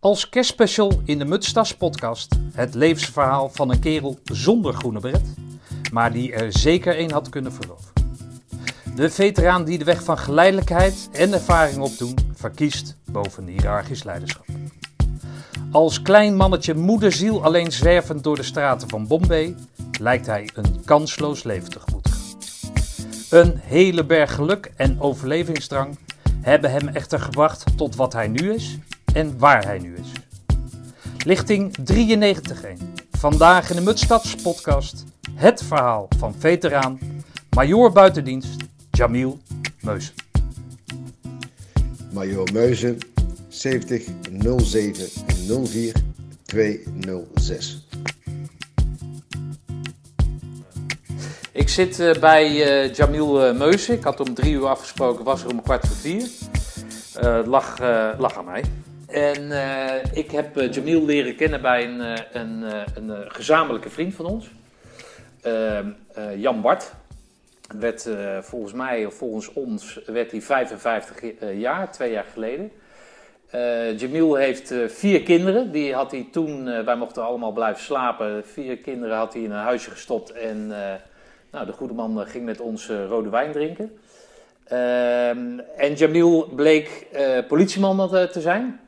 Als kerstspecial in de Mutstas podcast het levensverhaal van een kerel zonder groene bret, maar die er zeker een had kunnen veroveren. De veteraan die de weg van geleidelijkheid en ervaring opdoen, verkiest boven hiërarchisch leiderschap. Als klein mannetje moederziel alleen zwervend door de straten van Bombay, lijkt hij een kansloos leven tegemoet te gaan. Een hele berg geluk en overlevingsdrang hebben hem echter gebracht tot wat hij nu is en waar hij nu is. Lichting 93.1. Vandaag in de Mutstads podcast het verhaal van veteraan, majoor buitendienst Jamil Meusen. Major Meuzen, 70 07 04 206. Ik zit uh, bij uh, Jamil uh, Meusen. Ik had om drie uur afgesproken, was er om kwart voor vier. lag, lag aan mij. En ik heb Jamil leren kennen bij een, een, een gezamenlijke vriend van ons. Jan Bart. Werd, volgens mij, of volgens ons, werd hij 55 jaar, twee jaar geleden. Uh, Jamil heeft uh, vier kinderen. Die had hij toen, uh, wij mochten allemaal blijven slapen. Vier kinderen had hij in een huisje gestopt. En nou, de goede man ging met ons rode wijn drinken. Ehm, en Jamil bleek politieman te zijn.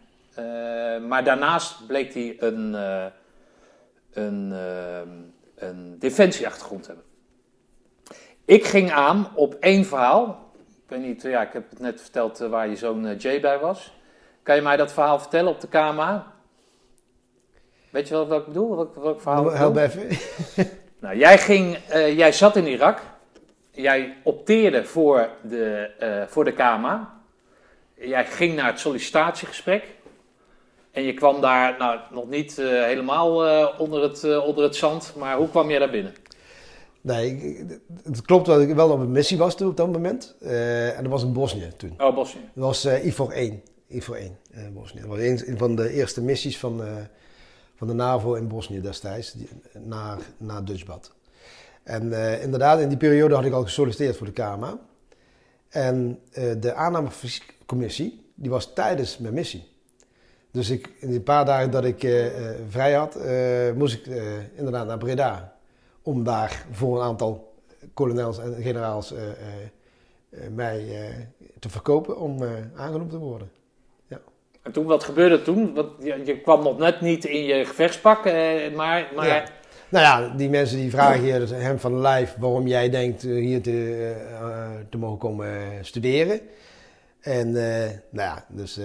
Maar daarnaast bleek hij een, een, een defensieachtergrond te hebben. Ik ging aan op één verhaal. Ik weet niet, ja, ik heb het net verteld waar je zoon Jay bij was. Kan je mij dat verhaal vertellen op de KMA? Weet je wel wat ik bedoel? Welk, welk verhaal? Help even. nou, jij, ging, uh, jij zat in Irak. Jij opteerde voor de, uh, voor de KMA. Jij ging naar het sollicitatiegesprek. En je kwam daar nou, nog niet uh, helemaal onder, het, onder het zand. Maar hoe kwam jij daar binnen? Nee, het klopt dat ik wel op een missie was toen op dat moment. en dat was in Bosnië toen. Oh, Bosnië. Dat was IFOR 1. IFOR 1 in uh, Bosnië. Dat was een van de eerste missies van, van de NAVO in Bosnië destijds, die, naar, naar Dutchbad. En inderdaad, in die periode had ik al gesolliciteerd voor de KMA. En de aannamecommissie, die was tijdens mijn missie. Dus ik, in die paar dagen dat ik vrij had, moest ik inderdaad naar Breda. Om daar voor een aantal kolonels en generaals mij te verkopen om aangenomen te worden. En toen, wat gebeurde toen? Want je, je kwam nog net niet in je gevechtspak, eh, maar... maar... Ja. Nou ja, die mensen die vragen je dus hem van lijf waarom jij denkt eh, hier te, te mogen komen studeren. En nou ja, dus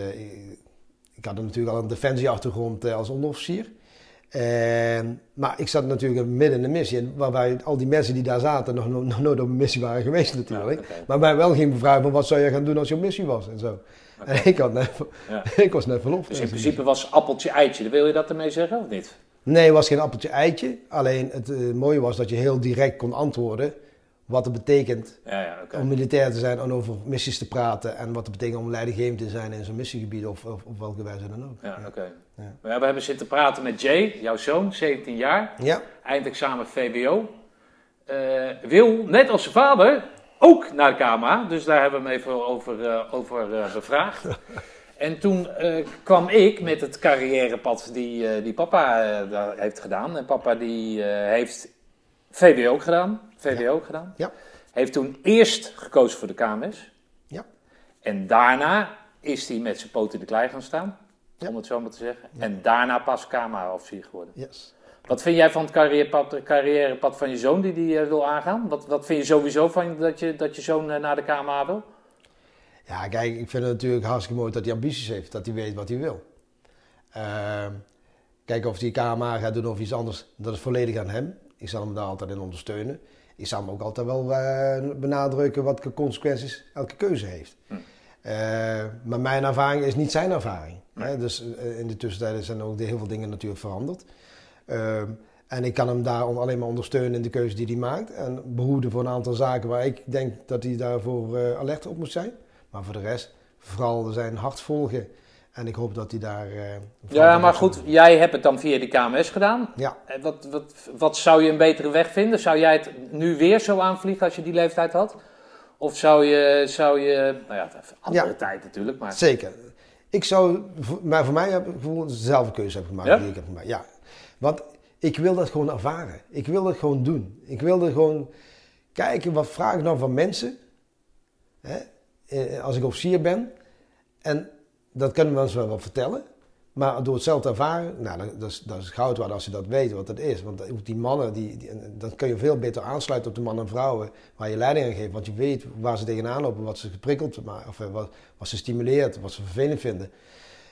ik, had natuurlijk al een defensieachtergrond als onderofficier. maar ik zat natuurlijk midden in de missie, waarbij al die mensen die daar zaten nog, nog nooit op een missie waren geweest natuurlijk. Ja, okay. Maar mij wel ging bevragen van wat zou je gaan doen als je op missie was en zo. Okay. En ik, had net, ja. ik was net verlof. Dus in principe was appeltje-eitje. Wil je dat ermee zeggen of niet? Nee, het was geen appeltje-eitje. Alleen het uh, mooie was dat je heel direct kon antwoorden wat het betekent ja, ja, okay. om militair te zijn en over missies te praten. En wat het betekent om leidinggevend te zijn in zo'n missiegebied of, of op welke wijze dan ook. Ja, oké. We hebben zitten praten met Jay, jouw zoon, 17 jaar. Ja. Eindexamen VWO. Uh, wil, net als zijn vader, ook naar de KMA. Dus daar hebben we hem even over, uh, over uh, bevraagd. en toen uh, kwam ik met het carrièrepad die, die papa heeft gedaan. En papa die heeft VWO ook gedaan. VWO ja. ook gedaan. Ja. Heeft toen eerst gekozen voor de KMS. Ja. En daarna is hij met zijn poten in de klei gaan staan. Ja. Om het zo maar te zeggen. En daarna pas KMA-officier geworden. Yes. Wat vind jij van het carrièrepad, carrièrepad van je zoon die die uh, wil aangaan? Wat, wat vind je sowieso van dat je, dat je zoon uh, naar de KMA wil? Ja, kijk, ik vind het natuurlijk hartstikke mooi dat hij ambities heeft, dat hij weet wat hij wil. Uh, kijk, of hij KMA gaat doen of iets anders, dat is volledig aan hem. Ik zal hem daar altijd in ondersteunen. Ik zal hem ook altijd wel eh, benadrukken wat de consequenties elke keuze heeft. Hm. maar mijn ervaring is niet zijn ervaring. Hm. Hè? Dus in de tussentijd zijn ook heel veel dingen natuurlijk veranderd. Uh, en ik kan hem daar alleen maar ondersteunen in de keuze die hij maakt. En behoeden voor een aantal zaken waar ik denk dat hij daarvoor alert op moet zijn. Maar voor de rest, vooral zijn hart volgen. En ik hoop dat hij daar. Uh, ja, maar goed, jij hebt het dan via de KMS gedaan. Ja. Wat, wat, wat zou je een betere weg vinden? Zou jij het nu weer zo aanvliegen als je die leeftijd had? Of zou je, zou je nou ja, andere ja, tijd natuurlijk. Maar... Zeker. Ik zou, maar voor mij heb ik dezelfde keuze heb gemaakt Ja? die ik heb gemaakt. Ja, want ik wil dat gewoon ervaren. Ik wil dat gewoon doen. Ik wilde gewoon kijken, wat vraag ik nou van mensen? Hè? eh, Als ik officier ben. En dat kunnen mensen wel wat vertellen. Maar door het zelf te ervaren, nou, dat, is, dat is goud waard als je dat weet wat dat is. Want ook die mannen, die, die, dan kun je veel beter aansluiten op de mannen en vrouwen waar je leiding aan geeft. Want je weet waar ze tegenaan lopen, wat ze geprikkeld maken, of eh, wat, wat ze stimuleert, wat ze vervelend vinden.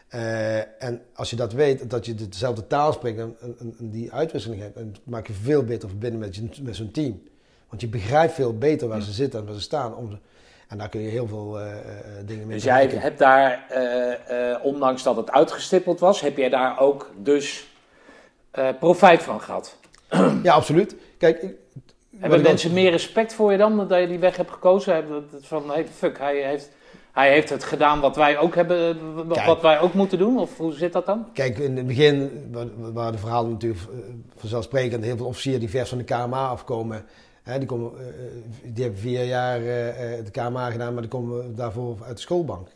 Eh, en als je dat weet, dat je dezelfde taal spreekt en, en- en die uitwisseling hebt, dan maak je veel beter verbinding met, je, met zo'n team. Want je begrijpt veel beter waar ze zitten en waar ze staan. Om, en daar kun je heel veel eh, eh, dingen mee Dus jij hebt daar, eh, eh, ondanks dat het uitgestippeld was, heb jij daar ook dus eh, profijt van gehad? Ja, absoluut. Kijk, ik- Hebben mensen meer respect voor je dan, dat je die weg hebt gekozen? Hebben dat- Van, hey, fuck, hij heeft, hij heeft het gedaan wat wij ook hebben, eh, wat Kijk. wij ook moeten doen? Of hoe zit dat dan? Kijk, in het begin wa- waren de verhalen natuurlijk eh, vanzelfsprekend. Heel veel officieren die vers van de KMA afkomen. Hè, die, komen, eh, eh, die hebben vier jaar eh, de KMA gedaan, maar die komen daarvoor uit de schoolbank.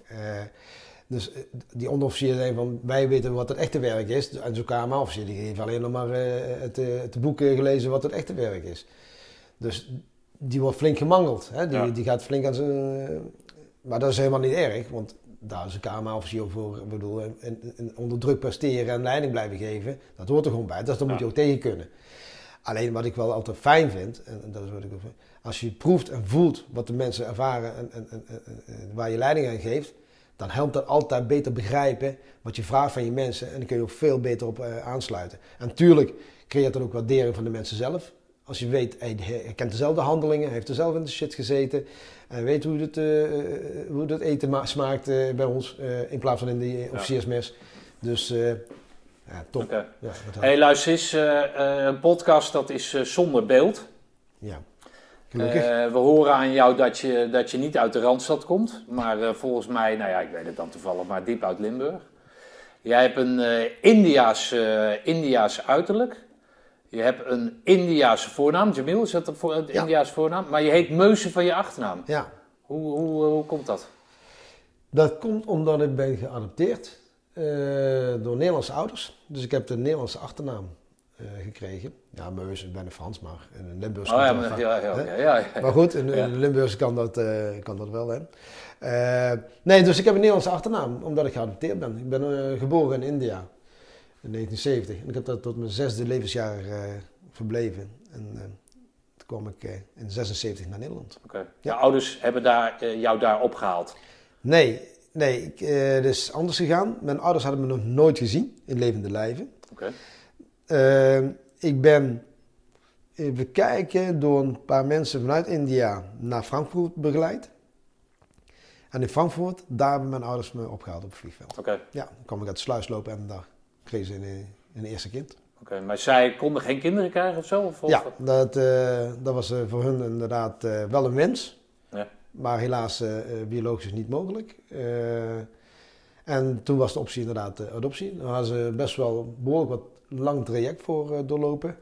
Dus die onderofficieren zijn van, wij weten wat het echte werk is. En zo'n KMA-officier die heeft alleen nog maar het, het boek gelezen wat het echte werk is. Dus die wordt flink gemangeld. Hè? Die, Ja. die gaat flink aan zijn... maar dat is helemaal niet erg, want daar is een KMA-officier voor. Ik bedoel, en, en- onder druk presteren en leiding blijven geven, dat hoort er gewoon bij. Dus dat moet je ook tegen kunnen. Alleen wat ik wel altijd fijn vind, en, en dat is wat ik als je proeft en voelt wat de mensen ervaren en, en, en, waar je leiding aan geeft, dan helpt dat altijd beter begrijpen wat je vraagt van je mensen. En dan kun je ook veel beter op eh, aansluiten. En natuurlijk creëert dat ook waardering van de mensen zelf. Als je weet, hij hij kent dezelfde handelingen, hij heeft er zelf in de shit gezeten. En weet hoe het, eh, eh, hoe eten ma- smaakt bij ons, in plaats van in die officiersmes. Dus eh, ja, top. Ja. Hey, luister eens, eh, eh, een podcast dat is eh, zonder beeld. ja. Gelukkig. We horen aan jou dat je, dat je niet uit de Randstad komt, maar volgens mij, nou ja, ik weet het dan toevallig, maar diep uit Limburg. Jij hebt een Indiaas, Indiaas uiterlijk. Je hebt een Indiaase voornaam. Jamil, is dat een voor, Ja. Indiaase voornaam? Maar je heet Meuzen van je achternaam. ja. Hoe, hoe, hoe komt dat? Dat komt omdat ik ben geadopteerd door Nederlandse ouders. Dus ik heb de Nederlandse achternaam eh, gekregen. Ja, Meus, ik ben een Frans, maar in een Limburgs Oh ja, dat maar, ja, ja, ja, ja. Maar goed, in, Ja. in de Limburgs kan dat, eh, kan dat wel, hè. Eh, nee, dus ik heb een Nederlandse achternaam, omdat ik geadopteerd ben. Ik ben geboren in India in 1970. En ik heb daar tot mijn zesde levensjaar verbleven. En toen kwam ik in 76 naar Nederland. Oké. Je ouders hebben daar, jou daar opgehaald. Nee, nee, ik, eh, het is anders gegaan. Mijn ouders hadden me nog nooit gezien in levende lijven. Oké. Eh, ik ben, even kijken, door een paar mensen vanuit India naar Frankfurt begeleid. En in Frankfurt, daar hebben mijn ouders me opgehaald op het vliegveld. Oké. Ja, dan kwam ik uit de sluis lopen en daar kregen ze een, een eerste kind. Oké. Maar zij konden geen kinderen krijgen of zo? Of, Ja, dat, eh, dat was eh, voor hun inderdaad eh, wel een wens. Ja. Maar helaas eh, eh, biologisch niet mogelijk. Eh, en toen was de optie inderdaad adoptie. Daar hadden ze best wel behoorlijk wat lang traject voor doorlopen.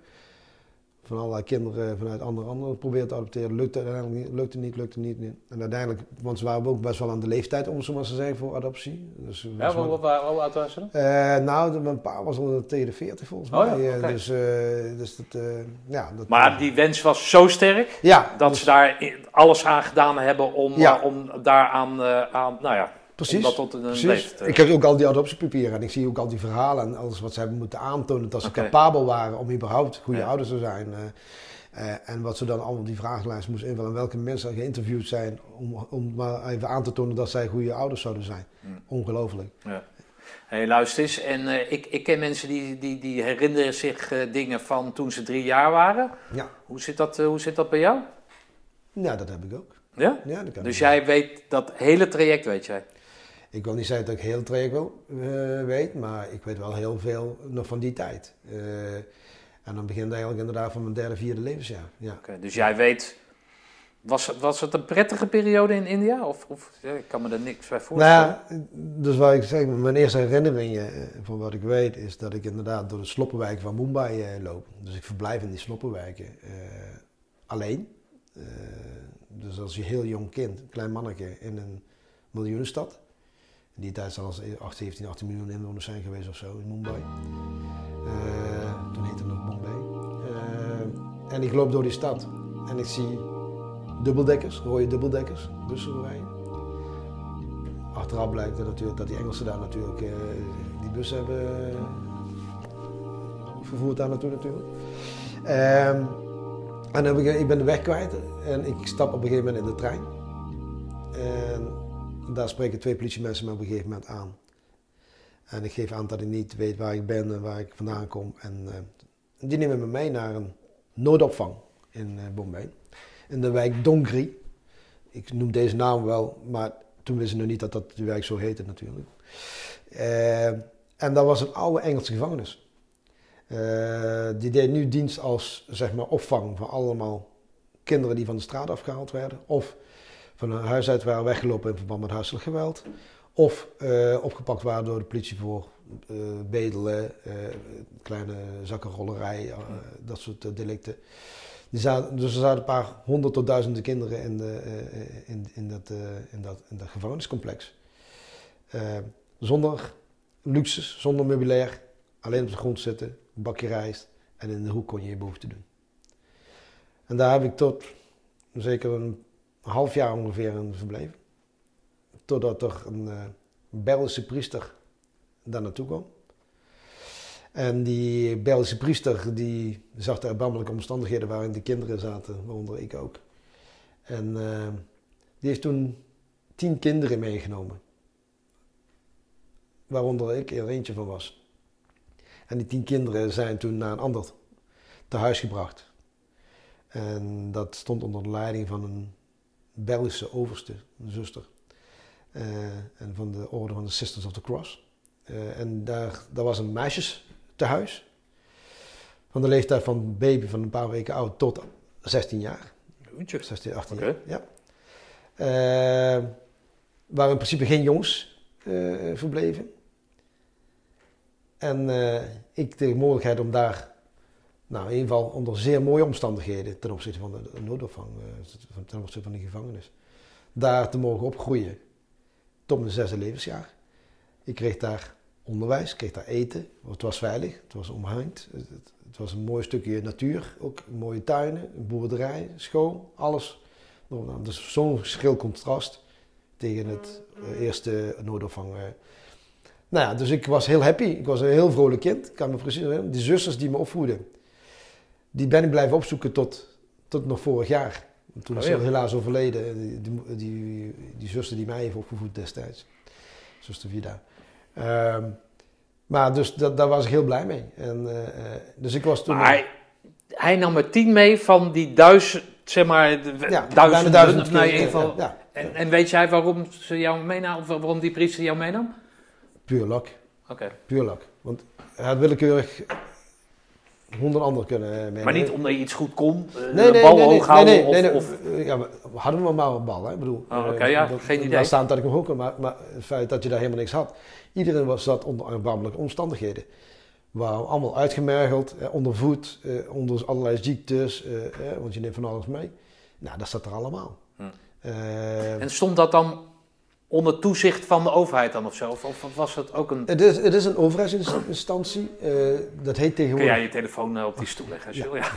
Van allerlei kinderen vanuit andere landen geprobeerd te adopteren. Lukte uiteindelijk niet, lukte niet, lukte niet. En uiteindelijk, want ze waren ook best wel aan de leeftijd om zo maar te zeggen voor adoptie. Dus, Ja, was wat, wat, hoe oud waren ze dan? eh, nou, mijn pa was al tegen de 40 volgens Oh mij. ja, Eh. Dus, eh, dus dat, eh, ja. Dat, Maar die wens was zo sterk ja, dat dus- ze daar alles aan gedaan hebben om, Ja. om daaraan, eh aan, nou ja, Precies. om dat tot een Precies. eh. Ik heb ook al die adoptiepapieren en ik zie ook al die verhalen en alles wat ze hebben moeten aantonen dat ze capabel waren om überhaupt goede Ja. ouders te zijn. eh, eh, en wat ze dan allemaal die vragenlijst moesten invullen en welke mensen er geïnterviewd zijn om, om maar even aan te tonen dat zij goede ouders zouden zijn. Hmm. Ongelooflijk. Ja. Hey, luister eens, en ik, ik ken mensen die, die, die herinneren zich dingen van toen ze drie jaar waren. Ja. Hoe zit dat, hoe zit dat bij jou? ja, dat heb ik ook. Ja? Ja, dat kan Dus jij weet dat hele traject, weet jij? Ik wil niet zeggen dat ik heel traject wel eh, weet, maar ik weet wel heel veel nog van die tijd. Eh, en dan begint eigenlijk inderdaad van mijn derde, vierde levensjaar. Ja. Dus jij weet, was, het- was het een prettige periode in India? Of, of ik kan me er niks bij voorstellen. Nou ja, dus wat ik zeg, mijn eerste herinneringen eh, van wat ik weet is dat ik inderdaad door de sloppenwijken van Mumbai eh, loop. Dus ik verblijf in die sloppenwijken eh, alleen. Eh, dus als je heel jong kind, klein manneke in een miljoenenstad. In die tijd zal er 8, 17, 18 miljoen inwoners zijn geweest of zo in Mumbai. Uh, toen heette het nog Bombay. Uh, en ik loop door die stad en ik zie dubbeldekkers, rode dubbeldekkers, bussen rijden. Achteraf blijkt natuurlijk dat die Engelsen daar natuurlijk uh, die bussen hebben vervoerd daar natuurlijk. Um, en dan ik, ben de weg kwijt en ik stap op een gegeven moment in de trein. Daar spreken twee politiemensen me op een gegeven moment aan. En ik geef aan dat ik niet weet waar ik ben en waar ik vandaan kom. En uh, die nemen me mee naar een noodopvang in uh, Bombay. In de wijk Dongri. Ik noem deze naam wel, maar toen wisten ze nog niet dat dat de wijk zo heette natuurlijk. Uh, en dat was een oude Engelse gevangenis. Die deed nu dienst als zeg maar, opvang van allemaal kinderen die van de straat afgehaald werden. Of van hun huis uit waren weggelopen in verband met huiselijk geweld. Of uh, opgepakt waren door de politie voor uh, bedelen, kleine zakkenrollerij, dat soort delicten. Die dus er zaten een paar honderd tot duizenden kinderen in, de, in, in, dat, in, dat, gevangeniscomplex. zonder luxes, zonder meubilair, alleen op de grond zitten, een bakje rijst en in de hoek kon je je behoefte doen. En daar heb ik tot zeker een half jaar ongeveer in verbleven. Totdat er een uh, Belgische priester daar naartoe kwam. En die Belgische priester die zag de erbarmelijke omstandigheden waarin de kinderen zaten, waaronder ik ook. En uh, die heeft toen tien kinderen meegenomen. Waaronder ik er eentje van was. En die tien kinderen zijn toen naar een ander tehuis gebracht. En dat stond onder de leiding van een Belgische overste, een zuster. Uh, en van de orde van de Sisters of the Cross. Uh, en daar, daar was een meisjestehuis. Van de leeftijd van baby van een paar weken oud tot 16 jaar. 16, 18 okay. jaar. Ja. Uh, waar in principe geen jongens verbleven. En uh, ik de mogelijkheid om daar, nou in ieder geval onder zeer mooie omstandigheden ten opzichte van de, noodopvang, uh, ten opzichte van de gevangenis, daar te mogen opgroeien tot mijn zesde levensjaar. Ik kreeg daar onderwijs, ik kreeg daar eten, het was veilig, het was omhangd, het, was een mooi stukje natuur, ook mooie tuinen, een boerderij, school, alles. Dus zo'n schil contrast tegen het uh, eerste noodopvang nou ja, dus ik was heel happy. Ik was een heel vrolijk kind. Ik kan me precies. Die zusters die me opvoeden, die ben ik blijven opzoeken tot, tot nog vorig jaar. Toen is oh, helaas overleden, die, die, die, die, zuster die mij heeft opgevoed destijds. Zuster Vida. Um, maar dus dat, daar was ik heel blij mee. En, uh, dus ik was toen... Maar hij, hij nam er tien mee van die duizend, zeg maar, ja, duizend, nou, in ieder geval. Ja, ja, en, en, weet jij waarom ze jou meenam, of waarom die priester jou meenam? Puur lak. Oké. Puur lak. Want hij had willekeurig honderd anderen kunnen meenemen. Maar niet omdat je iets goed kon, uh, nee, nee, bal nee, hoog houden nee, of, of... Ja, we hadden we maar een bal, hè. Ik bedoel, oh, okay, ja, dat, geen idee. Daar staan dat ik hem ook maar, maar het feit dat je daar helemaal niks had. Iedereen was zat onder erbarmelijke omstandigheden. We waren allemaal uitgemergeld, eh, onder voet, eh, onder allerlei ziektes, eh, eh, want je neemt van alles mee. Nou, dat zat er allemaal. Hm. Uh, en stond dat dan onder toezicht van de overheid dan of zo? Of, of was het ook een... Het is, het is een overheidsinstantie. Uh, dat heet tegenwoordig... Kun jij je telefoon uh, op die stoel leggen je ja.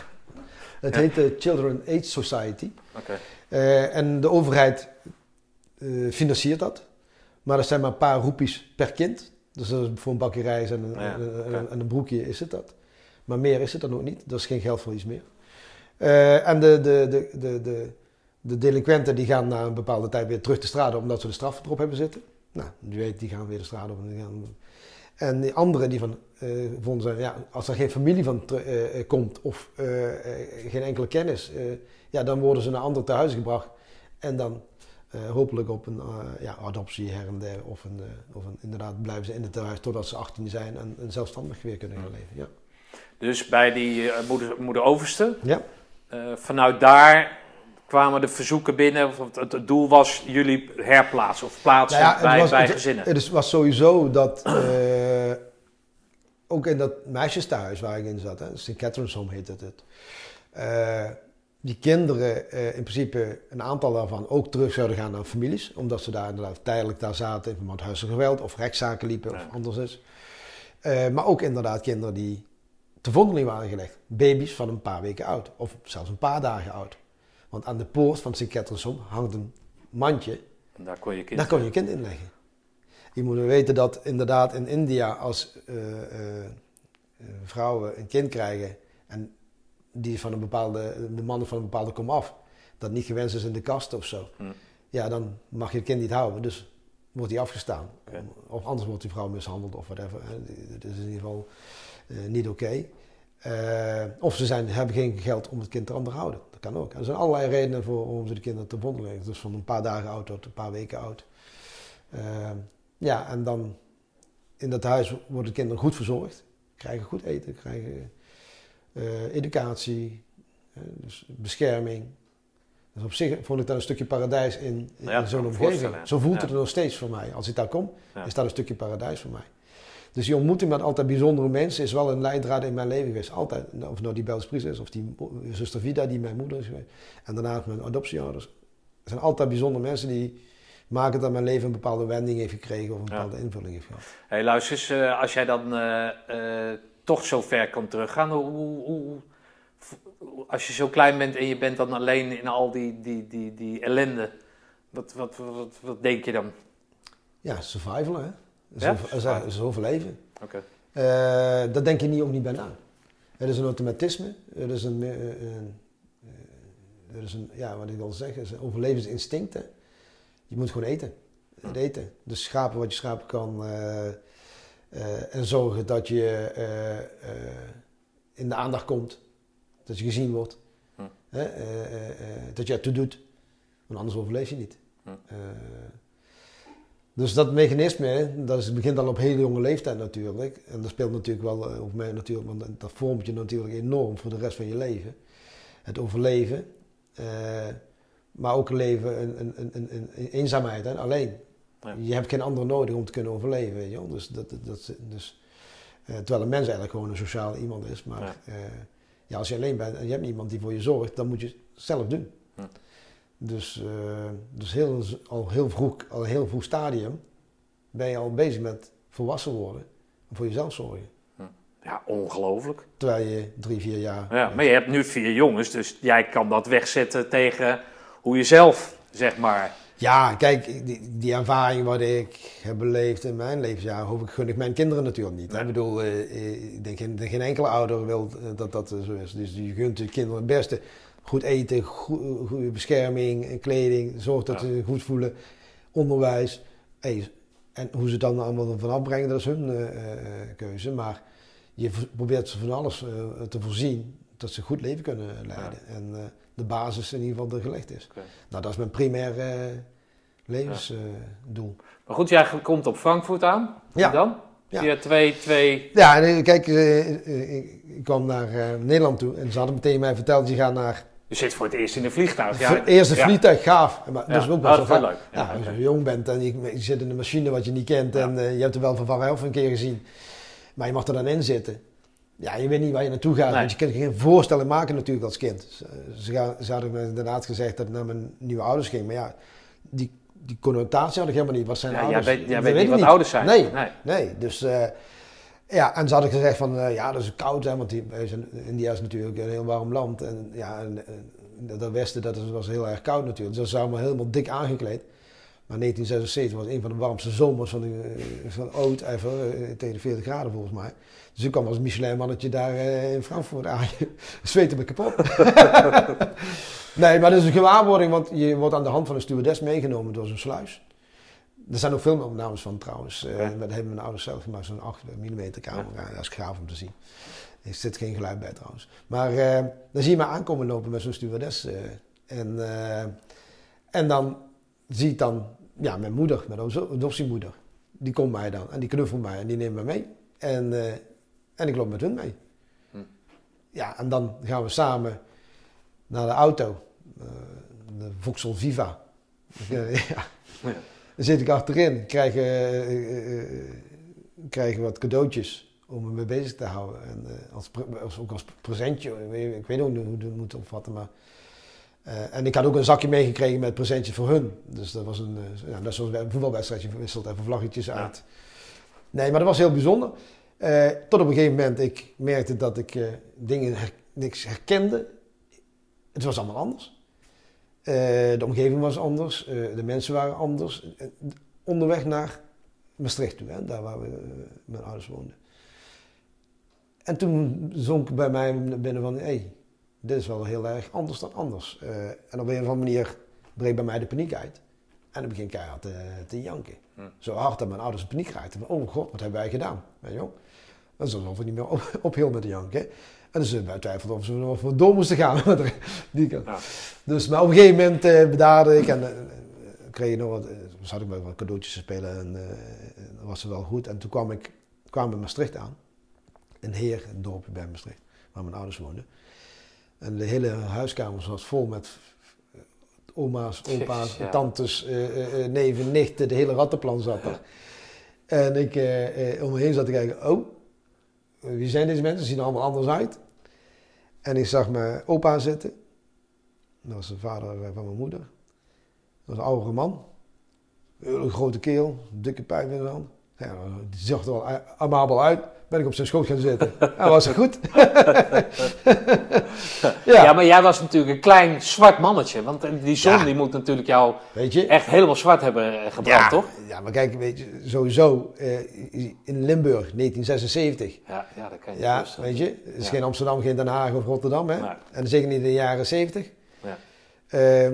Het heet de Children Aid Society. Okay. Uh, en de overheid financiert dat. Maar er zijn maar een paar roepies per kind. Dus voor een bakje rijst en, een, ja, okay. en, een broekje is het dat. Maar meer is het dan ook niet. Er is geen geld voor iets meer. en de, de, de, de, de de delinquenten die gaan na een bepaalde tijd weer terug de straat op omdat ze de straf erop hebben zitten. Nou, je weet, die gaan weer de straat op. En, die, gaan... en die anderen die van, uh, vonden zijn, ja, als er geen familie van uh, komt of uh, geen enkele kennis, ja, dan worden ze naar anderen te huis gebracht. En dan hopelijk op een ja, adoptie her en der. Of, een, of een, inderdaad blijven ze in het huis totdat ze 18 zijn en, en zelfstandig weer kunnen gaan leven. Ja. Dus bij die moeder, moeder Overste, ja. vanuit daar kwamen de verzoeken binnen. Het, het doel was jullie herplaatsen of plaatsen nou ja, bij, was, bij het, gezinnen. Het was sowieso dat, uh, ook in dat meisjestehuis waar ik in zat, St. Catherine's Home heette het. Uh, die kinderen eh, in principe een aantal daarvan ook terug zouden gaan naar families. Omdat ze daar inderdaad tijdelijk daar zaten in verband huiselijk geweld of rechtszaken liepen of anders is. Eh, maar ook inderdaad kinderen die te vondeling waren gelegd. Baby's van een paar weken oud of zelfs een paar dagen oud. Want aan de poort van Sint Kettersom hangt een mandje. En daar kon je kind, Daar kon je kind in leggen. Je moet weten dat inderdaad in India als eh, eh, eh, vrouwen een kind krijgen en die van een bepaalde, de mannen van een bepaalde kom af, dat niet gewenst is in de kast of zo. Hm. Ja, dan mag je het kind niet houden, dus wordt hij afgestaan. Of anders wordt die vrouw mishandeld of whatever. Het is in ieder geval niet oké. Eh, of ze zijn, hebben geen geld om het kind te onderhouden. Dat kan ook. Er zijn allerlei redenen voor om ze de kinderen te vonden leggen. Dus van een paar dagen oud tot een paar weken oud. Eh, ja, en dan in dat huis worden de kinderen goed verzorgd. Krijgen goed eten, krijgen eh, educatie, dus bescherming. Dus op zich vond ik dat een stukje paradijs in, in Nou ja, zo'n omgeving. Zo voelt Ja. het er nog steeds voor mij. Als ik daar kom, Ja. is dat een stukje paradijs voor mij. Dus die ontmoeting met altijd bijzondere mensen is wel een leidraad in mijn leven geweest. Altijd. Of nou die Bels Pries is, of die zuster Vida, die mijn moeder is geweest. En daarna mijn adoptieouders. Er zijn altijd bijzondere mensen die maken dat mijn leven een bepaalde wending heeft gekregen of een Ja. bepaalde invulling heeft gehad. Hey, luister eens, eh, als jij dan eh, eh, toch zo ver kan teruggaan, hoe, hoe, hoe- als je zo klein bent en je bent dan alleen in al die, die, die, die ellende, wat, wat, wat, wat denk je dan? Ja, survival hè. Is, Ja? overleven. Oké. Eh, dat denk je niet ook niet bij na. Het is een automatisme. Het is een, een, eh, het is een ja, wat ik wil zeggen, is een overlevingsinstinct. Hè. Je moet gewoon eten. Het eten. Dus schapen wat je schapen kan. en zorgen dat je in de aandacht komt. Dat je gezien wordt. Hm. Hè, dat je ertoe doet. Want anders overleef je niet. Hm. Dus dat mechanisme, dat is, begint al op hele jonge leeftijd natuurlijk. En dat speelt natuurlijk wel eh, op mij natuurlijk, want dat vormt je natuurlijk enorm voor de rest van je leven. Het overleven, eh, maar ook leven in, in, in, in, eenzaamheid, hè, alleen. Ja. Je hebt geen andere nodig om te kunnen overleven, weet je wel. Dus, dat, dat, dus, eh, terwijl een mens eigenlijk gewoon een sociaal iemand is. Maar Ja. ja. ja, als je alleen bent en je hebt niemand die voor je zorgt, dan moet je het zelf doen. Dus, eh, dus heel, al, heel vroeg, al een heel vroeg stadium ben je al bezig met volwassen worden en voor jezelf zorgen. Ja, ongelooflijk. Terwijl je drie, vier jaar. Ja, maar je hebt nu vier jongens, dus jij kan dat wegzetten tegen hoe je zelf, zeg maar. Ja, kijk, die, die ervaring wat ik heb beleefd in mijn levensjaar, hoop ik, gun ik mijn kinderen natuurlijk niet. Nee. Ik bedoel, eh, eh, ik denk geen, geen enkele ouder wil dat dat zo is. Dus je gunt de kinderen het beste. Goed eten, goe- goede bescherming, eh, kleding, zorg dat Ja. ze zich goed voelen, onderwijs. Hey, en hoe ze dan allemaal ervan afbrengen, dat is hun eh, eh, keuze. Maar je probeert ze van alles eh, te voorzien, dat ze een goed leven kunnen leiden. En eh, de basis in ieder geval er gelegd is. Nou, dat is mijn primair eh, levensdoel. Maar goed, jij komt op Frankfurt aan. Ja. Dan? Ja. Via twee, twee... ja, eh, kijk, eh, eh, ik, kwam naar eh, Nederland toe en ze hadden meteen mij verteld, je gaat naar Je zit voor het eerst in een vliegtuig. het eerste ja. vliegtuig, gaaf. Maar Ja. dat is ook best dat wel leuk. Ja, Ja, als je jong bent en je, je zit in een machine wat je niet kent Ja. en eh, je hebt er wel van van een keer gezien. Maar je mag er dan in zitten. Ja, je weet niet waar je naartoe gaat, Nee. want je kunt geen voorstelling maken natuurlijk als kind. Ze, gaan- ze hadden me inderdaad gezegd dat ik naar mijn nieuwe ouders ging, maar ja, die, die connotatie had ik helemaal niet. Wat zijn Ja, jij ouders? weet, jij weet weet niet wat ouders zijn. Nee, nee. Nee, dus eh, ja, en ze hadden gezegd van eh, ja, dat is koud, hè, want die, zijn- India is natuurlijk een heel warm land. En ja, en, dat westen dat was heel erg koud natuurlijk. Dus ze waren allemaal helemaal dik aangekleed. Maar 1976 was een van de warmste zomers van, de, eh, van ooit ever, eh, tegen de 40 graden volgens mij. Dus ik kwam als Michelin-mannetje daar eh, in Frankfurt aan. Zweten me kapot. nee, maar dat is een gewaarwording, want je wordt aan de hand van een stewardess meegenomen door zo'n sluis. Er zijn ook filmopnames van trouwens. Ja. Dat hebben mijn ouders zelf gemaakt, zo'n 8 mm camera. Dat is gaaf om te zien. Er zit geen geluid bij trouwens. Maar eh, dan zie je mij aankomen lopen met zo'n stewardess. eh, en, en dan zie ik dan ja, mijn moeder, mijn adop- adoptiemoeder. Die komt mij dan en die knuffelt mij en die neemt mij mee. En, en ik loop met hun mee. Hm. Ja, en dan gaan we samen naar de auto. de Vauxhall Viva. Ja. Ja. Dan zit ik achterin, krijg, eh, eh, eh, krijg wat cadeautjes om me mee bezig te houden. En, als, als, ook als presentje, ik weet, ik ook niet hoe het moet opvatten, maar en ik had ook een zakje meegekregen met presentjes voor hun. Dus dat was een, uh, ja, zoals bij een voetbalwedstrijdje, wisselt even vlaggetjes uit. Nee, maar dat was heel bijzonder. Uh, tot op een gegeven moment ik merkte dat ik dingen her niks herkende. Het was allemaal anders. De omgeving was anders, de mensen waren anders. onderweg naar Maastricht toe, hè, daar waar we, mijn ouders woonden. En toen zonk bij mij binnen van, hé, hey, dit is wel heel erg anders dan anders. Uh, en op een of andere manier breekt bij mij de paniek uit. En dan begin ik keihard te, te janken. Hm. Zo hard dat mijn ouders in paniek raakten. Oh god, wat hebben wij gedaan? Weet je wel? Dat is alsof ik niet meer op, ophield met de janken. En dus wij twijfelden of ze nog voor door moesten gaan. die Ja. Dus maar op een gegeven moment uh, bedaarde ik en uh, kreeg ik nog wat, zat ik met wat cadeautjes te spelen en dat was wel goed. En toen kwam ik, kwam in Maastricht aan. Een heer, een dorpje bij Maastricht, waar mijn ouders woonden. En de hele huiskamer was vol met oma's, opa's, tantes, neven, nichten. De hele rattenplan zat er. En ik uh, om me heen zat te kijken. Oh, wie zijn deze mensen? Ze zien er allemaal anders uit. En ik zag mijn opa zitten. Dat was de vader van mijn moeder. Dat was een oudere man. Een grote keel, dikke pijp in de hand. Ja, die zag er wel amabel uit ben ik op zijn schoot gaan zitten. Dat was het goed. ja. ja. maar jij was natuurlijk een klein zwart mannetje. Want die zon die moet natuurlijk jou weet je, echt helemaal zwart hebben eh, gebrand, ja, toch? Ja, maar kijk, weet je, sowieso uh, in Limburg, 1976. Ja, ja dat kan je Ja, weet je, het is geen Amsterdam, geen Den Haag of Rotterdam, hè? En zeker niet in de jaren 70. Ja. Uh,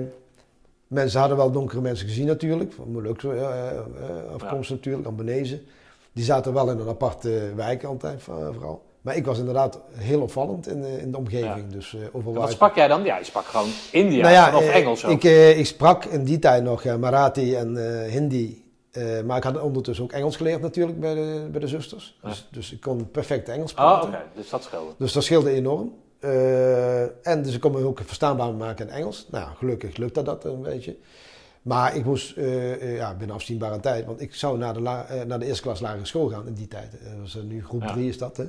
mensen hadden wel donkere mensen gezien natuurlijk, van Molukse uh, afkomst natuurlijk, Ambenezen. Die zaten wel in een aparte wijk altijd vooral. Maar ik was inderdaad heel opvallend in de, in de omgeving. Dus, uh, wat sprak jij dan? Ja, je sprak gewoon India nou ja, of uh, Engels ook. Ik, uh, ik sprak in die tijd nog Marathi en Hindi. maar ik had ondertussen ook Engels geleerd natuurlijk bij de, bij de zusters. Dus, dus ik kon perfect Engels ah, praten. Oh, oké. Dus dat scheelde. Dus dat scheelde enorm. en dus ik kon me ook verstaanbaar maken in Engels. Nou, gelukkig lukte dat een beetje. Maar ik moest uh, ja, binnen afzienbare tijd, want ik zou naar de, la, uh, naar de eerste klas lagere school gaan in die tijd. Dat was, nu groep 3 is dat. Hè.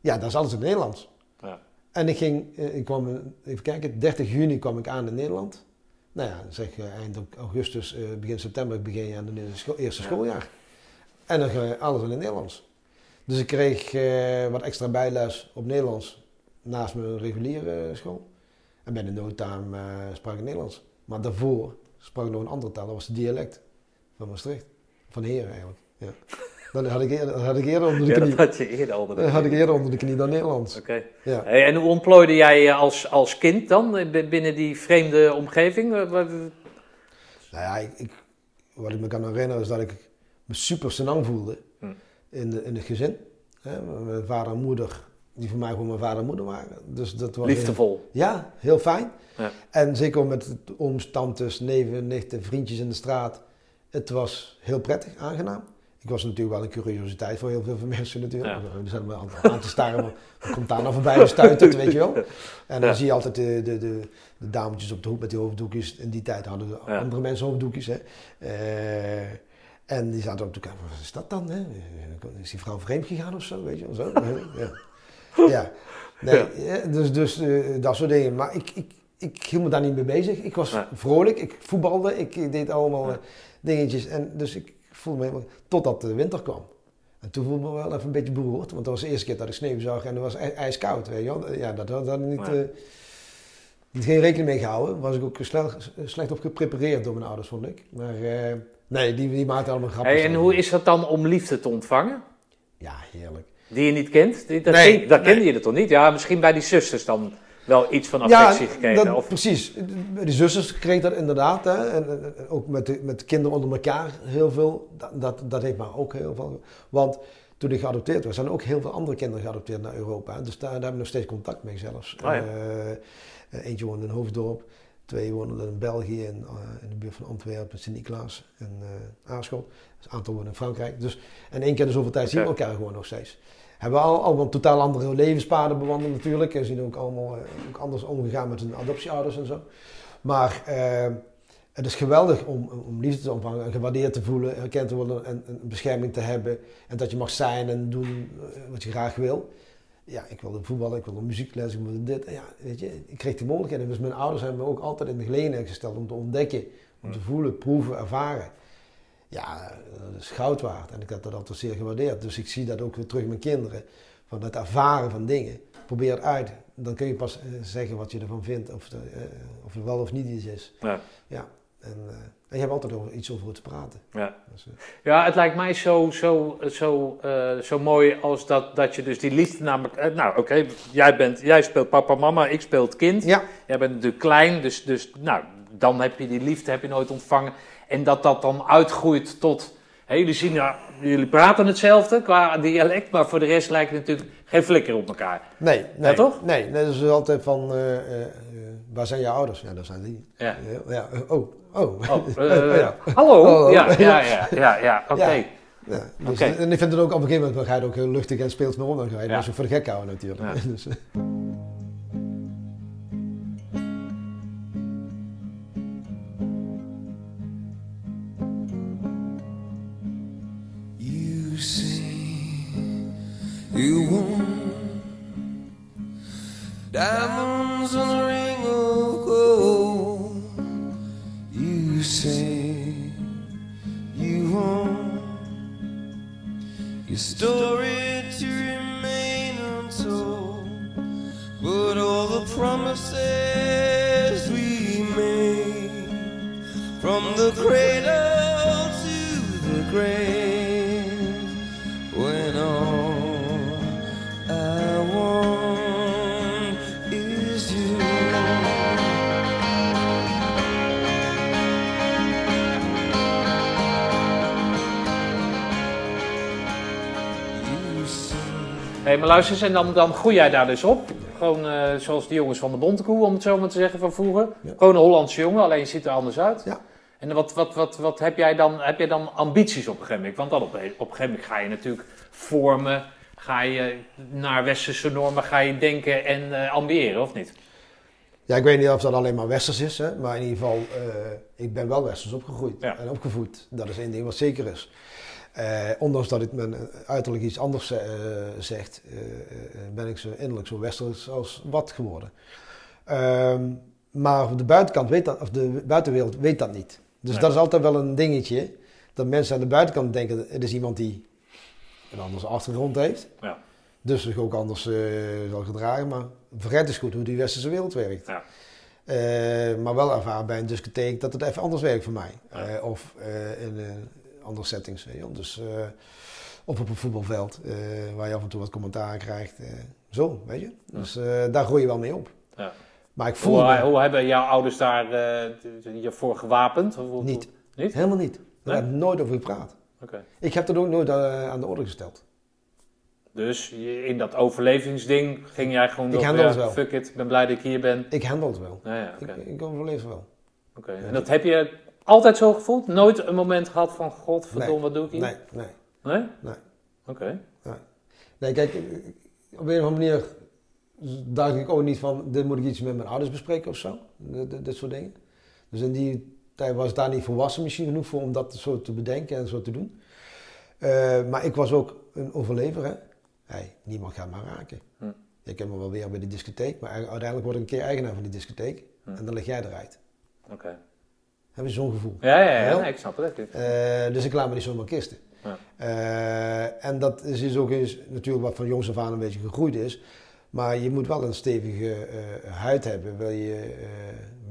ja, dat is alles in het Nederlands. Ja. En ik ging, ik kwam, even kijken, 30 juni kwam ik aan in Nederland. Nou ja, zeg eind augustus, begin september begin je aan het eerste schooljaar. En dan ging alles in het Nederlands. Dus ik kreeg wat extra bijles op Nederlands naast mijn reguliere school. En bij de noodtaam sprak ik Nederlands. Maar daarvoor sprak ik nog een andere taal, dat was het dialect van Maastricht. Van Heren eigenlijk. Ja. Dat had ik eerder, had ik eerder onder de knie. Ja, dat had je eerder onder de knie. had ik eerder onder de knie dan Nederlands. Oké. Ja. Hey, en hoe ontplooide jij als, als kind dan binnen die vreemde omgeving? Nou ja, ik, wat ik me kan herinneren is dat ik me super senang voelde hm. in, de, in het gezin. Mijn vader en moeder, die voor mij gewoon mijn vader en moeder waren. Dus dat was Liefdevol. ja, heel fijn. Ja. En zeker met ooms, tantes, neven, nichten, vriendjes in de straat. Het was heel prettig, aangenaam. Ik was natuurlijk wel een curiositeit voor heel veel mensen natuurlijk. Ja. We zijn maar aan te staren, wat komt daar nou voorbij stuitend, weet je wel. En dan zie je altijd de, de, de, de, dametjes op de hoek met die hoofddoekjes. In die tijd hadden andere mensen hoofddoekjes. Hè. Uh, en die zaten op elkaar, wat is dat dan? Hè? Is die vrouw vreemd gegaan of zo, weet je wel? Zo, ja. ja. Nee, dus, dus uh, dat soort dingen. Maar ik, ik, ik hield me daar niet mee bezig. Ik was vrolijk, ik voetbalde, ik deed allemaal eh, dingetjes. En dus ik voelde me helemaal... Totdat de winter kwam. En toen voelde ik me wel even een beetje beroerd. Want dat was de eerste keer dat ik sneeuw zag en het was ijskoud. Weet je wel. Ja, dat had ik niet, uh, niet geen rekening mee gehouden. was ik ook slecht, slecht op geprepareerd door mijn ouders, vond ik. Maar uh, nee, die, die maakten allemaal grappen. Hey, en hoe is dat dan om liefde te ontvangen? Ja, heerlijk. Die je niet kent? Dat, nee, dat kende je er toch niet? Ja, misschien bij die zusters dan wel iets van affectie ja, gekregen. Dat, of... Precies. Die zusters kregen dat inderdaad. Hè. En, ook met de, met kinderen onder elkaar heel veel. Dat, dat, dat heeft me ook heel veel. Want toen ik geadopteerd was, zijn ook heel veel andere kinderen geadopteerd naar Europa. Dus daar, daar hebben we nog steeds contact mee zelfs. Oh ja. uh, eentje woonde in Hoofddorp. Twee woonden in België, in, uh, in de buurt van Antwerpen, Sint-Niklaas en uh, Aarschot. Dus een aantal wonen in Frankrijk. Dus, en één keer in zoveel tijd zien we elkaar gewoon nog steeds hebben we al, allemaal totaal andere levenspaden bewandeld natuurlijk. En zijn ook allemaal uh, ook anders omgegaan met hun adoptieouders en zo. Maar uh, het is geweldig om, om liefde te ontvangen en gewaardeerd te voelen, herkend te worden en, en bescherming te hebben. En dat je mag zijn en doen eh, wat je graag wil. ja, ik wilde voetballen, ik wilde muziekles, ik wilde dit. En ja, weet je, ik kreeg die mogelijkheden. Dus mijn ouders hebben me ook altijd in de gelegenheid gesteld om te ontdekken, om te voelen, proeven, ervaren. Ja, dat is goud waard. En ik heb dat altijd zeer gewaardeerd. Dus ik zie dat ook weer terug mijn kinderen. Van het ervaren van dingen. Probeer het uit. Dan kun je pas eh, zeggen wat je ervan vindt. Of, de, eh, of het wel of niet iets is. Ja. Ja. En, eh, en je hebt altijd over, iets over te praten. Ja. Dus, Ja, het lijkt mij zo, zo, zo, zo mooi als dat, dat je dus die liefde namelijk... nou, oké, jij, bent, jij speelt papa, mama, ik speel het kind. ja, Jij bent natuurlijk klein, dus, dus nou, dan heb je die liefde heb je nooit ontvangen. En dat dat dan uitgroeit tot... Hé, jullie zien, ja, jullie praten hetzelfde qua dialect, maar voor de rest lijkt het natuurlijk geen flikker op elkaar. nee, nee. toch? Nee, nee, dat is altijd van, eh, eh, eh, waar zijn je ouders? Ja, dat zijn die. Ja. Ja, oh, oh. Oh, ja. Hallo? Oh, ja, ja, ja, ja, ja, oké. Ja. Ja, dus. En ik vind het ook op een gegeven moment, ga je ook heel luchtig en speelt me om. Dan ga je Ja. voor de gek houden natuurlijk. Ja. Dus, you want diamonds on a ring of gold. You say you want your story to remain untold, but all the promises we made from the cradle Maar luister eens, en dan, dan groei jij daar dus op. Gewoon eh, zoals de jongens van de Bontekoe, om het zo maar te zeggen, van vroeger. Ja. Gewoon een Hollandse jongen, alleen je ziet er anders uit. Ja. En wat, wat, wat, wat heb, jij dan, heb jij dan ambities op een gegeven moment? Want dan op, een- op een gegeven moment ga je natuurlijk vormen, ga je naar westerse normen, ga je denken en eh, ambiëren, of niet? Ja, ik weet niet of dat alleen maar westers is, hè, maar in ieder geval, eh, ik ben wel westers opgegroeid Ja. en opgevoed. Dat is één ding wat zeker is. Eh, ondanks dat ik mijn uiterlijk iets anders eh, zegt, eh, eh, ben ik zo innerlijk zo westers als wat geworden. Ehm, maar de buitenkant weet dat, of de buitenwereld weet dat niet. Dus Nee. dat is altijd wel een dingetje, dat mensen aan de buitenkant denken, het is iemand die een andere achtergrond heeft. Ja. Dus zich ook anders eh, zal gedragen. Maar vergeet eens goed hoe die westerse wereld werkt. Ja. Eh, maar wel ervaren bij een discotheek dat het even anders werkt voor mij. Ja. Eh, of eh, in eh, andere settings. weet je wel. Dus, eh, of op een voetbalveld, eh, waar je af en toe wat commentaar krijgt. eh, zo, weet je. Dus daar groei je wel mee op. Ja. Maar ik voel Hoe, me hoe hebben jouw ouders daar je voor gewapend? Hoe- niet. Niet? Helemaal niet. Daar Nee? heb ik nooit over gepraat. Oké. Ik heb dat ook nooit aan de orde gesteld. Dus in dat overlevingsding ging jij gewoon Ik door, handel ja, het wel. fuck it, ik ben blij dat ik hier ben. Ik handel het wel. Ja, ja. Ik, ik overleef wel. Oké. En dat heb je altijd zo gevoeld? Nooit een moment gehad van, god, verdomme, Nee. wat doe ik hier? Nee, nee. Nee? Nee. Oké. Nee, kijk, op een of andere manier dacht ik ook niet van, dit moet ik iets met mijn ouders bespreken of zo. Dit, soort dingen. Dus in die tijd was ik daar niet volwassen misschien genoeg voor om dat zo te bedenken en zo te doen. Eh, maar ik was ook een overlever, hè. Hey, niemand gaat me raken. Hm. Ik heb me wel weer bij die discotheek, maar uiteindelijk word ik een keer eigenaar van die discotheek. Hm. En dan lig jij eruit. Oké. Heb je zo'n gevoel? Ja, ja, ja, Ja? nee, ik snap het. Eh, dus ik laat me niet zomaar kisten. Ja. Eh, en dat is dus ook eens, natuurlijk wat van jongs af aan een beetje gegroeid is. Maar je moet wel een stevige eh, huid hebben. Wil je,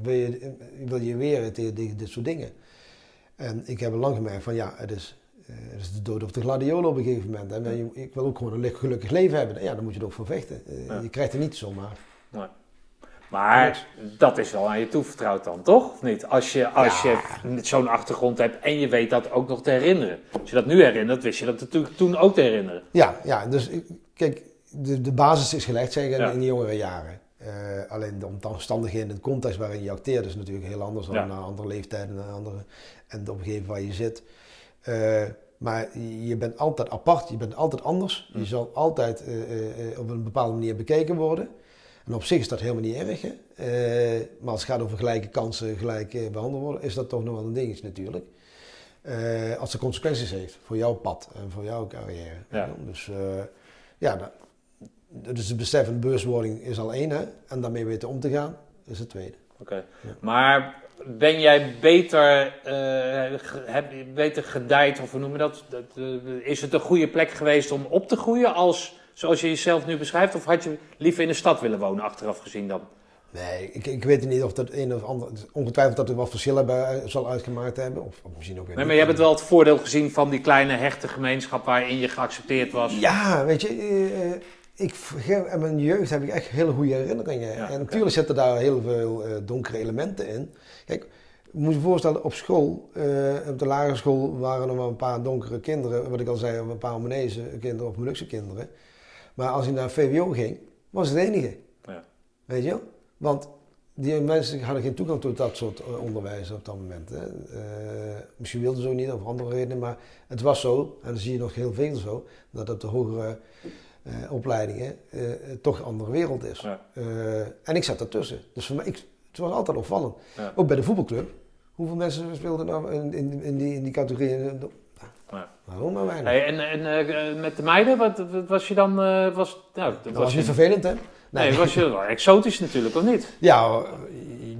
wil je, wil je weren tegen, tegen dit soort dingen. En ik heb lang gemerkt van ja, het is, het is de dood of de gladiolen op een gegeven moment. En je- ik wil ook gewoon een gelukkig leven hebben. Ja, dan moet je er ook voor vechten. Ja. Je krijgt er niet zomaar. Maar dat is wel aan je toevertrouwd dan, toch? Of niet? Als je, als je zo'n achtergrond hebt en je weet dat ook nog te herinneren. Als je dat nu herinnert, wist je dat natuurlijk toen ook te herinneren. Ja, ja dus kijk, de, de basis is gelegd zeggen Ja. in de jongere jaren. Eh, alleen de omstandigheden en de context waarin je acteert is natuurlijk heel anders dan Ja. na andere leeftijden en, andere, en de omgeving waar je zit. Eh, maar je bent altijd apart, je bent altijd anders. Je Hm. zal altijd eh, op een bepaalde manier bekeken worden. En op zich is dat helemaal niet erg. Hè? Eh, maar als het gaat over gelijke kansen, gelijk eh, behandeld worden, is dat toch nog wel een dingetje natuurlijk. Eh, als het consequenties heeft voor jouw pad en voor jouw carrière. Ja. Dus eh, ja, dat, dus het besef van bewustwording is al één, hè? En daarmee weten om te gaan, is het tweede. Oké. Maar ben jij beter, heb je beter gedijd, of hoe noem je dat? Dat, Is het een goede plek geweest om op te groeien als, zoals je jezelf nu beschrijft? Of had je liever in de stad willen wonen, achteraf gezien dan? Nee, ik, ik weet niet of dat een of ander... Ongetwijfeld dat er wat verschillen bij, zal uitgemaakt hebben. Of, of misschien ook weer Nee, maar je hebt wel het voordeel gezien van die kleine hechte gemeenschap waarin je geaccepteerd was. Ja, weet je, eh, eh, ik, in mijn jeugd heb ik echt hele goede herinneringen. Ja, en natuurlijk zitten daar heel veel eh, donkere elementen in. Kijk, je moet je voorstellen, op school, eh, op de lagere school waren er maar een paar donkere kinderen. Wat ik al zei, een paar Albanese kinderen of Molukse kinderen. Maar als je naar VWO ging, was het enige. Ja. Weet je wel? Want die mensen hadden geen toegang tot dat soort eh, onderwijs op dat moment. Hè. Eh, misschien wilden ze ook niet, of andere redenen, maar het was zo, en dat zie je nog heel veel zo, dat op de hogere eh, opleidingen toch een andere wereld is. Ja. En ik zat ertussen. Dus voor mij, ik, het was altijd opvallend. Ja. Ook bij de voetbalclub. Hoeveel mensen speelden nou in, in, in die, in die categorieën? Waarom maar weinig? Hey, en en eh, met de meiden, wat, wat was je dan? eh, was, nou, dat was was je, niet vervelend, hè? nee, was je wel exotisch natuurlijk, of niet? Ja,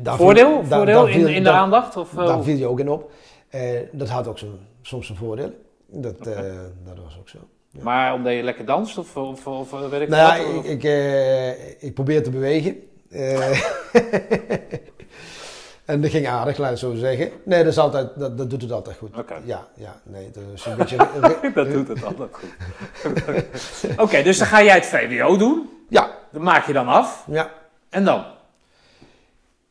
daar voordeel viel- voordeel daar viel- in, in de aandacht? Of, eh, Daar viel je ook in op. Eh, dat had ook zo, soms zijn voordelen. Dat, eh, dat was ook zo. Ja. Maar omdat je lekker danst of, of, of eh, weet ik Nou wat? ik, eh, ik probeer te bewegen. En dat ging aardig, laat ik zo zeggen. Nee, dat, is altijd, dat, dat doet het altijd goed. Ja, ja, nee, dat is een beetje... dat doet het altijd goed. Oké, dus dan ga jij het VWO doen. ja, Dat maak je dan af. ja. En dan?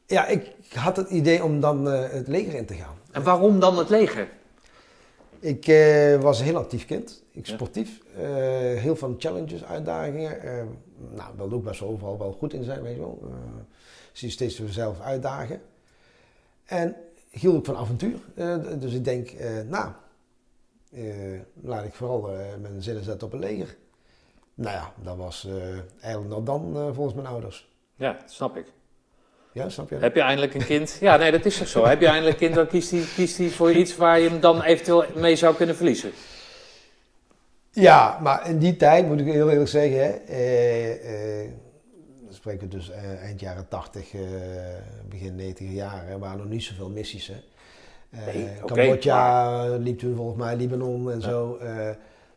Ja, ik had het idee om dan eh, het leger in te gaan. En waarom dan het leger? Ik eh, was een heel actief kind. Ik sportief. Eh, heel veel challenges, uitdagingen. Nou, wilde ook best wel overal wel goed in zijn, weet je wel. Zie steeds mezelf uitdagen. En hield ook van avontuur. Eh, dus ik denk, eh, nou, eh, laat ik vooral mijn zinnen zetten op een leger. Nou ja, dat was eigenlijk nog dan volgens mijn ouders. Ja, snap ik. Ja, snap je? Heb je eindelijk een kind? Ja, nee, dat is toch zo. Heb je eindelijk een kind, dan kiest hij, kiest hij voor iets waar je hem dan eventueel mee zou kunnen verliezen. Ja, maar in die tijd moet ik heel eerlijk zeggen, hè, eh, eh, spreken we dus eh, eind jaren 80, eh, begin 90 jaren, er waren nog niet zoveel missies. Hè. Eh, Nee, Cambodja liep toen volgens mij, Libanon en zo.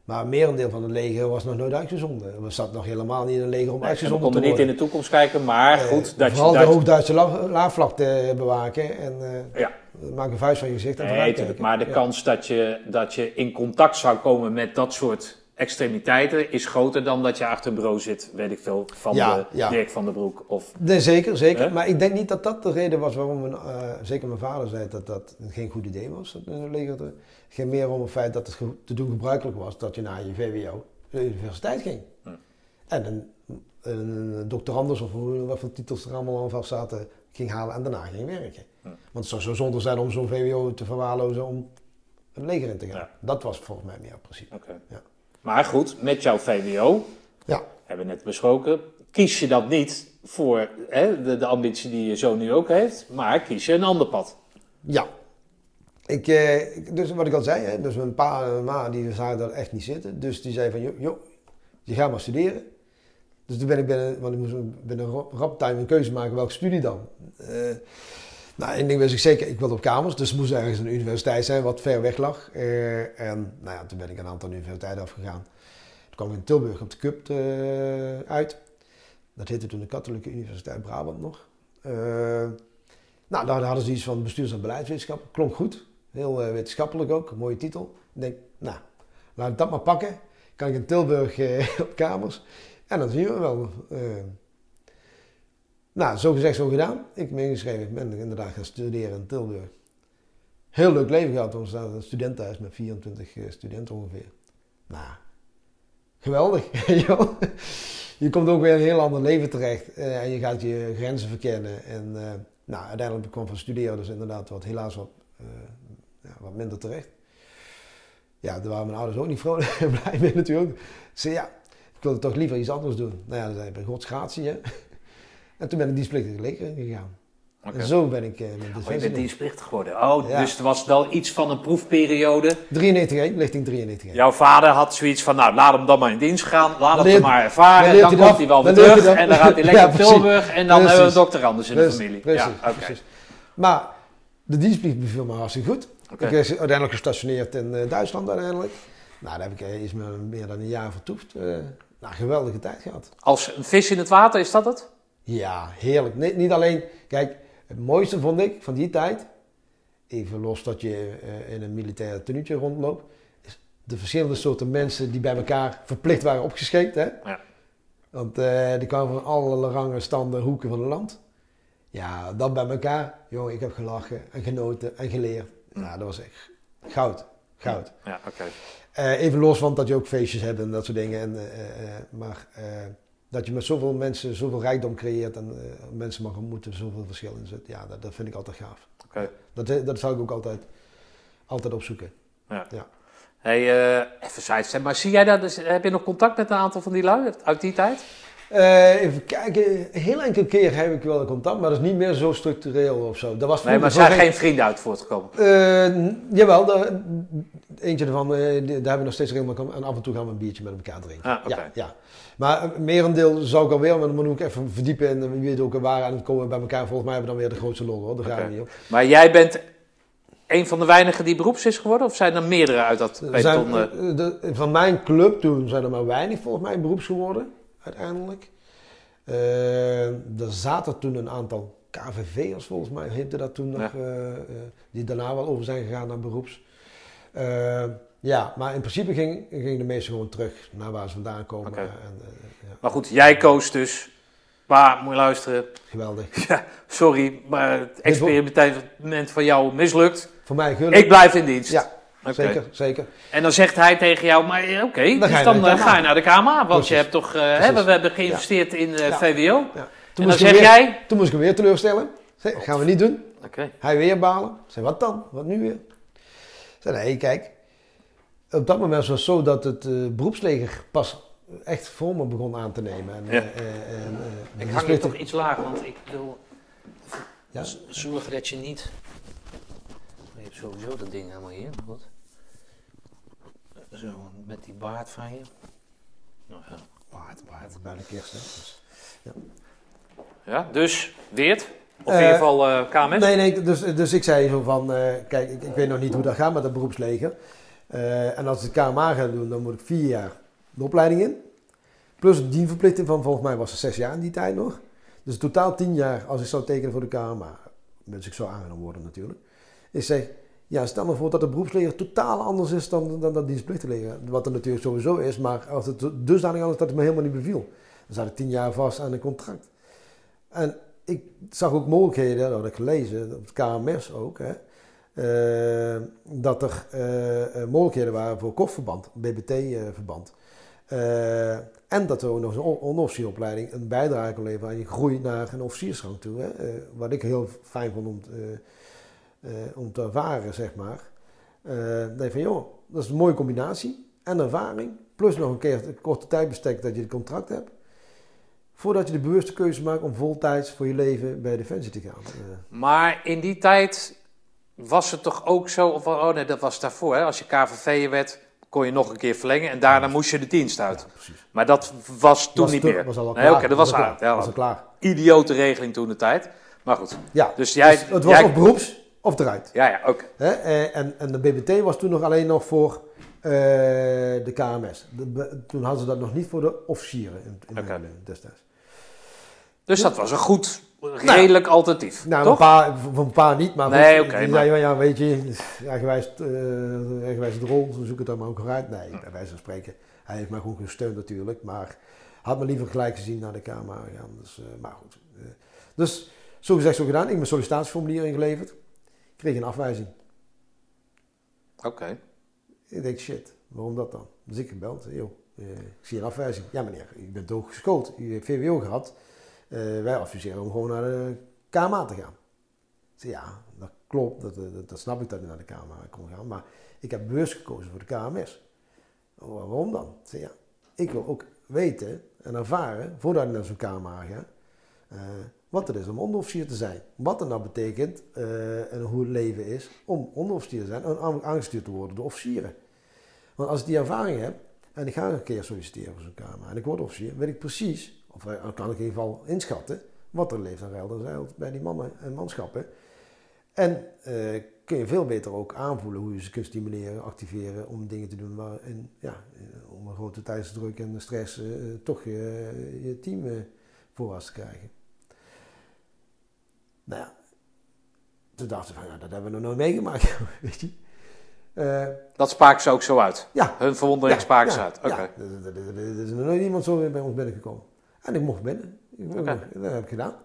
maar een merendeel van het leger was nog nooit uitgezonden. We zaten nog helemaal niet in een leger om Nee, we uitgezonden konden te niet in worden. de toekomst kijken, maar goed, dat je... vooral Dat, de Hoogduitse la- laafvlakte bewaken en Ja. maak een vuist van je gezicht en nee, maar de Ja. kans dat je, dat je in contact zou komen met dat soort extremiteiten is groter dan dat je achter een bureau zit, weet ik veel, van Ja, de ja. Dirk van der Broek. Of, Nee, zeker, zeker. Hè? Maar ik denk niet dat dat de reden was waarom, eh, zeker mijn vader zei dat dat geen goed idee was. Het ging meer om het feit dat het te doen gebruikelijk was dat je naar je VWO de universiteit ging. Hm. En een, een doctorandus of wat voor titels er allemaal aan vast zaten, ging halen en daarna ging werken. Hm. Want het zou zo zonde zijn om zo'n VWO te verwaarlozen om het leger in te gaan. Ja. Dat was volgens mij meer principe. Oké. Ja. Maar goed, met jouw VWO, Ja. hebben we net besproken, kies je dat niet voor hè, de, de ambitie die je zo nu ook heeft, maar kies je een ander pad. Ja. Ik, eh, dus wat ik al zei, hè, dus mijn pa en mijn ma die zagen dat echt niet zitten. Dus die zei van, joh, joh je gaat maar studeren. Dus toen ben ik binnen, want ik moest binnen rap rap time een keuze maken, welke studie dan. Eh, nou, één ding wist ik zeker, ik wilde op kamers, dus er moest ergens een universiteit zijn wat ver weg lag. Eh, en nou ja, toen ben ik een aantal universiteiten afgegaan. Toen kwam ik in Tilburg op de CUP eh, uit. Dat heette toen de Katholieke Universiteit Brabant nog. Eh, nou, daar hadden ze iets van bestuurs- en beleidswetenschap. Klonk goed. Heel wetenschappelijk ook. Mooie titel. Ik denk, nou, laat ik dat maar pakken. Kan ik in Tilburg op kamers. En dan zien we wel. Nou, zo gezegd, zo gedaan. Ik ben ingeschreven. Ik ben inderdaad gaan studeren in Tilburg. Heel leuk leven gehad. Want we in een studentenhuis met 24 eh, studenten ongeveer. Nou, geweldig. je komt ook weer in een heel ander leven terecht. eh, en je gaat je grenzen verkennen. En eh, nou, uiteindelijk kwam van studeren dus inderdaad wat, helaas wat, ja, wat minder terecht. Ja, daar waren mijn ouders ook niet vrolijk blij mee natuurlijk. Ze ja, ik wilde toch liever iets anders doen. Nou ja, dat zei ik, bij godsgratie hè. En toen ben ik die splitter leger ingegaan. Oké. En zo ben ik eh, met Oh, je bent dienstplichtig geworden. Oh, Ja. dus er was wel iets van een proefperiode. 93 lichting 93 Jouw vader had zoiets van, nou, laat hem dan maar in dienst gaan. Laat hem leert- er maar ervaren. dan Dan komt hij wel weer dan terug. En dan gaat hij lekker Ja, precies. Tilburg. En dan hebben we een Precies. dokter anders in de familie. Precies, ja. Maar de dienstplicht beviel me hartstikke goed. Ik is uiteindelijk gestationeerd in eh, Duitsland uiteindelijk. Nou, daar heb ik eh, iets meer, meer dan een jaar vertoefd. Eh nou, geweldige tijd gehad. Als een vis in het water, is dat het? Ja, heerlijk. Nee, niet alleen, kijk, het mooiste vond ik van die tijd, even los dat je eh, in een militair tenuutje rondloopt, is de verschillende soorten mensen die bij elkaar verplicht waren opgescheept. Hè? Ja. Want eh, die kwamen van alle rangen, standen, hoeken van het land. Ja, dat bij elkaar. Jongen, ik heb gelachen en genoten en geleerd. Ja, dat was echt goud. Goud. Ja, oké. Eh, even los van dat je ook feestjes hebt en dat soort dingen. En, maar dat je met zoveel mensen zoveel rijkdom creëert en eh, mensen mag ontmoeten, zoveel verschil in zit. Ja, dat, dat vind ik altijd gaaf. Oké. Dat, eh, dat zou ik ook altijd, altijd opzoeken. Hey, eh, even sidestep, maar zie jij dat, dus, heb je nog contact met een aantal van die lui uit die tijd? Even kijken, een heel enkele keer heb ik wel contact, maar dat is niet meer zo structureel of zo. Dat was Nee, maar zijn geen vrienden uit voortgekomen. N- jawel, daar- eentje ervan, daar hebben we nog steeds regelmatig en af en toe gaan we een biertje met elkaar drinken. Ah, ja, ja. Maar merendeel zou ik alweer, maar dan moet ik even verdiepen en wie weet ook waar en dan komen we bij elkaar. Volgens mij hebben we dan weer de grootste lol hoor, daar gaan we niet op. Maar jij bent een van de weinigen die beroeps is geworden? Of zijn er meerdere uit dat zijn, peloton? eh? eh, de- van mijn club toen zijn er maar weinig volgens mij beroeps geworden, uiteindelijk. Eh, er zaten toen een aantal KVV'ers volgens mij, heette dat toen nog, Ja. die daarna wel over zijn gegaan naar beroeps. Ja, maar in principe ging, gingen de meesten gewoon terug naar waar ze vandaan komen. En, eh, ja, Maar goed, jij koos dus. Maar moet je luisteren. geweldig. Ja, sorry, maar het experiment van jou mislukt. Voor mij gunnen. Ik blijf in dienst. Ja, zeker, zeker. En dan zegt hij tegen jou, maar eh, oké, Dan dus ga je dan naar de eh, ga je naar de KMA. Want Precies. je hebt toch, we hebben geïnvesteerd in Ja. VWO. Ja. En Toen, dan moest ik zeg weer, jij... toen moest ik hem weer teleurstellen. Zeg, gaan we niet doen. Oké, Hij weer balen. Zei, wat dan? Wat nu weer? Zei, nee, kijk. Op dat moment was het zo dat het eh, beroepsleger pas echt vormen begon aan te nemen. En, Ja. eh, eh, en, eh, ik de hang je splitter- toch iets lager, want ik wil Ja. dat je niet... Je hebt sowieso dat ding helemaal hier, goed. Zo, met die baard van je. Nou ja, baard, baard. Bijna kerst, hè. Dus- Ja, dus Weert, of in ieder geval eh, KMS. Nee, nee, dus, dus ik zei zo van, eh, kijk, ik, ik weet nog niet hoe dat gaat met het beroepsleger. Eh, en als ik de KMA ga doen, dan moet ik vier jaar de opleiding in. Plus een dienverplichting van, volgens mij was het zes jaar in die tijd nog. Dus totaal tien jaar als ik zou tekenen voor de KMA. Dus ik zou aangenomen worden natuurlijk. Ik zeg, ja, stel nou voor dat het beroepsleger totaal anders is dan, dan dat dienstplichtenleger. Wat er natuurlijk sowieso is, maar als het dusdanig anders dat het me helemaal niet beviel. Dan zat ik tien jaar vast aan een contract. En ik zag ook mogelijkheden, dat had ik gelezen, op het KMS ook, hè, dat er eh, eh, mogelijkheden waren voor kofverband, BBT-verband. Eh, en dat er ook nog zo'n on- onderofficieropleiding een bijdrage kon leveren aan je groei naar een officiersrang toe. Hè. Eh, wat ik heel fijn vond om, te- eh, eh, ervaren, zeg maar. Eh dat je van, joh, dat is een mooie combinatie. En ervaring, plus nog een keer een korte tijdbestek dat je het contract hebt. Voordat je de bewuste keuze maakt om voltijds voor je leven bij Defensie te gaan. Eh, Maar in die tijd was het toch ook zo, of oh nee, dat was daarvoor. Hè? Als je KVV werd, kon je nog een keer verlengen en daarna moest je de dienst uit. ja. Maar dat was toen Was niet meer. Was al wel nee, dat was, al klaar. Ja, was al klaar. idiote regeling toen de tijd. Maar goed, Ja, dus jij... dus het was jij- of beroeps of eruit. Ja, ja. Hè? Eh, En, en de BBT was toen nog alleen nog voor eh, de KMS. De toen hadden ze dat nog niet voor de officieren in, in. Nederland destijds. Dus dat was een goed, redelijk alternatief, Nou, toch? een paar, een paar niet, maar Nee, goed, die maar- zeiden, ja, weet je, eigenwijs, uh, eigenwijs de rol, zo zoek het dan maar ook uit. Nee, bij wijze van spreken. Hij heeft mij gewoon gesteund natuurlijk, maar had me liever gelijk gezien naar de Kamer gaan. Dus, eh, maar goed. eh. dus zo gezegd, zo gedaan. Ik heb mijn sollicitatieformulier ingeleverd. Ik kreeg een afwijzing. Oké. Ik denk, shit, waarom dat dan? Dus ik gebeld, joh, ik zie een afwijzing. Ja meneer, u bent hooggeschoold, u heeft VWO gehad. Eh, wij adviseren om gewoon naar de KMA te gaan. Ik ja, dat klopt, dat, dat, snap ik dat u naar de KMA kon gaan. Maar ik heb bewust gekozen voor de KMS. Oh, waarom dan? Ik ja, ik wil ook weten en ervaren, voordat ik naar zo'n KMA ga, Eh, wat het is om onderofficier te zijn. Wat het nou betekent eh, en hoe het leven is om onderofficier te zijn en aan- aangestuurd te worden door officieren. Want als ik die ervaring heb en ik ga een keer solliciteren voor zo'n kamer en ik word officier, weet ik precies, of eh, kan ik in ieder geval inschatten, wat er leeft en ruilt en bij die mannen en manschappen. En eh, kun je veel beter ook aanvoelen hoe je ze kunt stimuleren, activeren om dingen te doen waarin, ja, eh, om een grote tijdsdruk en stress toch je, je team voorwaarts te krijgen. Nou ja, toen dachten we van, ja, dat hebben we nog nooit meegemaakt, weet je. Dat spraken ze ook zo uit. ja, Hun verwondering spraken ze ja, uit. Oké. ja. Er- er- er- er is nog nooit iemand zo bij ons binnengekomen. En ik mocht binnen. Oké. Dat heb ik gedaan.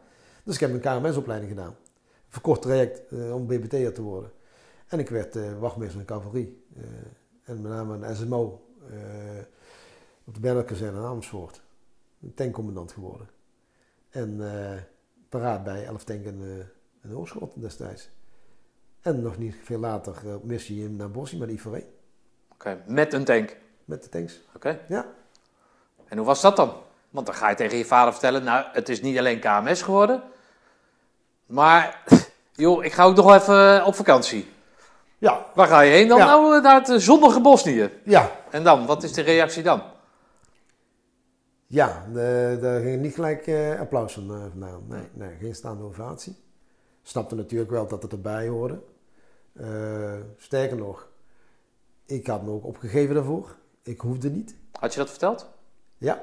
Dus ik heb een KMS-opleiding gedaan. Verkort traject eh, om BBT'er te worden. En ik werd eh, wachtmeester in cavalerie. Eh, en met name een SMO op de Berkelkazerne in Amersfoort. Een tankcommandant geworden. En paraat bij 11 tank en, eh en Oorschot destijds. En nog niet veel later op missie in naar Bossie met IVR Oké, Met een tank. met de tanks. Oké. Ja. En hoe was dat dan? Want dan ga je tegen je vader vertellen, nou, het is niet alleen KMS geworden. Maar, joh, ik ga ook nog wel even op vakantie. Ja, Waar ga je heen dan? Ja. Nou, eh, naar het eh, zonnige Bosnië. ja, En dan, wat is de reactie dan? ja. daar ging niet gelijk eh, applaus van, eh, vandaan. Nee, nee, geen staande ovatie. Snapte natuurlijk wel dat het erbij hoorde. Eh, sterker nog, ik had me ook opgegeven daarvoor. Ik hoefde niet. Had je dat verteld? Ja.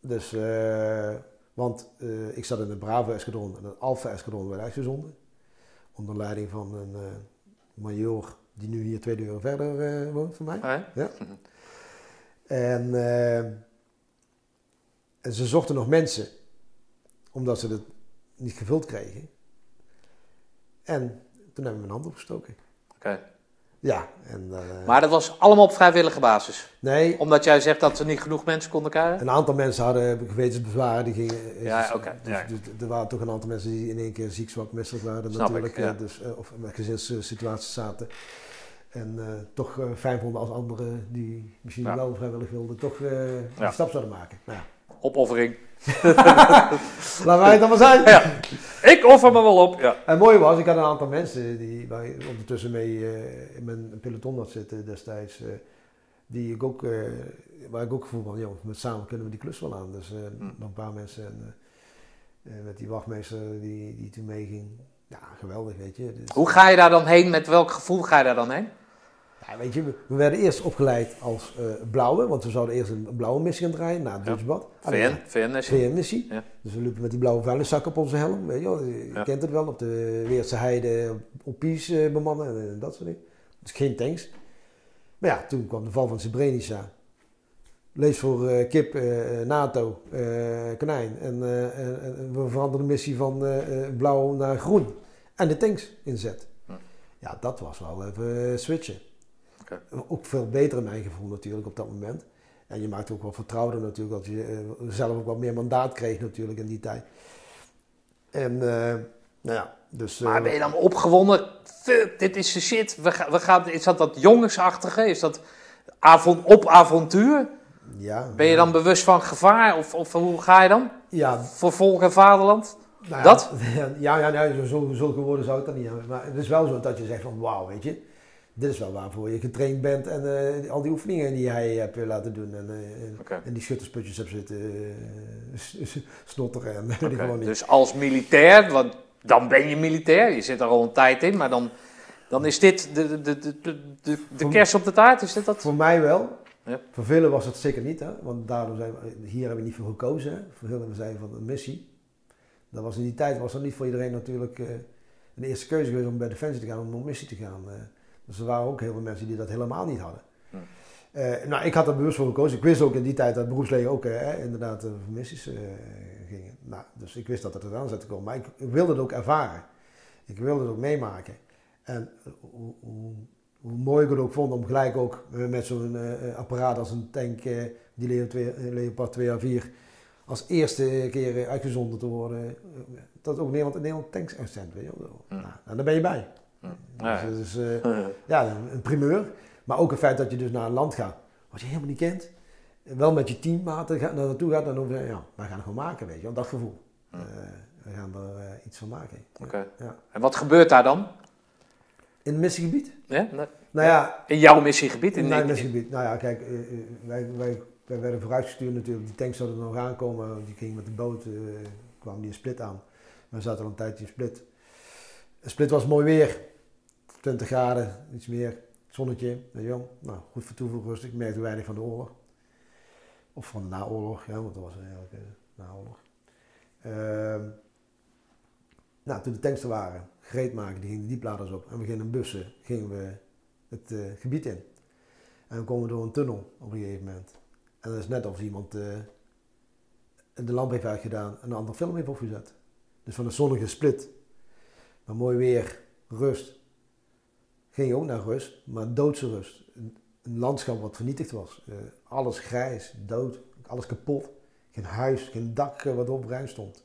Dus, eh, want eh, ik zat in het Bravo-eskadron en het Alpha-eskadron werd uitgezonden. Onder leiding van een eh major die nu hier twee deuren verder woont van mij. Nee? En, eh, en ze zochten nog mensen, omdat ze het niet gevuld kregen. En toen hebben we mijn hand opgestoken. Oké. Ja, en eh, Maar dat was allemaal op vrijwillige basis. nee, Omdat jij zegt dat er niet genoeg mensen konden krijgen? een aantal mensen hadden gewetensbezwaren. Die gingen, eh, Ja, dus, oké, dus- ja. dus er waren toch een aantal mensen die in één keer ziek, zwak, misselijk waren Snap ik, natuurlijk. ja. eh, dus, eh, of met gezinssituaties zaten. En eh, toch eh, fijn vonden als anderen die misschien Ja. wel vrijwillig wilden, toch eh Ja. die stap zouden maken. Nou, ja. Opoffering. Laten wij het dan maar zijn. Ja. Ik offer me wel op. Ja. En het mooie was, ik had een aantal mensen die waar ik ondertussen mee eh, in mijn peloton had zitten destijds. eh, die ik ook, eh, waar ik ook gevoel van, joh, met samen kunnen we die klus wel aan. Dus Hmm. nog een paar mensen. En, met die wachtmeester die, die toen meeging. Ja, geweldig, weet je. Dus, Hoe ga je daar dan heen? Met welk gevoel ga je daar dan heen? Weet je, we, we werden eerst opgeleid als eh, blauwe, want we zouden eerst een blauwe missie gaan draaien na het Ja. Dutchbad. VN, VN is VN-missie. Ja. Dus we liepen met die blauwe vuilniszak op onze helm. Weet je, wel. je Ja. kent het wel, op de Weerse heide, op, Pies eh, bemannen en, en dat soort dingen. Dus geen tanks. Maar ja, toen kwam de val van Srebrenica. Lees voor eh, kip, NATO, konijn. En, en- en we veranderden de missie van blauw naar groen. En de tanks inzet. Ja. Ja, dat was wel even switchen. Ook veel beter in mijn gevoel natuurlijk op dat moment. En je maakt ook wel vertrouwder natuurlijk, dat je eh, zelf ook wat meer mandaat kreeg natuurlijk in die tijd. En eh, nou ja, dus... eh, Maar ben je dan opgewonden? Fuck, dit is de shit. We gaan, we gaan, is dat dat jongensachtige? Is dat avon, op avontuur? ja, Ben je dan bewust van gevaar? Of, of hoe ga je dan? Ja, Voor volk en vaderland? nou ja, Dat? Ja, ja, ja zo, zo, zulke woorden zou ik dan niet hebben. Maar het is wel zo dat je zegt van wauw, weet je. Dit is wel waarvoor je getraind bent en eh, al die oefeningen die jij hebt laten doen. En, eh, en, die schuttersputjes hebt zitten eh, snotteren en Oké, gewoon niet. Dus als militair, want dan ben je militair. Je zit er al een tijd in. Maar dan, dan is dit de, de, de, de, de, de Voor- kers op de taart. Is dit dat? Voor mij wel. Ja. Voor velen was het zeker niet, hè? want daardoor zijn we, hier hebben we niet voor gekozen. Hè? Voor velen zijn van een missie. Dat was in die tijd was dat niet voor iedereen natuurlijk een eerste keuze geweest om bij Defensie te gaan, om op missie te gaan. Dus er waren ook heel veel mensen die dat helemaal niet hadden. Hm. Eh, nou, ik had er bewust voor gekozen. Ik wist ook in die tijd dat beroepsleger ook eh, inderdaad eh, voor missies eh, gingen. Nou, dus ik wist dat het eraan zat te komen. Maar ik, ik wilde het ook ervaren. Ik wilde het ook meemaken. En hoe, hoe, hoe mooi ik het ook vond om gelijk ook met zo'n apparaat als een tank, die Leo 2 eh, Leopard 2A4, als eerste keer uitgezonden te worden. dat ook Nederland, Nederland tanks uitzendt, weet je wel. Hm. Nou, en daar ben je bij. Ja. Dus, dat is, eh, ja, een, primeur. Maar ook het feit dat je dus naar een land gaat wat je helemaal niet kent. Wel met je teammaten gaat, naar naartoe gaat en dan over, ja, wij gaan het gewoon maken, weet je wel, dat gevoel. Eh, we gaan er eh, iets van maken. Oké. Ja. En wat gebeurt daar dan? In het missiegebied? Ja? Nee. Nou ja, In jouw missiegebied? In, in- missiegebied. Nou ja, kijk, wij, wij, wij werden vooruitgestuurd natuurlijk. Die tanks zouden er nog aankomen. Die gingen met de boot, eh kwamen die in Split aan. We zaten al een tijdje in Split. Split was mooi weer. 20 graden, iets meer. Zonnetje, weet je wel. Nou, goed voor toevoeg rustig. Ik merkte weinig van de oorlog. Of van de naoorlog, ja, want dat was eigenlijk eh, naoorlog. Ehm, nou, toen de tanks er waren, gereed maken, die gingen de diepladers op. En we gingen in bussen, gingen we het eh, gebied in. En dan komen we door een tunnel op een gegeven moment. En dat is net of iemand eh, de lamp heeft uitgedaan en een andere film heeft opgezet. Dus van een zonnige split. Maar mooi weer, rust. Je ook naar rust, maar doodse rust. Een, landschap wat vernietigd was. Eh, alles grijs, dood, alles kapot. Geen huis, geen dak eh, wat overeind stond.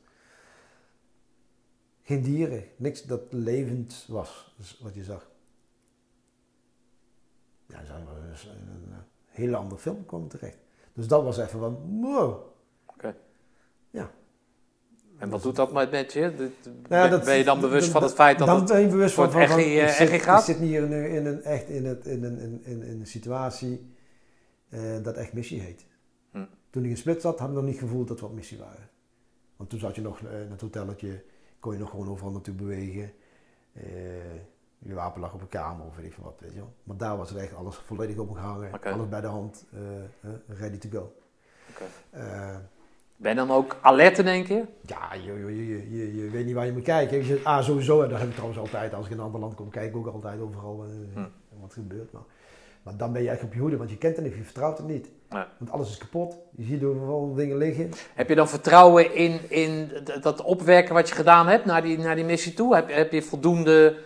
Geen dieren, niks dat levend was, wat je zag. Ja, dan zijn we een hele andere film komen terecht. Dus dat was even van, wow. En wat doet dat met je? Nou ben, dat- ben je dan bewust van het feit dat dan het... ben je bewust van, het van, eh, ik, zit, gaat? ik zit hier in, een- in een, echt in, het, in, een, in, in, in, een situatie eh, dat echt missie heet. Hm. Toen ik in Split zat, had ik nog niet gevoeld dat we op missie waren. Want toen zat je nog eh, in het hotelletje, kon je nog gewoon overal naartoe bewegen. Je wapen lag op een kamer of weet ik wat, weet je wel. Maar daar was het echt alles volledig opgehangen, alles bij de hand, ready to go. Ben je dan ook alert in één keer? ja, je, je, je, je, je weet niet waar je moet kijken. Je zegt, ah, sowieso, en dat heb ik trouwens altijd. Als ik in een ander land kom, kijk ik ook altijd overal eh, Hm. wat er gebeurt. Maar, maar dan ben je echt op je hoede, want je kent het niet, je vertrouwt het niet. Nee. Want alles is kapot. Je ziet overal dingen liggen. Heb je dan vertrouwen in, in dat opwerken wat je gedaan hebt naar die, naar die missie toe? Heb, heb je voldoende...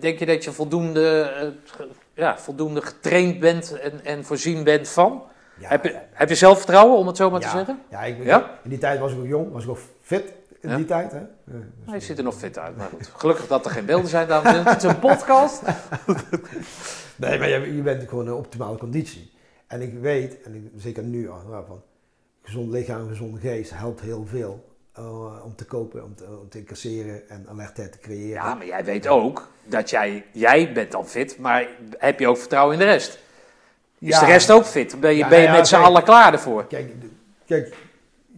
Denk je dat je voldoende, eh, ja, voldoende getraind bent en, en voorzien bent van? Ja, heb, je, heb je zelfvertrouwen, om het zo maar te zeggen? Ja, ik, Ja? in die tijd was ik ook jong, was ik ook fit in die tijd. Hè? Dus- je ziet er nog fit uit, maar goed. Gelukkig dat er geen beelden zijn, dames en heren. Het is een podcast. Nee, maar je, je bent gewoon in optimale conditie. En ik weet, en ik, zeker nu al, nou, van gezond lichaam, gezonde geest helpt heel veel. eh, om te kopen, om te, om te incasseren en alertheid te creëren. Ja, maar jij weet ook dat jij, jij bent dan fit, maar heb je ook vertrouwen in de rest? Is Ja. de rest ook fit? Ben je, Ja, ben je ja, met z'n allen klaar ervoor? Kijk, kijk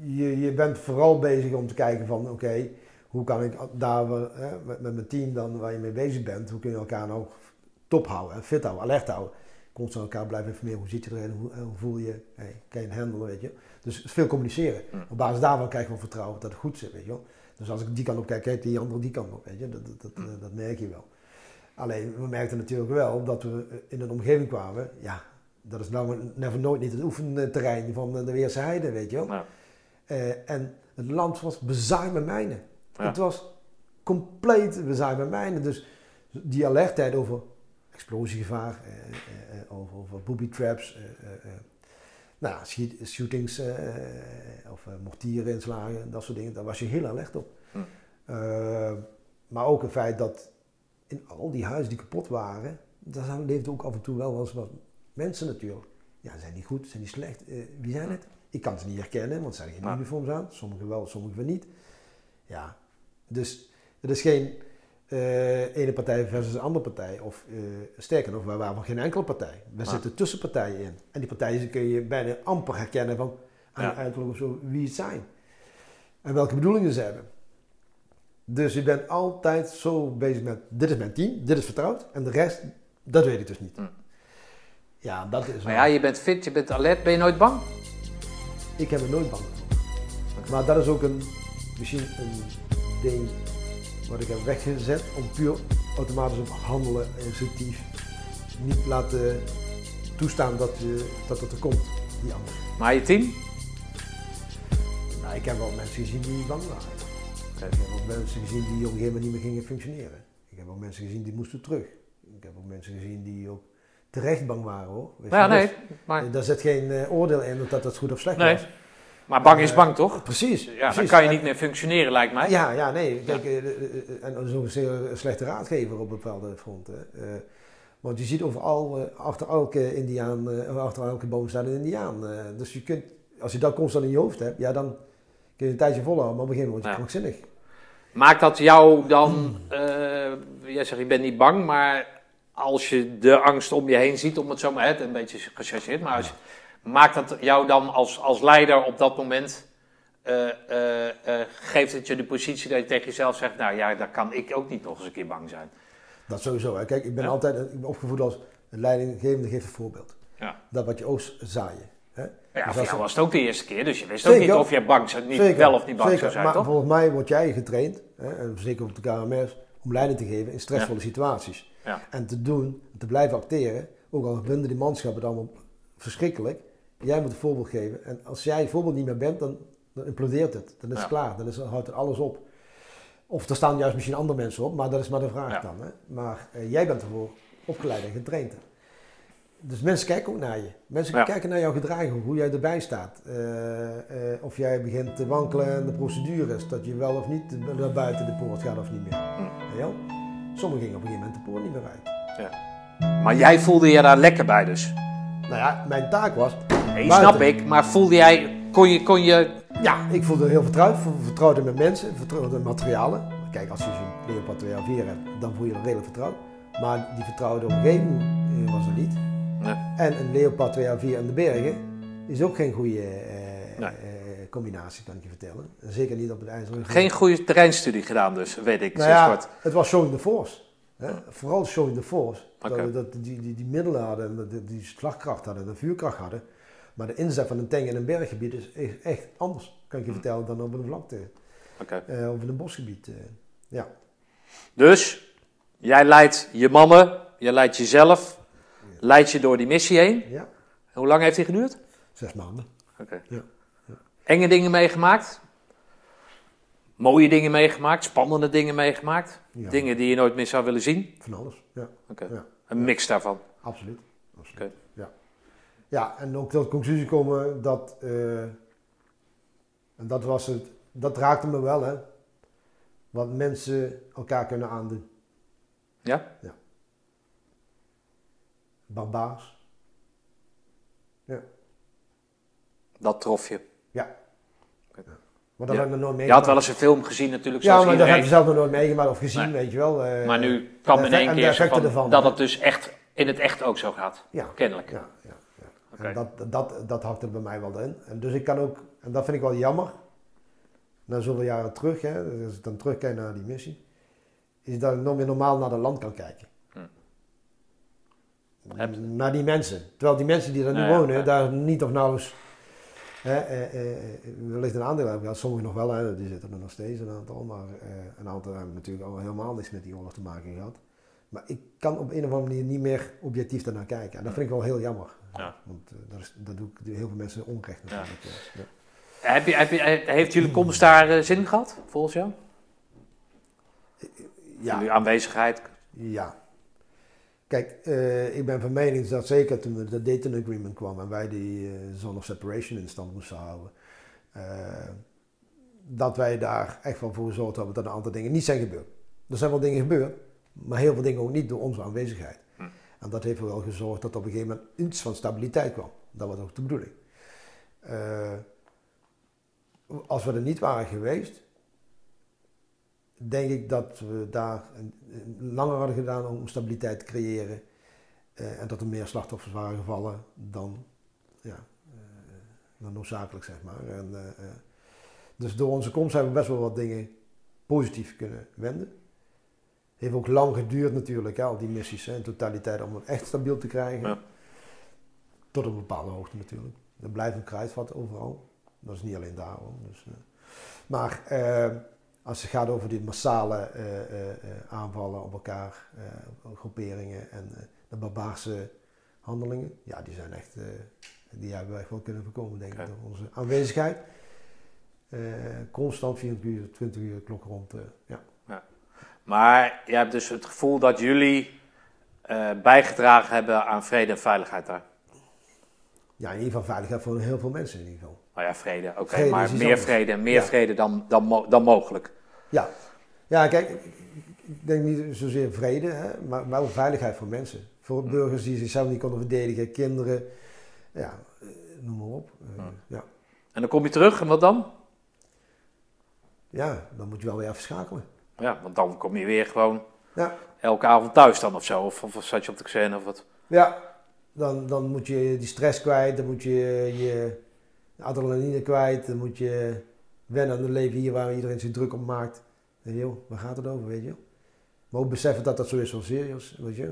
je, je bent vooral bezig om te kijken van oké, hoe kan ik daar hè, met, met mijn team dan waar je mee bezig bent, hoe kun je elkaar nou top houden, en fit houden, alert houden. Constant elkaar blijven informeren, hoe zit je erin, hoe, hoe voel je, hey, kan je het handelen, weet je. Dus veel communiceren. Hm. Op basis daarvan krijg je wel vertrouwen dat het goed zit, weet je wel. Dus als ik die kant op kijk, kijk die andere die kant op, weet je. Dat, dat, dat, Hm. dat merk je wel. Alleen, we merkten natuurlijk wel dat we in een omgeving kwamen, ja, dat is nou nooit niet het oefenterrein van de Weerse Heide, weet je wel. Ja. Eh, en het land was bezaaid met mijnen. Ja. Het was compleet bezaaid met mijnen. Dus die alertheid over explosiegevaar, eh, eh, over, over booby traps, nou, shootings of uh, mortiereninslagen, dat soort dingen, daar was je heel alert op. Hm. Maar ook het feit dat in al die huizen die kapot waren, daar leefden ook af en toe wel eens wat mensen natuurlijk. Ja, zijn die goed, zijn die slecht? Eh, wie zijn het? Ik kan ze niet herkennen, want ze hebben geen uniforms aan. Sommigen wel, sommigen niet. Ja, dus het is geen eh, ene partij versus een andere partij. Of eh, sterker nog, wij waren van geen enkele partij. We zitten tussen partijen in. En die partijen kun je bijna amper herkennen van aan Ja. het uiterlijk of zo wie het zijn. En welke bedoelingen ze hebben. Dus je bent altijd zo bezig met, dit is mijn team, dit is vertrouwd. En de rest, dat weet ik dus niet. Hm. Ja, dat is Maar ja, je bent fit, je bent alert, ben je nooit bang? Ik heb er nooit bang voor. Maar dat is ook een, misschien een ding wat ik heb weggezet om puur automatisch op handelen, instructief. Niet laten toestaan dat, je, dat het er komt, die angst. Maar je team? Nou, ik heb wel mensen gezien die bang waren. Ik heb ook mensen gezien die op een gegeven moment niet meer gingen functioneren. Ik heb ook mensen gezien die moesten terug. Ik heb ook mensen gezien die ook terecht bang waren hoor. Weet Ja, nee. Maar, Eh, Daar zit geen eh, oordeel in dat dat goed of slecht nee. was. maar bang is bang, toch? Precies. Ja, dan kan je En- niet meer functioneren, lijkt mij. Ja, ja, nee. Kijk, eh, eh, eh, en zo'n zeer slechte raadgever op bepaalde fronten. Eh, want je ziet overal, eh, achter elke indiaan, eh, achter elke boom staat een indiaan. eh, dus je kunt, als je dat constant in je hoofd hebt, ja, dan kun je een tijdje volhouden, maar op een gegeven moment word je Ja. krankzinnig. Maakt dat jou dan, eh, jij zegt je bent niet bang, maar als je de angst om je heen ziet, om het zo maar, het een beetje gechargeerd, maar als, maakt dat jou dan als, als leider op dat moment, eh, geeft het je de positie dat je tegen jezelf zegt, nou ja, daar kan ik ook niet nog eens een keer bang zijn. Dat sowieso. Hè. Kijk, ik ben Ja. altijd ik ben opgevoed als een leidinggevende geeft een voorbeeld. Ja. Dat wat je oogst, zaaien. Hè. Ja, Dus voor als- jou was het ook de eerste keer, dus je wist ook niet of je bang zou, niet Zeker, wel of niet bang zeker. zou zijn, maar toch? volgens mij word jij getraind, hè, en zeker op de KMS, om leiding te geven in stressvolle situaties. Ja. En te doen, te blijven acteren, ook al vinden die manschappen het allemaal verschrikkelijk. Jij moet een voorbeeld geven. En als jij voorbeeld niet meer bent, dan, dan implodeert het. Dan is het Ja. klaar, dan, is, dan houdt het alles op. Of er staan juist misschien andere mensen op, maar dat is maar de vraag Ja. dan. Hè. Maar eh, jij bent ervoor opgeleid en getraind. Dus mensen kijken ook naar je. Mensen Ja. kijken naar jouw gedrag, hoe jij erbij staat. Eh, eh, of jij begint te wankelen in de procedures, dat je wel of niet naar buiten de poort gaat of niet meer. Hm. Ja. Sommigen gingen op een gegeven moment de poort niet meer uit. Maar jij voelde je daar lekker bij dus. Nou ja, mijn taak was. Nee, snap ik, maar voelde jij, kon je, kon je, Ja, ik voelde heel vertrouwd. ver- Vertrouwd in mijn mensen, vertrouwd in materialen. Kijk, als je zo'n Leopard 204 hebt, dan voel je er redelijk vertrouwd. Maar die vertrouwde omgeving eh, was er niet. Nee. En een Leopard 204 in de bergen is ook geen goede eh, Nee. Combinatie, kan ik je vertellen. En Zeker niet op het IJzeren geen goede terreinstudie gedaan dus, weet ik, Nou ja, het was showing the force. Hè? Vooral showing the force. Dat Oké. we dat, die, die, die middelen hadden, en dat- die slagkracht hadden, de vuurkracht hadden. Maar de inzet van een tank in een berggebied is echt anders, kan ik je vertellen, dan op een vlakte eh, of in een bosgebied. eh. ja. Dus, jij leidt je mannen, je leidt jezelf, leidt je door die missie heen. ja, Hoe lang heeft die geduurd? zes maanden. Oké. Ja. Enge dingen meegemaakt? Mooie dingen meegemaakt? Spannende dingen meegemaakt? Ja. Dingen die je nooit meer zou willen zien? Van alles, ja, Oké. Ja. Een mix daarvan. absoluut. Ja. ja, en ook tot de conclusie komen dat, eh, en dat was het, dat raakte me wel, hè. Wat mensen elkaar kunnen aandoen. Ja? Barbaars. Dat trof je. Ja. Maar dat Ja. heb ik nog nooit Je meegemaakt. had wel eens een film gezien natuurlijk, Ja, zoals maar dat heb iedereen. je zelf nog nooit meegemaakt of gezien, Nee. weet je wel. eh, Maar nu kwam de in één keer zo van ervan, dat het dus echt in het echt ook zo gaat. Ja. Kennelijk. Ja, ja, ja. Dat, dat, dat hakt er bij mij wel in. En dus ik kan ook, en dat vind ik wel jammer, na zoveel jaren terug, hè, dus als ik dan terugkijk naar die missie, is dat ik nog meer normaal naar het land kan kijken. Heb- Naar die mensen. Terwijl die mensen die daar nu Nou ja, wonen, ja. daar niet of nauwelijks eh, eh, eh, wellicht een aandeel hebben gehad. Sommigen nog wel, hè, die zitten er nog steeds, een aantal. Maar eh, een aantal hebben natuurlijk al helemaal niks met die oorlog te maken gehad. Maar ik kan op een of andere manier niet meer objectief daarnaar kijken. En dat vind ik wel heel jammer. Ja. Want eh, dat, is, dat doe ik heel veel mensen onrecht natuurlijk. Ja. Ja. Heb je, heb je, heeft jullie komst daar eh, zin in gehad, volgens jou? Jullie Ja, aanwezigheid? ja. Kijk, eh, ik ben van mening dat zeker toen er de Dayton Agreement kwam en wij die eh, zone of separation in stand moesten houden, eh, dat wij daar echt wel voor gezorgd hebben dat een aantal dingen niet zijn gebeurd. Er zijn wel dingen gebeurd, maar heel veel dingen ook niet door onze aanwezigheid. Hm. En dat heeft er wel gezorgd dat op een gegeven moment iets van stabiliteit kwam. Dat was ook de bedoeling. Als we er niet waren geweest, denk ik dat we daar langer hadden gedaan om stabiliteit te creëren. eh, en dat er meer slachtoffers waren gevallen dan, ja, eh, dan noodzakelijk, zeg maar. En, eh, dus door onze komst hebben we best wel wat dingen positief kunnen wenden. Heeft ook lang geduurd natuurlijk, hè, al die missies hè, in totaliteit, om het echt stabiel te krijgen. Ja. Tot een bepaalde hoogte natuurlijk. Er blijft een kruidvat overal. Dat is niet alleen daar hoor. Dus. Maar als het gaat over die massale eh, eh, eh, aanvallen op elkaar, groeperingen en de barbaarse handelingen, ja, die zijn echt, die hebben we echt wel kunnen voorkomen, denk ik, door onze aanwezigheid. Constant 24 uur, 20 uur klok rond. eh, ja. Maar je hebt dus het gevoel dat jullie bijgedragen hebben aan vrede en veiligheid daar. ja, in ieder geval veiligheid voor heel veel mensen in ieder geval. Nou ja, vrede, oké, maar meer anders. vrede, meer Ja. vrede dan, dan, dan mogelijk. Ja, ja kijk, ik- denk niet zozeer vrede, hè, maar wel veiligheid voor mensen. Voor burgers die zichzelf niet konden verdedigen, kinderen, ja, eh, noem maar op. Eh, Ja. ja. En dan kom je terug en wat dan? ja, dan moet je wel weer even schakelen. Ja, want dan kom je weer gewoon Ja, elke avond thuis dan of zo. Of, of, zat je op de xen of wat? ja dan, dan moet je die stress kwijt, dan moet je je adrenaline kwijt, dan moet je wennen aan het leven hier waar iedereen zich druk op maakt. En joh, waar gaat het over, weet je? Maar ook beseffen dat dat zo is wel serieus, weet je.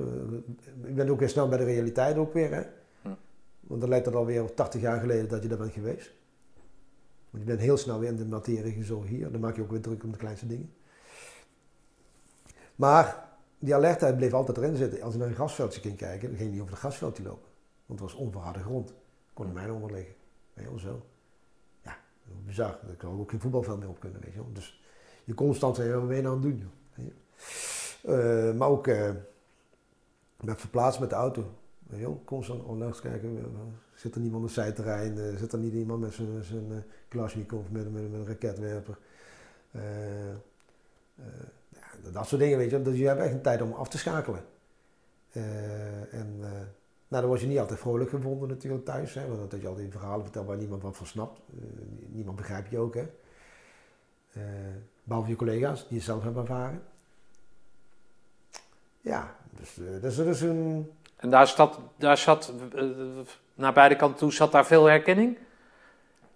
Je bent ook weer snel bij de realiteit ook weer, hè. Hm. Want dan lijkt het alweer 80 jaar geleden dat je daar bent geweest. Want je bent heel snel weer in de materie gezogen hier. Dan maak je ook weer druk om de kleinste dingen. Maar die alertheid bleef altijd erin zitten. Als je naar een grasveldje ging kijken, dan ging je niet over het grasveldje lopen. Want het was onverharde grond. Kon in mijn onder liggen. Heel zo. Bizar. Daar kan ook geen voetbalveld meer op kunnen, weet je wel. Dus je constant zeggen, wat ben je nou aan het doen? Eh, maar ook eh met verplaatst met de auto. Weet je wel, constant onlangs kijken. eh, Zit er niemand op het zijterrein? eh, zit er niet iemand met zijn, uh, of met, met, met een raketwerper? Dat soort dingen, weet je. Dus je hebt echt een tijd om af te schakelen. En uh, nou, dan word je niet altijd vrolijk gevonden natuurlijk thuis. Hè, want dat je al die verhalen vertelt waar niemand wat van snapt. Uh, niemand begrijpt je ook, hè. Uh, behalve je collega's die het zelf hebben ervaren. Ja, dus, uh, dus dat is een... En daar zat, daar zat naar beide kanten toe, zat daar veel herkenning?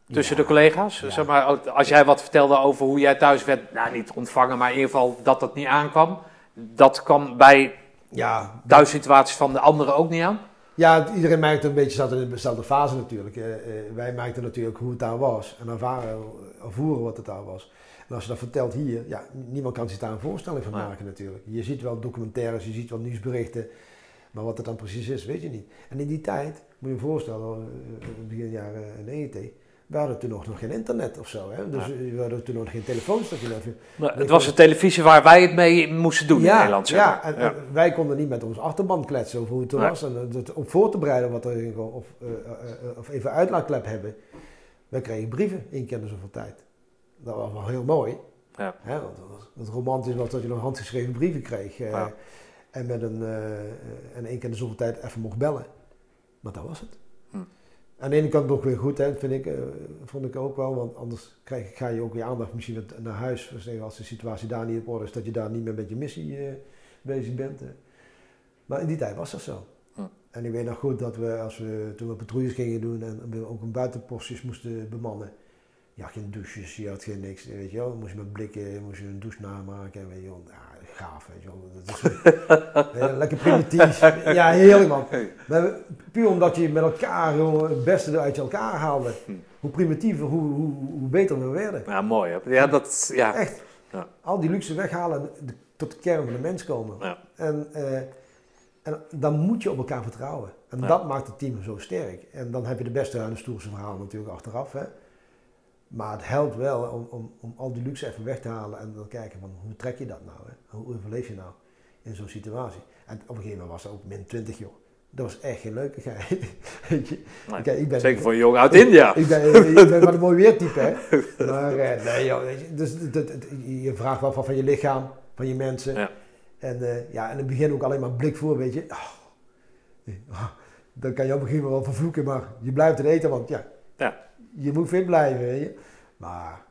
Tussen ja. de collega's? Ja. Zeg maar, als jij wat vertelde over hoe jij thuis werd, nou niet ontvangen, maar in ieder geval dat dat niet aankwam. Dat kwam bij ja, thuissituaties van de anderen ook niet aan? Ja, iedereen merkte een beetje, zat in dezelfde fase natuurlijk. Uh, uh, wij merkten natuurlijk hoe het daar was en ervaren, ervoeren wat het daar was. En als je dat vertelt hier, ja, niemand kan zich daar een voorstelling van maken natuurlijk. Je ziet wel documentaires, je ziet wel nieuwsberichten, maar wat het dan precies is, weet je niet. En in die tijd, moet je je voorstellen, uh, begin jaren 90, we hadden toen nog, nog geen internet of zo. Hè? Dus ja. we hadden toen nog geen telefoons. Dat je maar het was de televisie waar wij het mee moesten doen ja, in Nederland. Zeg ja, en, ja, en wij konden niet met ons achterban kletsen over hoe het nee. was. En het op voor te bereiden wat er ging, of, uh, uh, of even uitlaatklep hebben. Wij kregen brieven één keer in zoveel tijd. Dat was wel heel mooi. Ja. Hè? Want het romantisch was dat je nog handgeschreven brieven kreeg. En met een, en één keer in de zoveel tijd even mocht bellen. Maar dat was het. Aan de ene kant ook weer goed, hè, vind ik, uh, vond ik ook wel, want anders krijg, ga je ook weer aandacht misschien naar huis. Als de situatie daar niet op orde is, dat je daar niet meer met je missie uh, bezig bent. Uh. Maar in die tijd was dat zo. Hm. En ik weet nog goed dat we, als we toen we patrouilles gingen doen en we ook een buitenpostjes moesten bemannen. Je had geen douches, je had geen niks, weet je wel. Moest je met blikken, moest je een douche namaken en weet je wel. Ja, gaaf, weet je wel. Dat is lekker primitief. Ja, heerlijk man. Maar puur omdat je met elkaar het beste uit elkaar haalde. Hoe primitiever, hoe, hoe, hoe beter we werden. Ja, mooi. Hè? Ja, dat, ja. Echt. Ja. Al die luxe weghalen de, tot de kern van de mens komen. Ja. En, uh, en dan moet je op elkaar vertrouwen. En ja. dat maakt het team zo sterk. En dan heb je de beste en de stoerste verhaal natuurlijk achteraf. Hè. Maar het helpt wel om, om, om al die luxe even weg te halen en dan kijken van hoe trek je dat nou? Hè? Hoe overleef je nou in zo'n situatie? En op een gegeven moment was het ook min 20 joh. Dat was echt geen leukigheid. Nee, Kijk, ik ben, zeker voor een jongen uit India. Ik ben, ik ben wat een mooi weertype hè. Maar uh, nee joh, dus, dat, dat, je vraagt wel van, van je lichaam, van je mensen. Ja. En uh, ja, in het begin ook alleen maar blik voor, weet je. Oh, oh, dan kan je op een gegeven moment wel vervloeken, maar je blijft het eten, want ja, ja. je moet fit blijven, weet je. Maar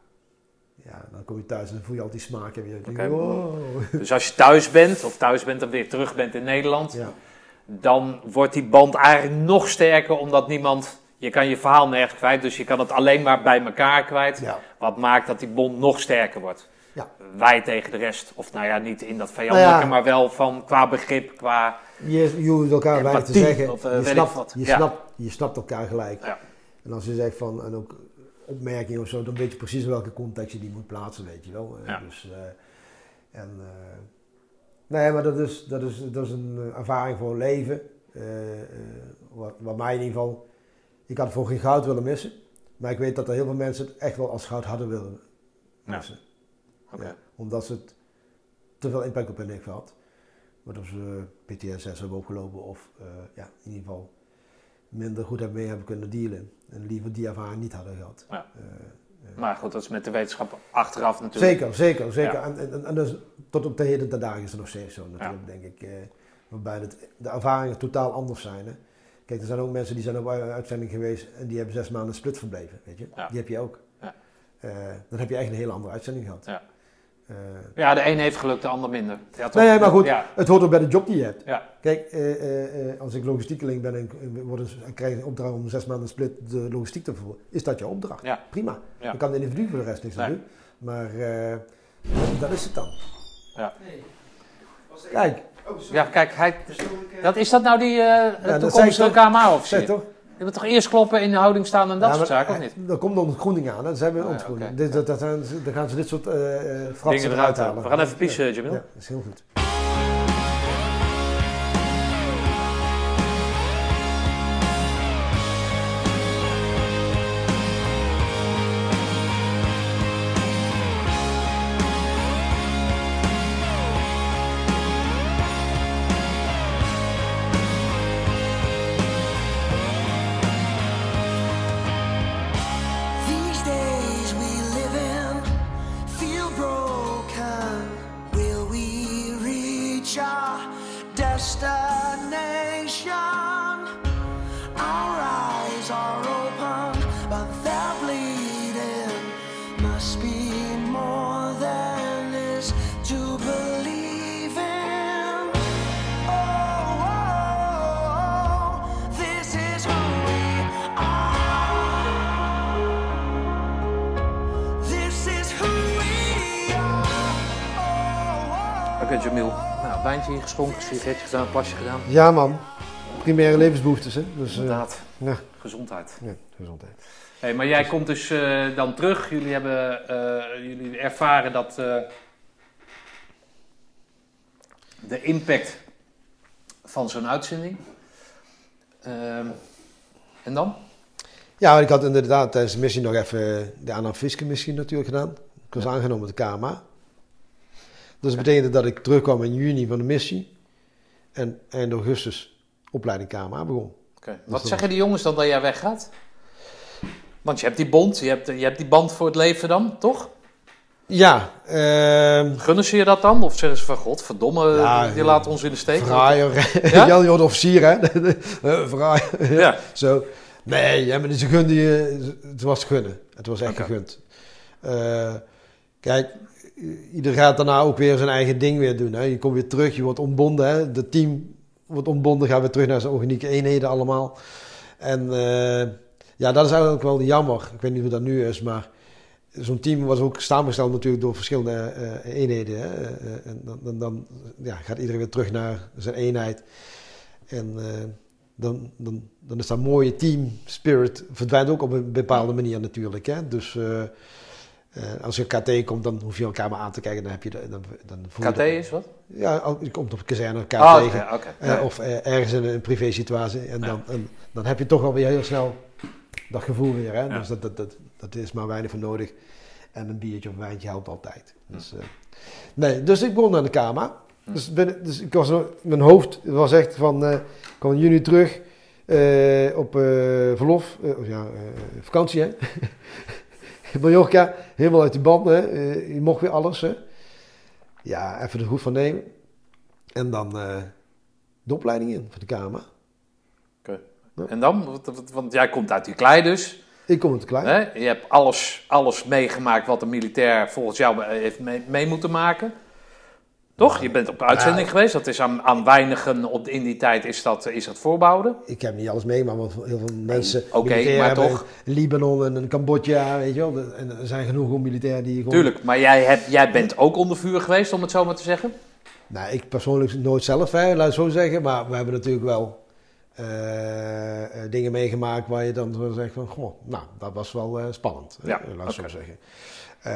ja, dan kom je thuis en dan voel je al die smaak en. Okay. Wow. Dus als je thuis bent, of thuis bent en weer terug bent in Nederland, Ja. dan wordt die band eigenlijk nog sterker, omdat niemand, je kan je verhaal nergens kwijt, dus je kan het alleen maar bij elkaar kwijt. Ja. Wat maakt dat die bond nog sterker wordt. Ja. Wij tegen de rest, of nou ja, niet in dat vijandelijke, Nou ja. maar wel van qua begrip, qua... Je, je hoeft elkaar weinig te zeggen. of, eh, je, snapt, je, snapt, je snapt elkaar gelijk. Ja. En als je zegt van, en ook opmerkingen of zo, dan weet je precies in welke context je die moet plaatsen, weet je wel. Eh, Ja. Dus, eh, en, eh, nee, maar dat is, dat is, dat is een ervaring voor leven. wat, wat mij in ieder geval, ik had voor geen goud willen missen. Maar ik weet dat er heel veel mensen het echt wel als goud hadden willen Ja. missen. Ja, omdat ze het te veel impact op hen heeft gehad. Waardoor ze PTSS hebben opgelopen of ja, in ieder geval minder goed hebben mee hebben kunnen dealen. En liever die ervaring niet hadden gehad. Ja. Eh, eh, Maar goed, dat is met de wetenschap achteraf natuurlijk. zeker, zeker, zeker. Ja. En, en, en dus tot op de heden ten dagen is het nog steeds zo natuurlijk, denk ik. eh, waarbij het, de ervaringen totaal anders zijn. Hè. Kijk, er zijn ook mensen die zijn op uitzending geweest en die hebben zes maanden split verbleven, weet je. Die heb je ook. Ja. dan heb je echt een hele andere uitzending gehad. Ja. Eh, Ja, de een heeft geluk, de ander minder. Ja, toch? nee, maar goed, Ja, het hoort ook bij de job die je hebt. ja. Kijk, eh, eh, eh, als ik logistiekeling ben en, word en krijg een opdracht om zes maanden split de logistiek te vervoeren, is dat je opdracht. Ja. Prima. Ja. Dan kan de individu voor de rest niks aan Nee. doen. Maar eh, dat is het dan. Ja. Kijk, ja, kijk, hij, dat, is dat nou die eh dat zei toekomstige. KMA-officier? zeg toch? Je moet toch eerst kloppen, in de houding staan en dat Ja, soort zaken, of eh, niet? Dat komt de ontgroening aan. Ze hebben Oh, ja, ontgroening. Dit- dat, dat zijn, dan gaan ze dit soort eh fratsen eruit halen. We gaan even pissen, Ja, Jamil. Ja, dat is heel goed. Sigaretje gedaan, plasje gedaan. Ja man, primaire levensbehoeftes. Hè. Dus, eh, Inderdaad, ja, gezondheid. ja, gezondheid. Hey, maar jij komt dus eh, dan terug. Jullie hebben eh, jullie ervaren dat de impact van zo'n uitzending. Ehm, en dan? Ja, ik had inderdaad tijdens de missie nog even de Anna-Fiske missie natuurlijk gedaan. Ik was aangenomen met de KMA. Dus dat betekende dat ik terugkwam in juni van de missie. En eind augustus opleiding KMA begon. Dat Wat zeggen die jongens dan dat jij weggaat? Want je hebt die bond, je hebt, je hebt die band voor het leven dan, toch? Ja, ehm Gunnen ze je dat dan? Of zeggen ze van, god, verdomme, Ja, die laat ons in de steek? Vraaier. Ja? Jan, je wordt officier hè? Eh, Vraaier. Ja. Zo. Nee, ja, maar ze gunden je. Het was gunnen. Het was echt Oké. gegund. Eh, kijk, ieder gaat daarna ook weer zijn eigen ding weer doen. Hè. Je komt weer terug, je wordt ontbonden. Hè. De team wordt ontbonden, gaat weer terug naar zijn organieke eenheden allemaal. En eh, ja, dat is eigenlijk wel jammer. Ik weet niet hoe dat nu is, maar zo'n team was ook samengesteld natuurlijk door verschillende eh, eenheden. Hè. Eh, eh, en dan, dan, dan ja, gaat iedereen weer terug naar zijn eenheid. En eh, dan, dan, dan is dat mooie team spirit verdwijnt ook op een bepaalde manier natuurlijk. Hè? Dus eh, eh, als je KT komt, dan hoef je elkaar maar aan te kijken. Dan heb je de, dan, dan voel je KT de- is wat? Ja, je komt op een kazerne Ah, tegen. oké, oké. Eh, of eh, ergens in een privé situatie. En Ja. dan, en dan heb je toch wel weer heel snel dat gevoel weer. Hè? Ja. Dus dat, dat, dat, dat is maar weinig voor nodig. En een biertje of een wijntje helpt altijd. Dus, eh, nee, dus ik begon aan de KMA. Dus, ben, dus ik was, mijn hoofd was echt van, eh, ik kwam in juni terug eh, op eh, verlof, of ja, eh, vakantie hè. Mallorca, helemaal uit die band hè. Eh, je mocht weer alles hè. Ja, even de goed van nemen. En dan eh, de opleiding in voor de KMA. En dan? Want- jij komt uit die klei dus. Ik kom het klein. Hè? Je hebt alles, alles meegemaakt wat een militair volgens jou heeft mee, mee moeten maken. Toch? Je bent op uitzending Ja. geweest. Dat is aan, aan weinigen op, in die tijd is dat, is dat. Ik heb niet alles meegemaakt, want heel veel mensen oké, maar toch. in Libanon en in Cambodja, weet je wel. En er zijn genoeg militairen die gewoon... Tuurlijk, maar jij, hebt, jij bent ook onder vuur geweest, om het zo maar te zeggen. Nou, ik persoonlijk nooit zelf, hè, laat het zo zeggen. Maar we hebben natuurlijk wel eh, eh, dingen meegemaakt waar je dan zo zegt van... Goh, nou, dat was wel eh, spannend, Ja, laat oké. zo zeggen. Eh,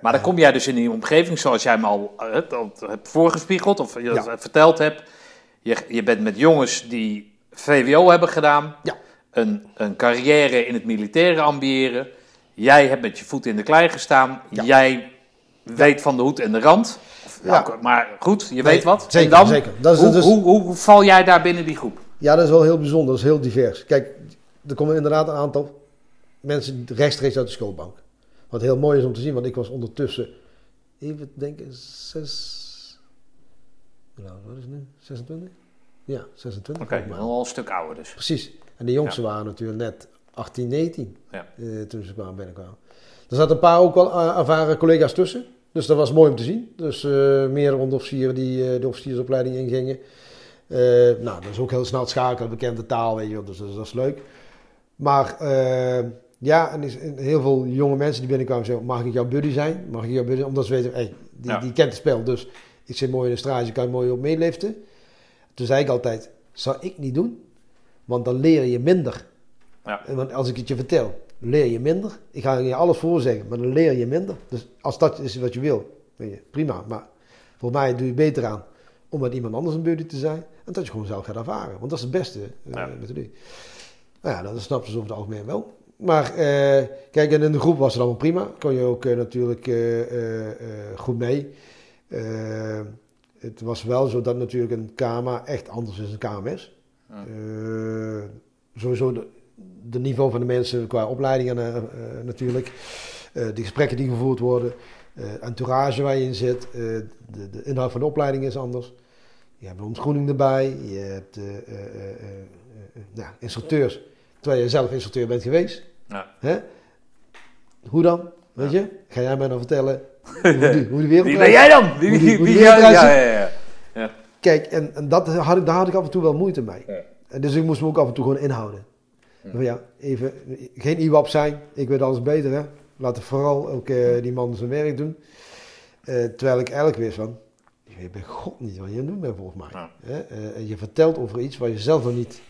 Maar dan kom jij dus in die omgeving zoals jij me al eh, al hebt voorgespiegeld of je Ja. verteld hebt. Je, je bent met jongens die VWO hebben gedaan, Ja. een, een carrière in het militaire ambiëren. Jij hebt met je voet in de klei gestaan. Ja. Jij weet van de hoed en de rand. Ja. maar goed, je Nee, weet wat. zeker, en dan, zeker. Dat is hoe, dus- hoe, hoe, hoe val jij daar binnen die groep? Ja, dat is wel heel bijzonder, dat is heel divers. Kijk, er komen inderdaad een aantal mensen rechtstreeks uit de schoolbank. Wat heel mooi is om te zien, want ik was ondertussen, even denken, zes... Hoe oud was ik nu? 26? Ja, 26. Oké, mij. al een stuk ouder dus. Precies. En de jongsten waren natuurlijk net 18, 19 Ja. eh, toen ze kwamen binnenkwamen. Er zaten een paar ook wel eh, ervaren collega's tussen. Dus dat was mooi om te zien. Dus eh meerdere onderofficieren die eh, de officiersopleiding ingingen. Nou, dat is ook heel snel schakelen, bekende taal, weet je wel. Dus dat, is- dat is leuk. Maar ja, en is, en heel veel jonge mensen die binnenkwamen zeggen, mag ik jouw buddy zijn? Mag ik jouw buddy Omdat ze weten, hey, die, Ja. die kent het spel. Dus ik zit mooi in de straatje, kan je mooi op meeliften. Toen zei ik altijd, zou ik niet doen? Want dan leer je minder. Ja. Want als ik het je vertel, leer je minder. Ik ga je alles voorzeggen, maar dan leer je minder. Dus als dat is wat je wil, weet je, prima. Maar volgens mij doe je beter aan om met iemand anders een buddy te zijn. En dat je gewoon zelf gaat ervaren. Want dat is het beste eh, Ja. met de doen. Nou ja, dat snapten ze over het algemeen wel. Maar eh, kijk, en in de groep was het allemaal prima. Kon je ook eh, natuurlijk eh, goed mee. Het was wel zo dat natuurlijk een KMA echt anders is dan een KMS. Ja. Sowieso de, de niveau van de mensen qua opleidingen natuurlijk. De gesprekken die gevoerd worden. entourage waar je in zit. de, de inhoud van de opleiding is anders. Je hebt een ontgroening erbij. Je hebt instructeurs. Terwijl je zelf instructeur bent geweest. Ja. Hè? Hoe dan? Weet je? Ga jij mij dan vertellen hoe, die, hoe de wereld Wie ben jij dan? Wie, die- die ja, ja, ja, ja. Kijk, en, en dat had ik, daar had ik af en toe wel moeite mee. En dus ik moest me ook af en toe gewoon inhouden. Van ja, even, geen IWAP zijn, ik weet alles beter hè. Laten vooral ook eh, die man zijn werk doen. Eh, terwijl ik eigenlijk wist van, je weet bij god niet wat je aan het doen bent volgens mij. Ja. Eh, je vertelt over iets wat je zelf nog niet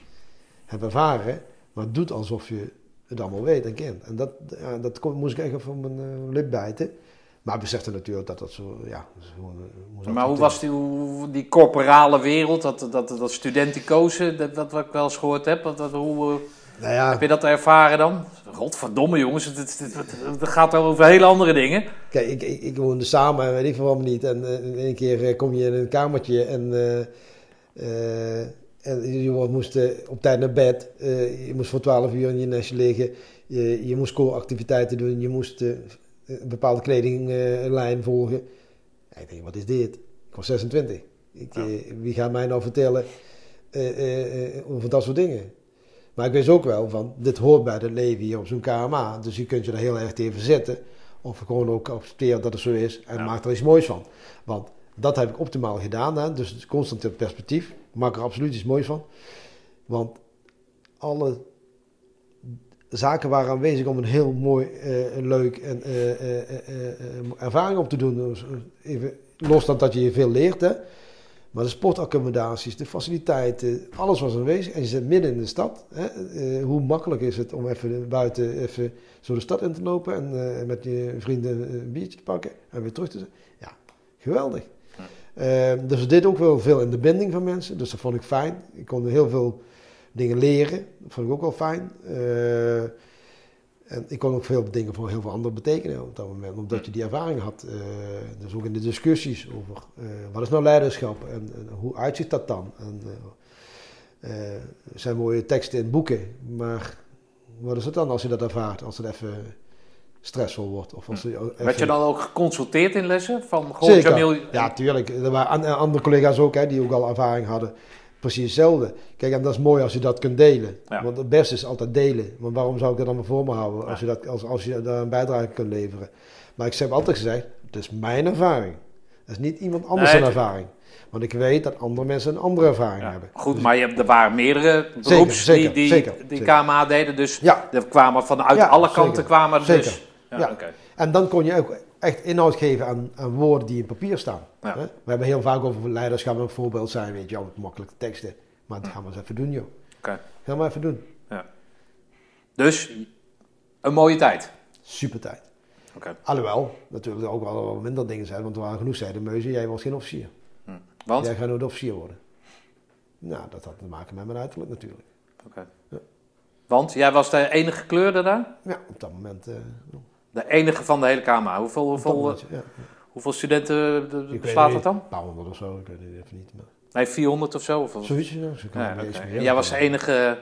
hebt ervaren, maar doet alsof je het allemaal weet en kent. En dat, ja, dat kon- moest ik echt even op mijn eh, lip bijten. Maar ik besefte natuurlijk dat dat zo, ja... gewoon, eh, moest Maar hoe was die, hoe- die corporale wereld, dat, dat, dat studenticozen, dat, dat wat ik wel eens gehoord heb, dat, dat, hoe, eh, Nou ja, heb je dat ervaren dan? Godverdomme jongens, het, het, het, het- gaat wel over hele andere dingen. Kijk, ik, ik, ik woonde samen en weet ik veel waarom niet. En eh, in één keer eh, kom je in een kamertje en, eh, eh, en je moest eh, op tijd naar bed. Eh, je moest voor 12 uur in je nestje liggen. Je, je moest schoolactiviteiten doen. Je moest eh, een bepaalde kledinglijn volgen. Ik denk, wat is dit? Ik was 26. Ik, Ja. wie gaat mij nou vertellen over dat soort dingen? Maar ik wist ook wel van, dit hoort bij het leven hier op zo'n KMA. Dus je kunt je er heel erg tegen verzetten. Of gewoon ook accepteren dat het zo is. En Ja. maak er iets moois van. Want dat heb ik optimaal gedaan. Hè? Dus constant in perspectief. Maak er absoluut iets moois van. Want alle zaken waren aanwezig om een heel mooi, eh, en leuk en eh, eh, ervaring op te doen. Dus, even los dan dat je je veel leert. Hè? Maar de sportaccommodaties, de faciliteiten, alles was aanwezig. En je zit midden in de stad. Hè? Hoe makkelijk is het om even buiten even zo de stad in te lopen en met je vrienden een biertje te pakken en weer terug te zijn. Ja, geweldig. Eh, dus deden ook wel veel in de binding van mensen. Dus dat vond ik fijn. Ik kon heel veel dingen leren. Dat vond ik ook wel fijn. Eh, en ik kon ook veel dingen voor heel veel anderen betekenen op dat moment. Omdat je die ervaring had. Eh, dus ook in de discussies over eh, wat is nou leiderschap en, hoe uitziet dat dan. En, er zijn mooie teksten in boeken. Maar wat is het dan als je dat ervaart? Als het even stressvol wordt. Of als je even- Werd je dan ook geconsulteerd in lessen? Van, Zeker. Jamil, Ja, tuurlijk. Er waren an- andere collega's ook hè, die ook al ervaring hadden. Precies hetzelfde. Kijk, en dat is mooi als je dat kunt delen. Ja. Want het beste is altijd delen. Want waarom zou ik dat dan maar voor me houden als, je, dat, als, als je daar een bijdrage kunt leveren? Maar ik heb altijd gezegd, het is mijn ervaring. Het is niet iemand anders zijn ervaring. Want ik weet dat andere mensen een andere ervaring Ja, hebben. goed, Dus- maar je hebt, er waren meerdere beroeps zeker, die, die, zeker, die. KMA deden. Dus Ja. er kwamen vanuit Ja, alle kanten kwamen er dus. Ja, Ja. En dan kon je ook echt inhoud geven aan, aan woorden die in papier staan. Ja. Hè? We hebben heel vaak over leiderschap een voorbeeld zijn, weet je, makkelijke teksten. Maar dat gaan we eens even doen, joh. Oké. Gaan we even doen. Dus een mooie tijd. Super tijd. Oké. Alhoewel, natuurlijk er ook wel minder dingen zijn, want er waren genoeg zijdenmeuzen. Jij was geen officier. Want? Jij gaat nooit officier worden. Nou, dat had te maken met mijn uiterlijk natuurlijk. Oké. Ja. Want jij was de enige kleurde daar? Ja, op dat moment. op De enige van de hele KMA. Hoeveel, hoeveel, ja. hoeveel studenten eh, beslaat dat dan? Een paar honderd of zo, ik weet het even niet. Maar Nee, 400 of zo? Of, zoiets, ja. Zo Ja. En Jij was de enige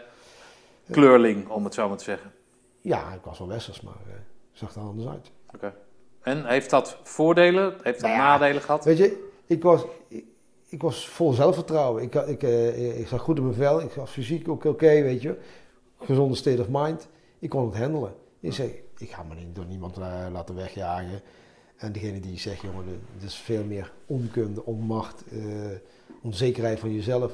kleurling, om het zo maar te zeggen. Ja, ik was wel westers, maar eh, zag er anders uit. Oké. En heeft dat voordelen? Heeft dat Nou ja. nadelen gehad? Weet je, ik was, ik, ik was vol zelfvertrouwen. Ik, had- ik, eh, ik zag goed in mijn vel. Ik was fysiek ook oké, weet je. Gezonde state of mind. Ik kon het handelen. Ik zei, ik ga me niet door niemand eh, laten wegjagen. En degene die zegt, jongen, het is veel meer onkunde, onmacht, eh, onzekerheid van jezelf.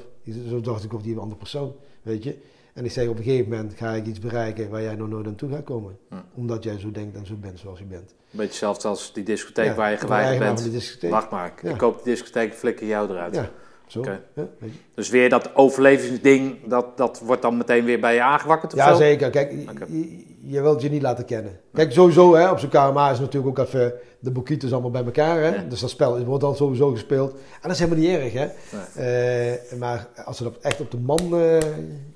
Zo dacht ik over die andere persoon, weet je. En ik zeg, op een gegeven moment ga ik iets bereiken waar jij nog nooit aan toe gaat komen. Hm. Omdat jij zo denkt en zo bent zoals je bent. Een beetje hetzelfde als die discotheek Ja, waar je de geweigerd bent. Wacht maar, ik, Ja. koop die discotheek, flikker jou eruit. Ja, zo. Ja. Dus weer dat overlevingsding, dat, dat wordt dan meteen weer bij je aangewakkerd of Ja, zo? zeker. Kijk, je- Oké. je, je wilt je niet laten kennen. Kijk, sowieso hè, op zo'n KMA is natuurlijk ook even de boekieters allemaal bij elkaar. Hè? Ja. Dus dat spel wordt dan sowieso gespeeld. En dat is helemaal niet erg. Hè? Eh, maar als het op- echt op de man eh,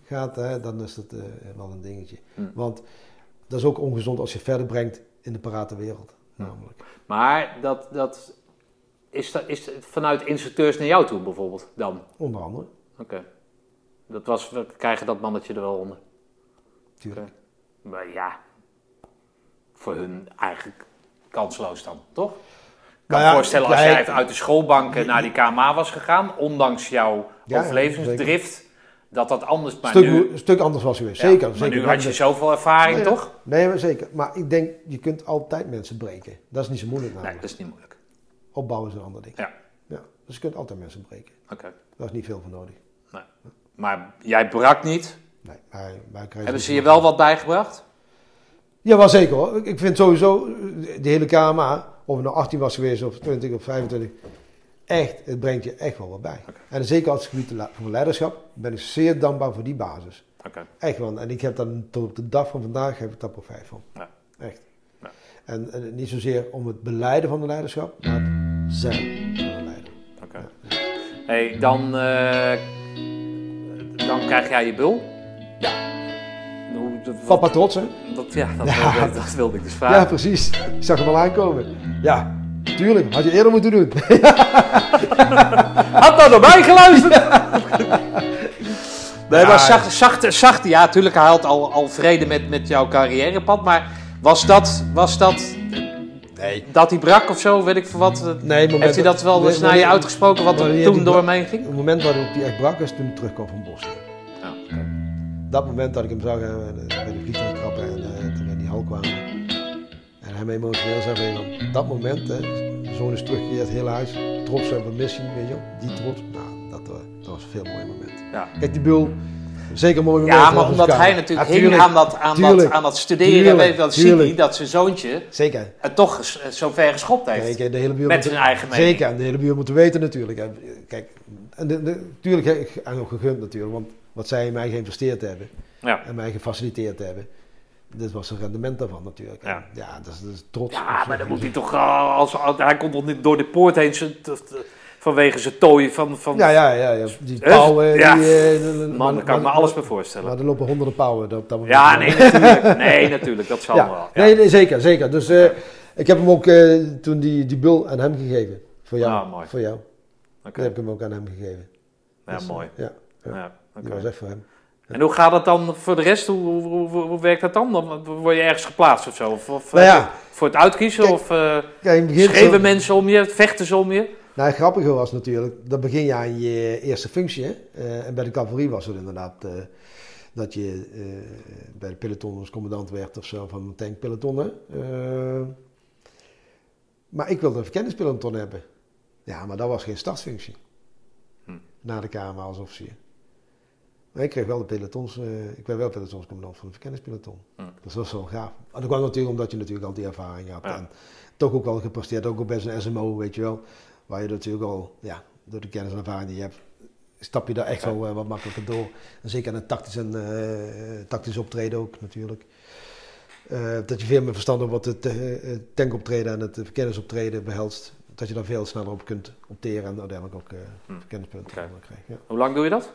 gaat, hè, dan is dat eh, wel een dingetje. Hm. Want dat is ook ongezond als je verder brengt in de parate wereld. Namelijk. Maar dat, dat, is, dat, is het vanuit instructeurs naar jou toe bijvoorbeeld dan? Onder andere. Oké. Dat was, we krijgen dat mannetje er wel onder. Tuurlijk. Maar ja, voor hun eigenlijk kansloos dan, toch? Ik kan Nou me voorstellen als jij uit de schoolbanken naar die KMA was gegaan, ondanks jouw Ja, overlevingsdrift, dat dat anders... Maar stuk, nu, een stuk anders was geweest. ja, zeker. maar zeker. nu had je zoveel ervaring, toch? Nee, maar zeker. Maar ik denk, je kunt altijd mensen breken. Dat is niet zo moeilijk Nee, namelijk. dat is niet moeilijk. Opbouwen is een ander ding. Ja, Ja. Dus je kunt altijd mensen breken. oké. Daar is niet veel voor nodig. Nee. Maar jij brak niet. Nee, maar, maar Hebben ze je wel wat bijgebracht? Ja, wel zeker hoor. Ik- vind sowieso, eh, de hele KMA, of het nou 18 was geweest of 20 of 25, echt, het brengt je echt wel wat bij. En zeker als het gebied van leiderschap, ben ik zeer dankbaar voor die basis. Oké. Echt wel. En ik heb daar tot op de dag van vandaag heb ik daar profijt van. Ja. Echt. Ja. En, en niet zozeer om het beleiden van de leiderschap, maar zijn. Oké. Hey, dan, eh, dan krijg jij je bul. Ja. Hoe, Papa trots hè? dat, ja, dat, Ja. Wilde, dat wilde ik dus Ja, vragen. precies. Ik zag hem al aankomen. Ja, tuurlijk. Had je eerder moeten doen. Had daar erbij geluisterd! nee, Ja. maar zacht, zacht, zacht, ja, natuurlijk, hij had al, al vrede met, met jouw carrièrepad, maar was dat, was dat, Nee. dat hij brak of zo, weet ik veel wat? Nee, het moment Heeft hij dat wel eens naar je uitgesproken, wat er toen door heen ging? Het moment waarop hij echt brak was toen ik terugkwam van Bosnië. Ja, Dat moment dat ik hem zag eh, bij de vliegtuig trappen en eh, toen we in die hal kwamen. En hem emotioneel zag van dat moment, hè, zoon is teruggekeerd, heel huis, trots zijn van missie, weet je wel. Die trots, nou, dat, eh, dat was een veel mooi moment. ja. Kijk, die bul, zeker mooi moment. Ja, maar omdat hij natuurlijk Ja, hing aan dat, aan, dat, aan dat studeren, tuurlijk, weet je, dat ziet hij tuurlijk. dat zijn zoontje Zeker. het toch ges- zo ver geschopt heeft. Kijk, de hele buurt Met moet- zijn eigen mening. Zeker, en de hele buurt moeten weten natuurlijk. Kijk, en de, ik- en ook gegund natuurlijk, want wat zij in mij geïnvesteerd hebben Ja. en mij gefaciliteerd hebben, dit was een rendement daarvan natuurlijk. Ja. Dat is, dat is trots. Ja, maar dan moet hij toch, eh, als, als- hij komt toch niet door de poort heen zijn- t- t- vanwege zijn tooi van, van Ja, ja, ja, ja. Die pauwen. Ja. Die, eh, man, daar kan ik me alles bij voorstellen. Maar er lopen honderden pauwen op dat moment. Ja, nee, natuurlijk. Nee, natuurlijk, dat zal Ja. wel. Ja. Nee, nee, zeker, zeker. Dus eh, ik heb hem ook eh, toen die, die bul aan hem gegeven. Voor jou. Ah, mooi. Voor jou. Oké. Die heb ik hem ook aan hem gegeven. Ja, Dus, mooi. Ja, Ja, die oké. was echt voor hem. En hoe gaat het dan voor de rest? Hoe, hoe, hoe, hoe werkt dat dan? dan? Word je ergens geplaatst of zo? Of, of Nou ja. voor het uitkiezen? Kijk, of Kijk, begin schreven zo- mensen om je? Vechten ze om je? Nou, het grappige was natuurlijk, dat begin je aan je eerste functie. Hè? Eh, en bij de cavalerie was het inderdaad eh, dat je eh, bij de peloton als commandant werd of zo van een tankpeloton. maar ik wilde een verkenningspeloton hebben. Ja, maar dat was geen startfunctie. Hm. Na de KMA als officier. Maar ik kreeg wel de pelotons, ik werd wel pelotonscommandant van de verkenningspeloton. Hm. Dat was wel gaaf. Maar dat kwam natuurlijk omdat je natuurlijk al die ervaring had. Ja. En toch ook wel gepresteerd, ook al bij zo'n SMO, weet je wel. Waar je natuurlijk al, ja, door de kennis en ervaring die je hebt, stap je daar echt wel eh, wat makkelijker door. En zeker aan het tactisch, en, eh, tactisch optreden ook natuurlijk. Eh, dat je veel meer verstand hebt wat het tankoptreden en het verkennisoptreden behelst. Dat je daar veel sneller op kunt opteren en uiteindelijk ook eh Hm. verkennispunten Oké. van krijgt. Ja. Hoe lang doe je dat?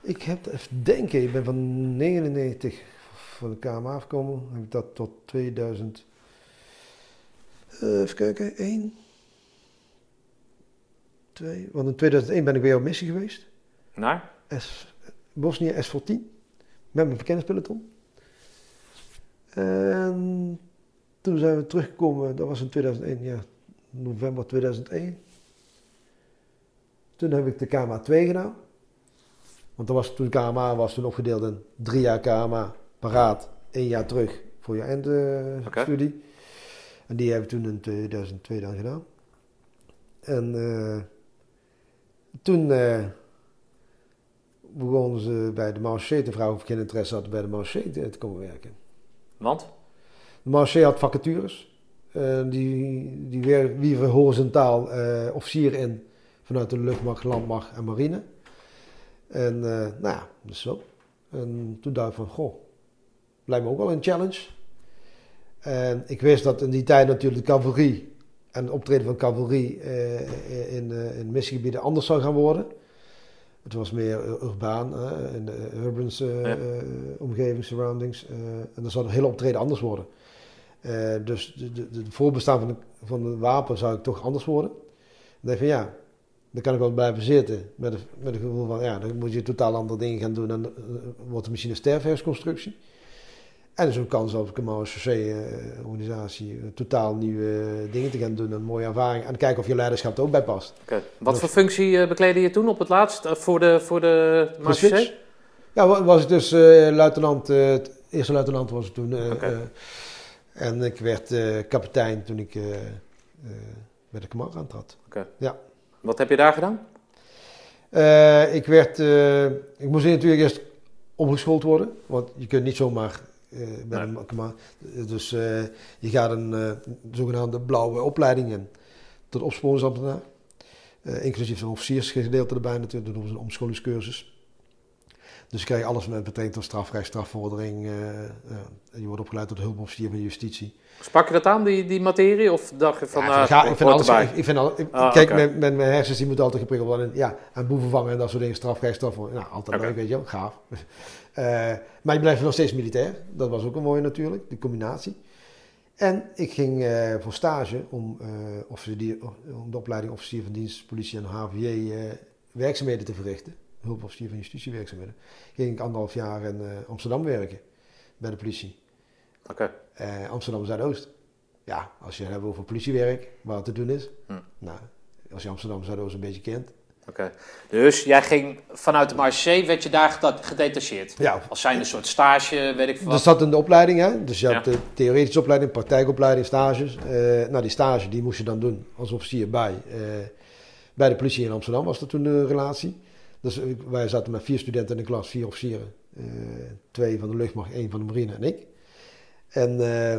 Ik heb, even denken, ik ben van 99 van de KMA afgekomen. Heb ik dat tot 2000, eh, even kijken, 1, 2, want in 2001 ben ik weer op missie geweest. Naar? S, Bosnië S14, met mijn verkenningspeloton. En toen zijn we teruggekomen, dat was in 2001, ja, november 2001. Toen heb ik de KMA 2 gedaan. Want dat was, toen KMA was toen opgedeeld in drie jaar KMA, paraat, één jaar terug voor je eindstudie. En die hebben we toen in 2002 dan gedaan. En eh, toen eh, begonnen ze bij de Marché te vragen of ik geen interesse had bij de Marché te, te komen werken. Want? De Marché had vacatures. Eh, die, die weer, wierven horizontaal eh officier in vanuit de luchtmacht, landmacht en marine. En nou ja, dus zo. En toen dacht ik van, goh, lijkt me ook wel een challenge. En ik wist dat in die tijd natuurlijk de cavalerie en het optreden van cavalerie eh, in, eh, in missiegebieden anders zou gaan worden. Het was meer ur- urbaan, hè, in de urban eh, Ja. eh, omgeving, surroundings. eh, en dan zou het hele optreden anders worden. Eh, dus de, de, de voorbestaan van de, van de wapen zou ik toch anders worden. Dan denk ik van ja, dan kan ik wel blijven zitten met het, met het gevoel van ja, dan moet je totaal andere dingen gaan doen en dan eh, wordt het misschien een. En er is ook kans op een organisatie eh, totaal nieuwe dingen te gaan doen, een mooie ervaring en kijken of je leiderschap er ook bij past. Wat voor functie eh, bekleedde je toen op het laatst eh, voor de, voor de? Ja, wa- was ik dus eh, luitenant, eh, eerste luitenant was ik toen. eh, eh, en ik werd eh, kapitein toen ik eh, eh, bij de Kamar aantrad. Wat heb je daar gedaan? Eh, ik, werd, eh, ik moest natuurlijk eerst omgeschoold worden, want je kunt niet zomaar eh, bij Nee. Dus eh, je gaat een eh, zogenaamde blauwe opleiding in tot opsporingsambtenaar. Inclusief een officiersgedeelte erbij natuurlijk, dat noemen ze een omscholingscursus. Dus je krijgt alles met betrekking tot strafrecht, strafvordering. je wordt opgeleid tot hulpofficier van justitie. Sprak je dat aan, die, die materie? Of dacht je van, Ja, ik, ga- ik hoort vind alles, ik, ik vind al, ik- Ah, kijk, mijn hersens die moeten altijd geprikkeld worden. Ja, en boeven vangen en dat soort dingen, strafrecht, strafvordering. Nou, altijd leuk, weet je wel, gaaf. Eh, maar je blijft nog steeds militair. Dat was ook een mooie natuurlijk, die combinatie. En ik ging eh, voor stage om, eh, officier, om de opleiding officier van dienst, politie en HVJ werkzaamheden te verrichten. Hulpofficier van justitiewerkzaamheden. Ging ik anderhalf jaar in Amsterdam werken, bij de politie. Oké. Amsterdam Zuidoost. Ja, als je het hebt over politiewerk, waar het te doen is. Hm. Nou, als je Amsterdam Zuidoost een beetje kent. Oké. Dus jij ging vanuit de Marché, werd je daar gedetacheerd? Ja, Als zijn een soort stage, weet ik veel dat zat in de opleiding, hè. Dus je had Ja. de theoretische opleiding, praktijkopleiding, stages. Eh, nou, die stage die moest je dan doen als officier bij, eh, bij de politie in Amsterdam, was dat toen de relatie. Dus ik- wij zaten met vier studenten in de klas, vier officieren. Eh, twee van de luchtmacht, één van de marine en ik. En eh,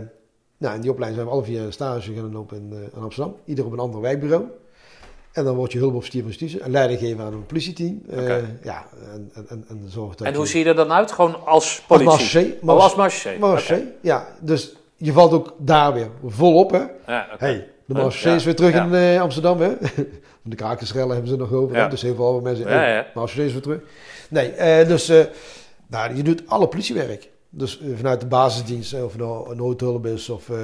nou, in die opleiding zijn we alle vier een stage gaan lopen in, eh, in Amsterdam. Ieder op een ander wijkbureau. En dan word je hulpofficier van justitie en leidinggever aan een politieteam. Eh, Oké. Ja, en, en, en, en zorg dat En hoe je- zie je er dan uit? Gewoon als Als politie? marché. Oh, als Marché. Marché, Oké. ja. Dus je valt ook daar weer volop, hè. Ja, oké. Hey, de Marché is weer terug in eh, Amsterdam, hè. De krakersrellen hebben ze nog over, hè. Dus heel veel mensen... Ja, ja. Marché is weer terug. Nee, eh, dus... nou, je doet alle politiewerk. Dus vanuit de basisdienst, of nou een noodhulp is... of eh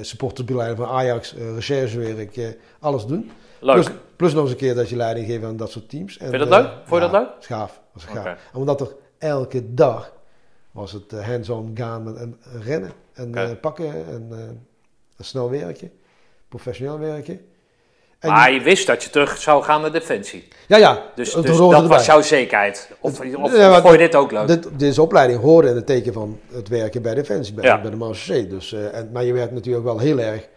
supportersbeleiding van Ajax, recherchewerk, alles doen. Leuk. Plus, plus nog eens een keer dat je leiding geeft aan dat soort teams. En, Vind je dat eh, leuk? Vond je dat leuk? is gaaf. Was gaaf. Omdat er elke dag was het eh, hands-on gaan met, en rennen en eh, pakken en eh, snel werken, professioneel werken. En Maar je wist dat je terug zou gaan naar Defensie. ja, ja, Dus, dus dat erbij. was jouw zekerheid. Of, of, Ja, vond je dit ook leuk? Dit, deze opleiding hoorde in het teken van het werken bij Defensie, bij, Ja. bij de Marseille. Dus, eh, en, maar je werd natuurlijk wel heel erg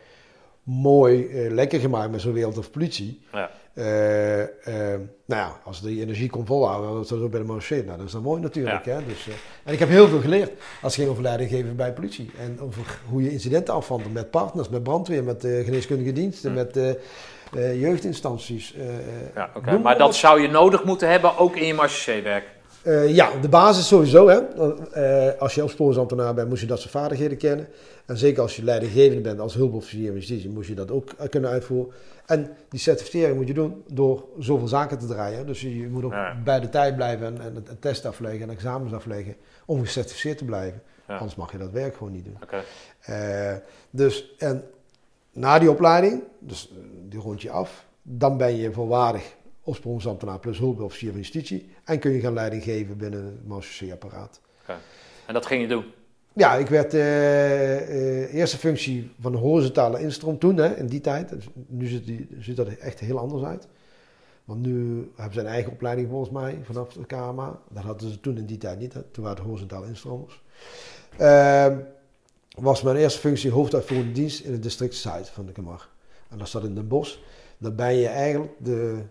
mooi, eh, lekker gemaakt met zo'n wereld of politie. Ja. Eh, eh, nou ja, als die energie kon volhouden, dat is ook bij de Marseille. Nou, dat is dan mooi natuurlijk. Hè? Dus, en ik heb heel veel geleerd als het ging over leiding geven bij politie. En over hoe je incidenten afhandelt met partners, met brandweer, met geneeskundige diensten, met eh, eh, jeugdinstanties. Ja, oké. maar dat zou je nodig moeten hebben, ook in je marché-werk. Eh, ja, de basis sowieso. Hè. Eh, als je opsporingsambtenaar bent, moet je dat soort vaardigheden kennen. En zeker als je leidinggevende bent als hulpofficier in justitie, moet je dat ook eh, kunnen uitvoeren. En die certificering moet je doen door zoveel zaken te draaien. Dus je moet ook Ja. bij de tijd blijven en, en het- het test afleggen en examens afleggen om gecertificeerd te blijven. Ja. Anders mag je dat werk gewoon niet doen. Dus, en na die opleiding, dus die rond je af, dan ben je volwaardig opsporingsambtenaar plus hulpofficier van justitie. En kun je gaan leiding geven binnen het Marseille-apparaat. En dat ging je doen. Ja, ik werd eh, eerste functie van de horizontale instroom toen, hè, in die tijd. Dus nu ziet, die, ziet dat er echt heel anders uit. Want nu hebben ze een eigen opleiding volgens mij vanaf de KMA. Dat hadden ze toen in die tijd niet. Hè. Toen waren het horizontale instromers. Ehm, was mijn eerste functie hoofduitvoerende dienst in het district Zuid van de Kamar. En dat zat in Den Bosch. Dan ben je eigenlijk, de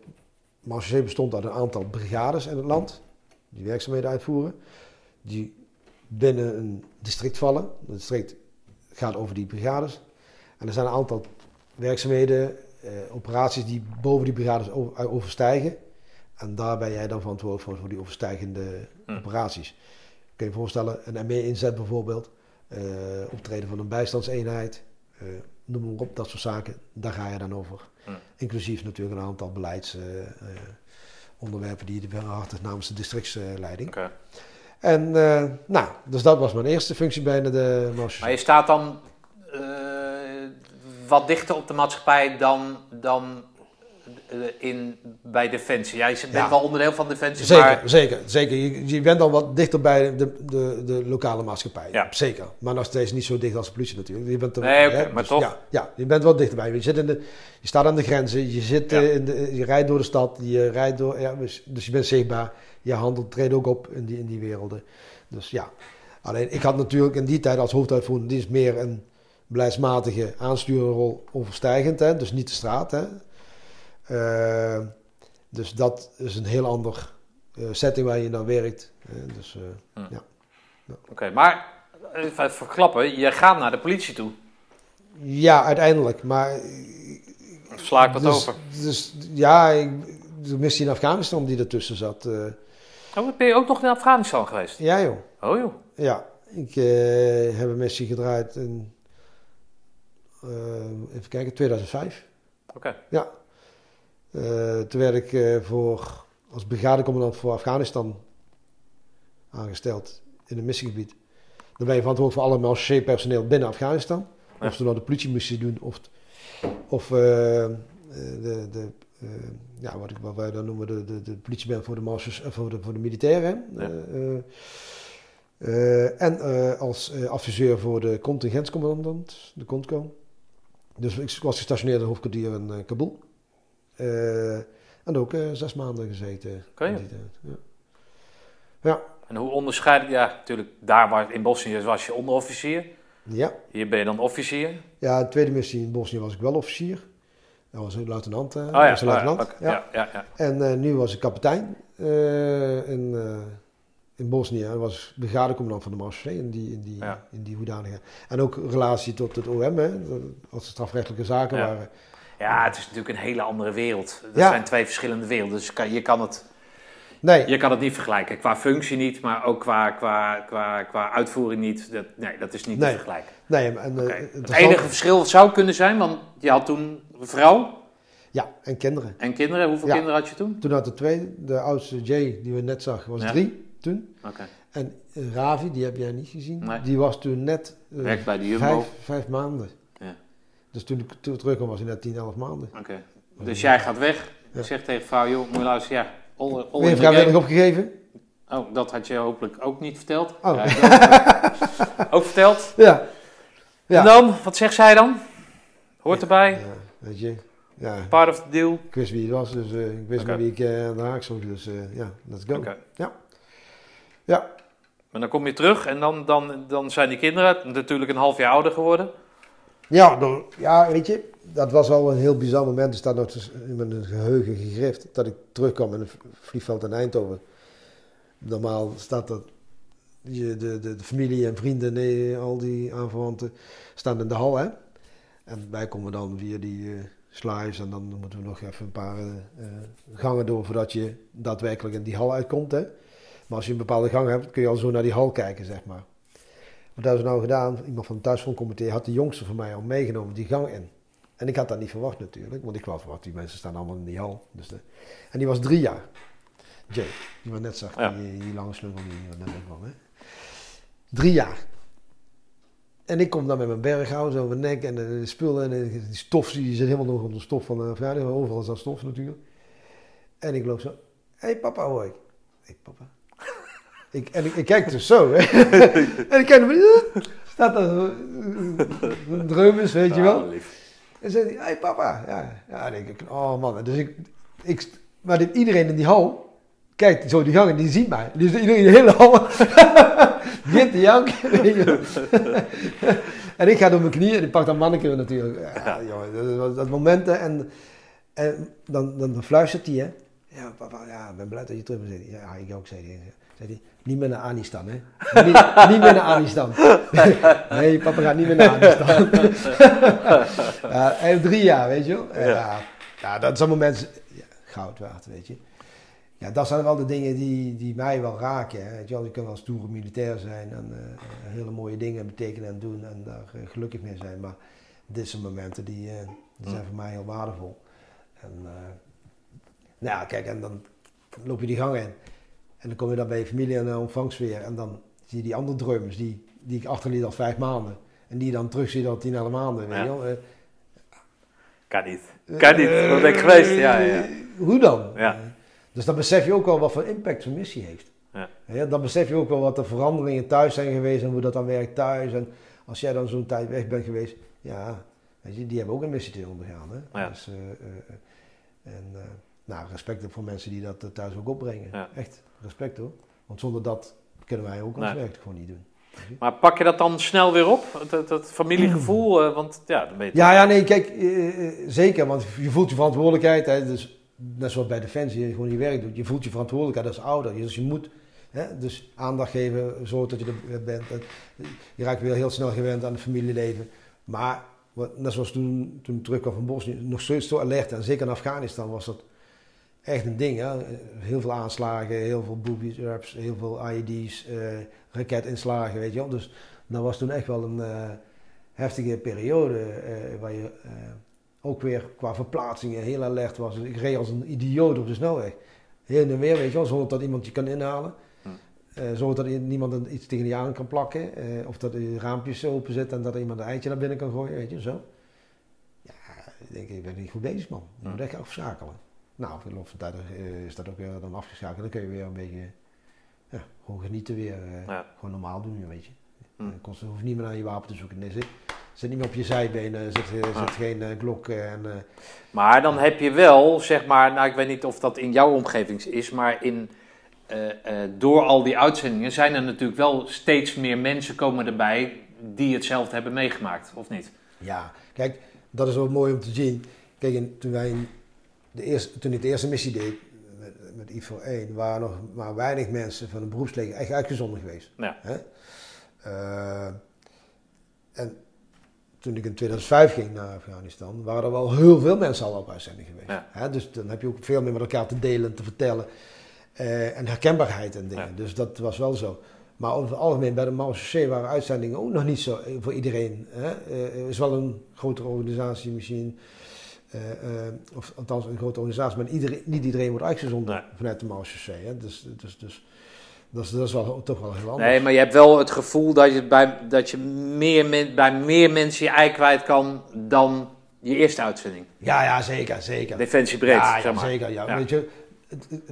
marechaussee bestond uit een aantal brigades in het land, die werkzaamheden uitvoeren, die binnen een district vallen. Het district gaat over die brigades. En er zijn een aantal werkzaamheden, eh, operaties die boven die brigades over- overstijgen. En daar ben jij dan verantwoordelijk voor, voor die overstijgende Hm. operaties. Kun je je voorstellen, een ME-inzet bijvoorbeeld, eh, optreden van een bijstandseenheid, eh, noem maar op, dat soort zaken. Daar ga je dan over. Inclusief natuurlijk een aantal beleidsonderwerpen die je behartigt namens de districtsleiding. Oké. En eh, nou, dus dat was mijn eerste functie binnen de Marche. Maar je staat dan eh, wat dichter op de maatschappij dan, dan eh, in, bij Defensie. Jij bent Ja. wel onderdeel van Defensie, Zeker, maar... zeker, zeker. Je, je bent dan wat dichter bij de, de, de lokale maatschappij. Ja. Zeker. Maar nog steeds niet zo dicht als de politie natuurlijk. Je bent er, Nee, hè, maar dus toch. Ja, ja, je bent wel dichterbij. Je, zit in de, je staat aan de grenzen, je, zit, Ja. eh, in de, je rijdt door de stad, je rijdt door, ja, dus, dus je bent zichtbaar. Je handelt, treedt ook op in die, in die werelden. Dus ja. Alleen ik had natuurlijk in die tijd als hoofduitvoerende dienst meer een beleidsmatige aansturenrol overstijgend. Hè? Dus niet de straat. Hè? Eh, dus dat is een heel ander eh, setting waar je dan werkt. hè. dus, eh, Oké, maar even verklappen, je gaat naar de politie toe. ja, uiteindelijk. Maar Of sla ik dat dus, over? Dus ja, ik, de missie in Afghanistan die ertussen zat. eh, Oh, ben je ook nog in Afghanistan geweest? ja joh. Oh joh. Ja, ik eh, heb een missie gedraaid in, eh, even kijken, 2005. Oké. Ja. Eh, toen werd ik eh, voor, als brigadecommandant voor Afghanistan aangesteld in een missiegebied. Dan ben je verantwoordelijk voor alle marché-personeel binnen Afghanistan. Of ze nou de politiemissie doen of, of eh, de, de, eh, ja, wat, ik, wat wij dan noemen de, de, de politieband voor de, marches, voor de, voor de militairen. Ja. En als adviseur voor de contingentscommandant, de CONTCO. Dus ik was gestationeerd in hoofdkwartier in Kabul. Eh, en ook eh, zes maanden gezeten. Die tijd, Ja. ja. En hoe onderscheid je... Ja, natuurlijk, daar waar, in Bosnië was je onderofficier. Ja. Hier ben je dan officier. ja, de tweede missie in Bosnië was ik wel officier. Dat was een luitenant. eh, Oh ja, was een oh ja, luitenant. ja. ja, ja, ja. En nu was ik kapitein in, in Bosnië. En was brigadecommandant van de Marseille in die, in, die, in die hoedanigheid. En ook relatie tot het OM, hè, als er strafrechtelijke zaken waren. Ja, het is natuurlijk een hele andere wereld. Dat Ja. zijn twee verschillende werelden. Dus kan, je, kan het, Nee, je kan het niet vergelijken. Qua functie niet, maar ook qua, qua, qua, qua uitvoering niet. Dat, nee, dat is niet Nee. te vergelijken. nee en, eh, het enige verschil zou kunnen zijn, want je had toen een vrouw Ja, en kinderen. en kinderen. Hoeveel Ja. kinderen had je toen? Toen had de tweede, de oudste Jay, die we net zagen, was Ja. drie toen. Oké. En eh, Ravi, die heb jij niet gezien, Nee. die was toen net Werkt bij de Jumbo. vijf, vijf maanden. Dus toen ik ik terugkwam was hij net 10, 11 maanden. Oké. Dus jij gaat weg. Ja. Je zegt tegen vrouw, joh, moet je luisteren, ja, all, all vrijwillig opgegeven. Oh, dat had je hopelijk ook niet verteld. Oh. Ja, ook verteld. Ja. Ja. En dan, wat zegt zij dan? Hoort erbij, Ja, weet je. Ja, part of the deal. ik wist wie het was, dus eh, ik wist met wie ik eh, aan de haak stond. Dus eh, ja, let's go. Oké. Ja. Ja. Maar dan kom je terug en dan, dan, dan zijn die kinderen natuurlijk een half jaar ouder geworden. Ja, ja, weet je, dat was al een heel bizar moment. Er staat nog in mijn geheugen gegrift dat ik terugkwam in het vliegveld in Eindhoven. Normaal staat dat, de, de, de familie en vrienden, nee, al die aanverwanten, staan in de hal, hè. En wij komen dan via die eh sluis en dan moeten we nog even een paar eh, eh, gangen door voordat je daadwerkelijk in die hal uitkomt, hè. Maar als je een bepaalde gang hebt, kun je al zo naar die hal kijken, zeg maar. Wat hebben ze nou gedaan? Iemand van het thuisfrontcomité had de jongste van mij al meegenomen die gang in. En ik had dat niet verwacht natuurlijk, want ik was verwacht, die mensen staan allemaal in die hal. Dus de, en die was drie jaar. Jay, die we net zag, Ja. die, die lange slungel die we net kwam. Hè? Drie jaar. En ik kom dan met mijn berghouw zo op mijn nek en de, de spullen en de, die stof, die zit helemaal nog onder de stof van de verjaardag. Overal is dat stof natuurlijk. En ik loop zo, hé hey, papa hoor ik. Hé papa. Ik, en ik, ik kijk dus zo, hè. en ik kijk hem, staat zo, een dreumes, weet je wel. Ah. En zei hij, hé hey, papa. Ja, ja, dan denk ik, oh man. Dus ik, ik, maar dit, iedereen in die hal kijkt zo die gang en die ziet mij. Dus iedereen in de hele hal Begint te janken. weet je wel. en ik ga door mijn knieën en ik pak dat manneke natuurlijk. Ja, jongen, dat, dat, dat momenten en, en dan, dan, dan fluistert hij, hè. Ja, papa, ja, ik ben blij dat je terug bent. Ja, ik ook, zei hij. Zei hij, niet meer naar Anistan, hè. Niet, niet meer naar Anistan. nee, papa gaat niet meer naar Anistan. ja, hij heeft drie jaar, weet je wel. Ja, ja dat zijn momenten ja, goud waard, weet je. Ja, dat zijn wel de dingen die, die mij wel raken. Hè. Weet je, wel, je kan wel stoere militair zijn en eh, hele mooie dingen betekenen en doen en daar eh, gelukkig mee zijn. Maar dit zijn momenten die, eh, die zijn voor mij heel waardevol. En, nou ja, kijk, en dan loop je die gang in. En dan kom je dan bij je familie en de ontvangst weer. En dan zie je die andere drummers die, die ik achterliet al vijf maanden. En die je dan terug ziet al tien alle maanden. Weet je wel. Eh, Kan niet. Kan niet. Dat ben ik geweest. Ja, ja. eh, Hoe dan? Ja. Dus dan besef je ook wel wat voor impact zo'n missie heeft. Ja. Ja, dan besef je ook wel wat de veranderingen thuis zijn geweest en hoe dat dan werkt thuis. En als jij dan zo'n tijd weg bent geweest, ja, weet je, die hebben ook een missie te ondergaan. Hè? Ja. Dus, eh, eh, eh, en eh, nou, respect voor mensen die dat eh, thuis ook opbrengen. Ja. Echt, respect hoor. Want zonder dat kunnen wij ook ons Nee. werk gewoon niet doen. Maar pak je dat dan snel weer op? Dat, dat familiegevoel? eh, want ja, dan ben je Ja, ja, nee, kijk, eh, eh, zeker, want je voelt je verantwoordelijkheid. Hè, dus net zoals bij Defensie, je gewoon je werk doet. Je voelt je verantwoordelijkheid als ouder. Dus je moet hè, dus aandacht geven, zorg dat je er bent. En Je raakt weer heel snel gewend aan het familieleven. Maar net zoals toen, toen ik terugkwam van Bosnië, nog steeds zo alert. En zeker in Afghanistan was dat echt een ding. Hè? Heel veel aanslagen, heel veel booby traps, heel veel IED's, eh, raketinslagen, weet je wel. Dus dat was toen echt wel een eh, heftige periode eh, waar je ook weer qua verplaatsingen heel alert was. Dus ik reed als een idioot op de snelweg. Heen en weer, weet je wel, zonder dat iemand je kan inhalen. Hm. Zonder dat niemand iets tegen je aan kan plakken. of dat de raampjes open zitten en dat er iemand een eitje naar binnen kan gooien, weet je, zo. Ja, ik denk, ik ben niet goed bezig, man. Je Hm. moet echt afschakelen. Nou, de loop van de tijd eh, is dat ook weer dan afgeschakeld. Dan kun je weer een beetje, ja, gewoon genieten weer. eh, Ja. Gewoon normaal doen, weet je. Hoeft niet meer naar je wapen te zoeken. Nee, zit, zit niet meer op je zijbenen, zit, eh, zit geen eh, eh, en... eh, Maar dan heb je wel, zeg maar, nou ik weet niet of dat in jouw omgeving is, maar in, eh, eh, door al die uitzendingen zijn er natuurlijk wel steeds meer mensen komen erbij die hetzelfde hebben meegemaakt, of niet? Ja, kijk, dat is wel mooi om te zien. Kijk, in- toen, wij in de eerste, toen ik de eerste missie deed met, met IFO 1, waren nog maar weinig mensen van het beroepsleger echt uitgezonden geweest. Ja. Hè? Eh, en toen ik in 2005 ging naar Afghanistan, waren er wel heel veel mensen al op uitzending geweest. Ja. Hè? Dus dan heb je ook veel meer met elkaar te delen, te vertellen. eh, en herkenbaarheid en dingen. Ja. Dus dat was wel zo. Maar over het algemeen bij de MAUCC waren uitzendingen ook nog niet zo eh, voor iedereen. Hè? Het is wel een grotere organisatie misschien. Eh, eh, of althans een grote organisatie, maar iedereen, niet iedereen wordt uitgezonden Nee. vanuit de. Hè? Dus, dus, dus dat, is, dat is wel, toch wel heel anders. Nee, maar je hebt wel het gevoel dat je, bij, dat je meer men- bij meer mensen je ei kwijt kan dan je eerste uitzending. Ja, ja, zeker, zeker. Defensie breed, ja, ja, zeg maar. zeker. Ja. Ja. Weet je,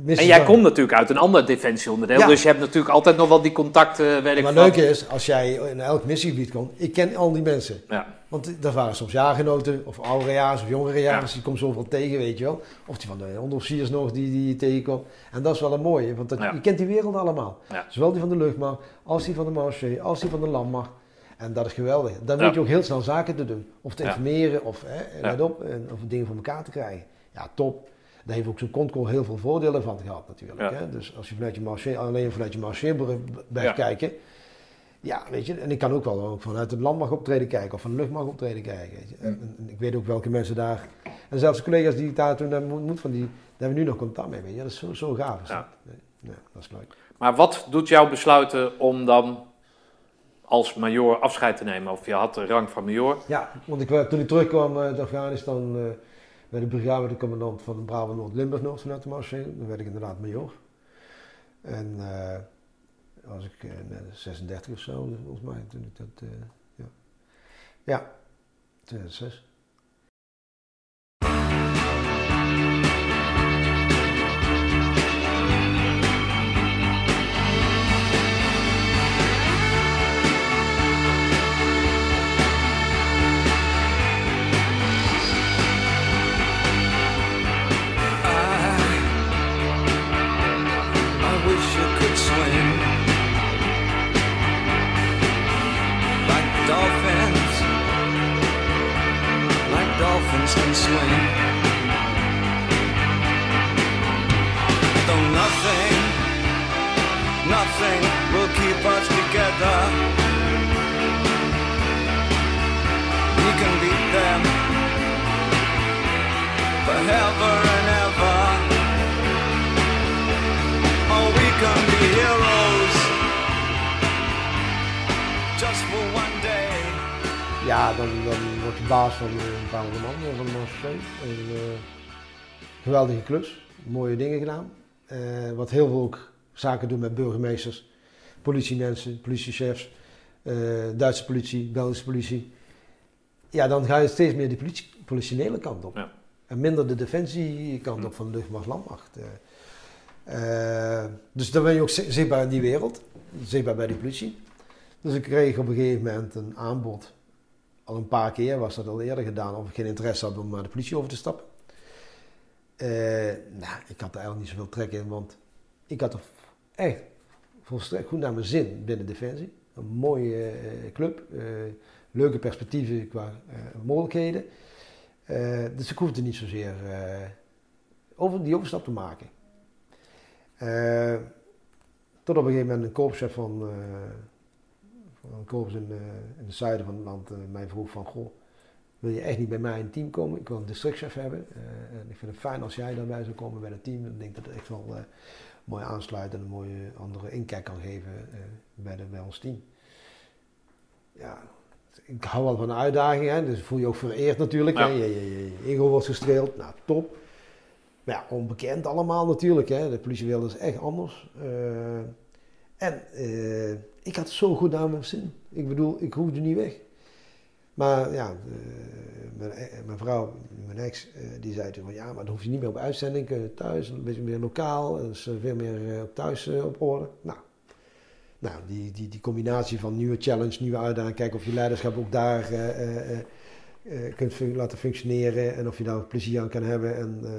En jij komt natuurlijk uit een ander defensieonderdeel, Ja. dus je hebt natuurlijk altijd nog wel die contacten, weet Maar het leuke is, als jij in elk missiegebied komt, ik ken al die mensen. Ja, Want dat waren soms jaargenoten, of ouderejaars, of jongerejaars. Ja. Die komt zoveel tegen, weet je wel. Of die van de onderofficiers nog, die, die je tegenkomt. En dat is wel een mooie, want dat, je kent die wereld allemaal. Zowel die van de luchtmacht, als die van de marché, als die van de landmacht. En dat is geweldig. Dan weet je ook heel snel zaken te doen. Of te informeren, of, hè, let op, of dingen voor elkaar te krijgen. Ja, top. Daar heeft ook zo'n Concol heel veel voordelen van gehad natuurlijk. Ja. Hè? Dus als je vanuit je marché, alleen vanuit je marché blijft Ja. kijken. Ja, weet je, en ik kan ook wel ook vanuit het landmacht optreden kijken of van de luchtmacht optreden kijken. Weet je. En, ik weet ook welke mensen daar. En zelfs de collega's die ik daar toen heb ontmoet, van die, daar hebben we nu nog contact mee. Weet je. Dat is zo, zo gaaf. Is Ja. dat. Nee, dat is leuk. Maar wat doet jou besluiten om dan als major afscheid te nemen? Of je had de rang van major. Ja, want ik, werd- toen ik terugkwam uit Afghanistan, eh werd ik brigadecommandant van de Brabant Noord-Limburg Noord vanuit de Marseille. Dan werd ik inderdaad major. En eh was ik eh, net 36 of zo, volgens mij, toen ik dat. eh, ja. ja, 2006. Though nothing, nothing will keep us together. We can beat them forever Ja, dan, dan word je baas van eh, een paar honderd man, eh, van de. Een eh, geweldige klus, mooie dingen gedaan. Wat heel veel ook zaken doen met burgemeesters, politiemensen, politiechefs, Duitse politie, Belgische politie. Ja, dan ga je steeds meer die politie, politionele kant op. Ja. En minder de defensiekant op van de luchtmacht, landmacht. Dus dan ben je ook zi- zichtbaar in die wereld, zichtbaar bij die politie. Dus ik kreeg op een gegeven moment een aanbod al een paar keer was dat al eerder gedaan of ik geen interesse had om naar de politie over te stappen. Eh, nou, ik had er eigenlijk niet zoveel trek in, want ik had er echt volstrekt goed naar mijn zin binnen Defensie. Een mooie eh, club, eh, leuke perspectieven qua mogelijkheden. Dus ik hoefde niet zozeer over die overstap te maken. Tot op een gegeven moment een eh, van een korps in, in het zuiden van het land eh, mij vroeg van... Goh, wil je echt niet bij mij in het team komen? Ik wil een districtchef hebben. eh, en ik vind het fijn als jij daarbij zou komen bij het team. Ik denk dat het echt wel eh, mooi aansluit en een mooie andere inkijk kan geven bij, de, bij ons team. Ja, ik hou wel van een uitdaging, hè? dus voel je ook vereerd natuurlijk. Ja. Hè? Je, je, je, ego wordt gestreeld, nou top. Maar ja, onbekend allemaal natuurlijk. Hè? De politiewereld is echt anders. En ik had zo goed naar mijn zin. Ik bedoel, ik hoefde niet weg. Maar ja, eh, mijn, eh, mijn vrouw, mijn ex, eh, die zei toen van ja, maar dan hoef je niet meer op uitzending, je thuis, een beetje meer lokaal, dus eh, veel meer eh, thuis eh, op orde. Nou, nou die, die, die combinatie van nieuwe challenge, nieuwe uitdaging, kijken of je leiderschap ook daar eh, eh, eh, eh, kunt laten functioneren en of je daar plezier aan kan hebben en eh,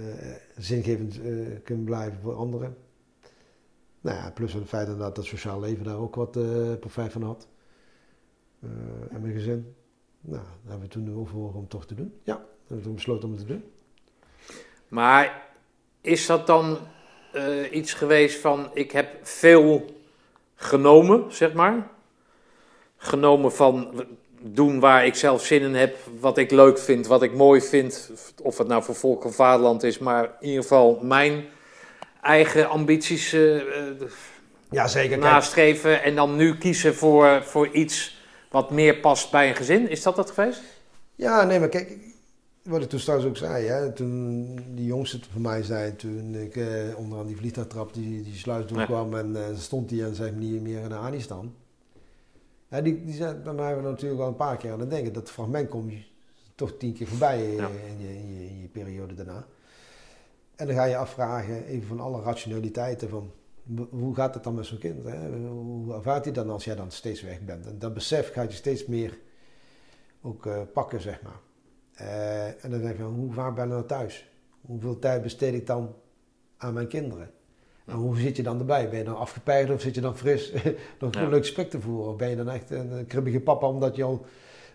eh, zingevend eh, kunt blijven voor anderen. Nou ja, plus het feit dat dat sociaal leven daar ook wat eh profijt van had. Eh, en mijn gezin. Nou, daar hebben we toen overwogen om toch te doen. Ja, hebben we toen besloten om het te doen. Maar is dat dan eh, iets geweest van ik heb veel genomen, zeg maar? Genomen van doen waar ik zelf zin in heb, wat ik leuk vind, wat ik mooi vind, of het nou voor volk of vaderland is, maar in ieder geval mijn eigen ambities eh, Ja, zeker. nastreven en dan nu kiezen voor, voor iets wat meer past bij een gezin. Is dat dat geweest? Ja, nee, maar kijk, wat ik toen straks ook zei, hè, toen die jongste van mij zei, toen ik eh, onderaan die vliegtuigtrap die, die sluis doorkwam en eh, stond die en zei niet meer in Afghanistan. Ja, die, die zei, dan hebben we natuurlijk al een paar keer aan het denken. Dat fragment kom je toch tien keer voorbij eh, Ja. in, je, in, je, in je periode daarna. En dan ga je afvragen, even van alle rationaliteiten, van hoe gaat het dan met zo'n kind? Hè? Hoe ervaart hij dan als jij dan steeds weg bent? En dat besef gaat je steeds meer ook eh, pakken, zeg maar. Eh, en dan denk je, van, hoe vaak ben ik nou thuis? Hoeveel tijd besteed ik dan aan mijn kinderen? En hoe zit je dan erbij? Ben je dan afgepeigerd of zit je dan fris nog Ja. een leuk gesprek te voeren? Of ben je dan echt een, een kribbige papa omdat je al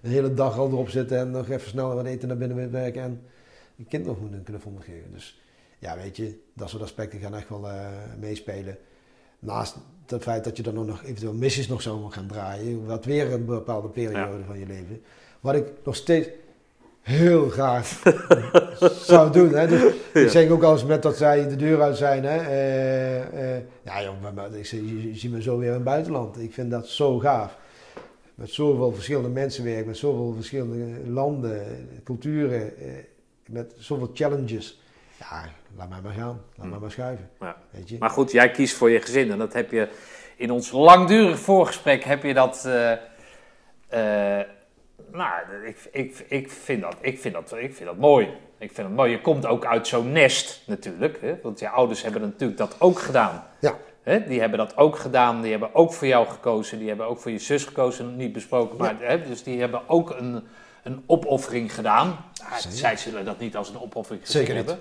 de hele dag al erop zit en nog even snel wat eten naar binnen wil werken en je kind nog moet een knuffel moet geven? Dus ja, weet je, dat soort aspecten gaan echt wel eh, meespelen. Naast het feit dat je dan nog eventueel missies nog zou gaan draaien, wat weer een bepaalde periode van je leven. Wat ik nog steeds heel graag zou doen. Hè. Dus Ik zeg ook al eens met dat zij de deur uit zijn. Hè. Eh, ja, joh, ik je, je ziet me zo weer in het buitenland. Ik vind dat zo gaaf. Met zoveel verschillende mensen werken, met zoveel verschillende landen, culturen, met zoveel challenges. Ja, laat mij maar gaan. Laat mij maar schuiven. Ja. Weet je? Maar goed, jij kiest voor je gezin en dat heb je in ons langdurig voorgesprek heb je dat. eh, nou, ik, ik, ik, vind dat, ik, vind dat, ik vind dat mooi. Ik vind het mooi. Je komt ook uit zo'n nest natuurlijk. Hè? Want je ouders hebben natuurlijk dat ook gedaan. Ja. Hè? Die hebben dat ook gedaan. Die hebben ook voor jou gekozen. Die hebben ook voor je zus gekozen. Niet besproken. Maar, hè? Dus die hebben ook een, een opoffering gedaan. Zij zullen dat niet als een opoffering gezien Zeker niet.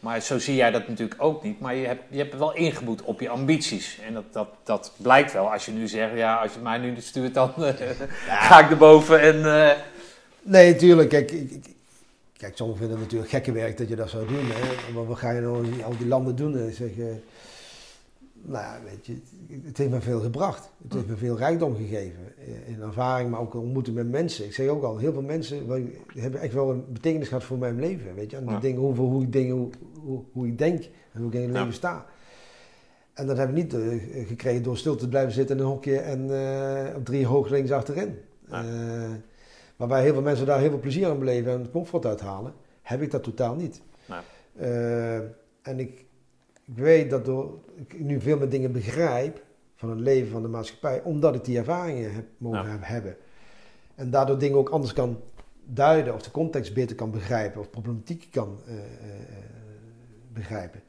Maar zo zie jij dat natuurlijk ook niet. Maar je hebt, je hebt wel ingeboet op je ambities. En dat, dat, dat blijkt wel als je nu zegt... Ja, als je mij nu stuurt, dan eh, ga ik erboven. En, eh, Nee, tuurlijk. Kijk, Kijk, sommigen vinden het natuurlijk gekke werk dat je dat zou doen. Hè? Maar wat ga je nou in al die landen doen? En zeg, nou ja, weet je, het heeft me veel gebracht. Het heeft me veel rijkdom gegeven. Eh, In ervaring, maar ook ontmoeten met mensen. Ik zeg ook al, heel veel mensen hebben echt wel een betekenis gehad voor mijn leven. Weet je, en die Ja. dingen, hoe, hoe, ik dingen hoe, hoe, hoe ik denk en hoe ik in het Ja. leven sta. En dat heb ik niet eh, gekregen door stil te blijven zitten in een hokje en eh, op drie hoog links achterin. Ja. Eh, waarbij heel veel mensen daar heel veel plezier aan beleven en comfort uithalen, heb ik dat totaal niet. En ik, ik weet dat door ik nu veel meer dingen begrijp van het leven van de maatschappij, omdat ik die ervaringen heb mogen Ja. hebben. En daardoor dingen ook anders kan duiden of de context beter kan begrijpen of problematiek kan eh, eh, begrijpen.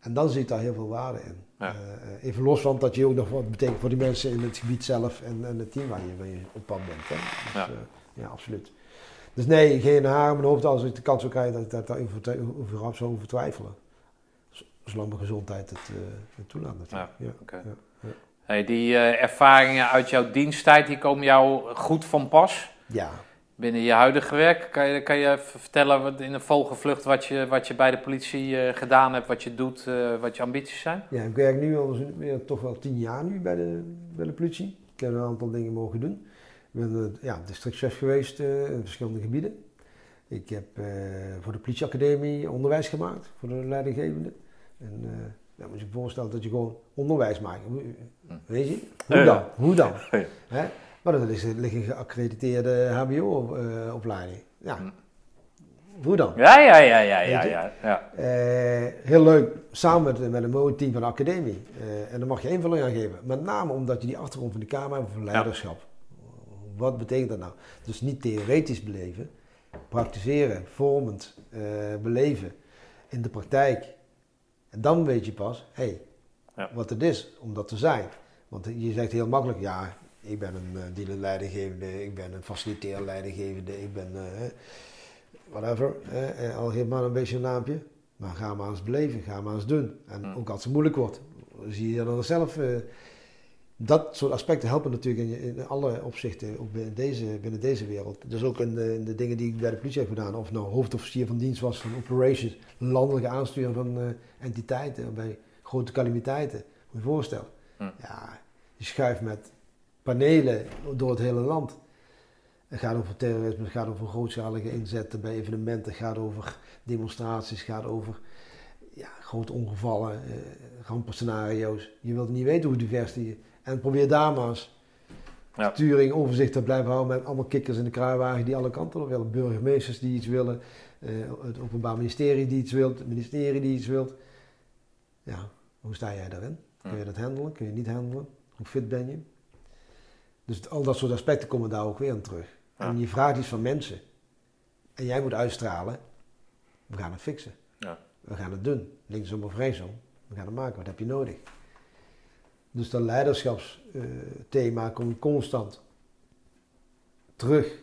En dan zie ik daar heel veel waarde in. Ja. Eh, even los van dat je ook nog wat betekent voor die mensen in het gebied zelf en, en het team waar je, waar je op pad bent. Hè. Dus, Ja. absoluut. Dus nee, geen haar in mijn hoofd als ik de kans zou krijgen dat ik daar over- zou over twijfelen. Zolang mijn gezondheid het, het toelaat natuurlijk. Ja. Oké. Hey, die eh, ervaringen uit jouw diensttijd, die komen jou goed van pas ja. binnen je huidige werk. Kan je, kan je vertellen wat, in een vogelvlucht wat je, wat je bij de politie eh, gedaan hebt, wat je doet, eh, wat je ambities zijn? Ja, ik werk nu al weer toch wel tien jaar nu bij de, bij de politie. Ik heb een aantal dingen mogen doen. Ik ben ja, districtchef geweest in verschillende gebieden. Ik heb voor de politieacademie onderwijs gemaakt, voor de leidinggevende. En dan moet je je voorstellen dat je gewoon onderwijs maakt. Hoe- Weet je? Hoe dan? Hoe dan? Hè? Maar dat is, ligt een geaccrediteerde HBO-opleiding. ja. Hm. Hoe dan? Ja, ja, ja, ja, ja, ja. ja. Eh, heel leuk, samen met, met een mooi team van de academie. Eh, en daar mag je invulling aan geven. Met name omdat je die achtergrond van de Kamer hebt voor leiderschap. Wat betekent dat nou? Dus niet theoretisch beleven, praktiseren, vormend eh, beleven in de praktijk. En dan weet je pas, hé, hey, wat het is om dat te zijn. Want je zegt heel makkelijk, ja, ik ben een uh, dealer-leidinggevende, ik ben een faciliteer-leidinggevende, ik ben eh, whatever. eh, al een beetje een naampje. Maar ga maar eens beleven, ga maar eens doen. En ook als het moeilijk wordt, zie je dan zelf. eh, dat soort aspecten helpen natuurlijk in, alle opzichten, ook binnen deze, binnen deze wereld. Dus ook in de, in de dingen die ik bij de politie heb gedaan, of nou hoofdofficier van dienst was van operations, landelijke aansturing van eh, entiteiten bij grote calamiteiten. Moet je je voorstellen. Ja, je schuift met panelen door het hele land. Het gaat over terrorisme, het gaat over grootschalige inzetten bij evenementen, het gaat over demonstraties, het gaat over ja, grote ongevallen, eh, rampenscenario's. Je wilt niet weten hoe divers die... En probeer daar maar eens Ja. sturing, overzicht te blijven houden met allemaal kikkers in de kruiwagen die alle kanten op willen. Burgemeesters die iets willen, eh, het openbaar ministerie die iets wilt, het ministerie die iets wilt. Ja, hoe sta jij daarin? Kun je dat handelen? Kun je niet handelen? Hoe fit ben je? Dus al dat soort aspecten komen daar ook weer aan terug. Ja. En je vraagt iets van mensen. En jij moet uitstralen. We gaan het fixen. Ja. We gaan het doen. Linksom of rechtsom. We gaan het maken. Wat heb je nodig? Dus dat leiderschapsthema komt constant terug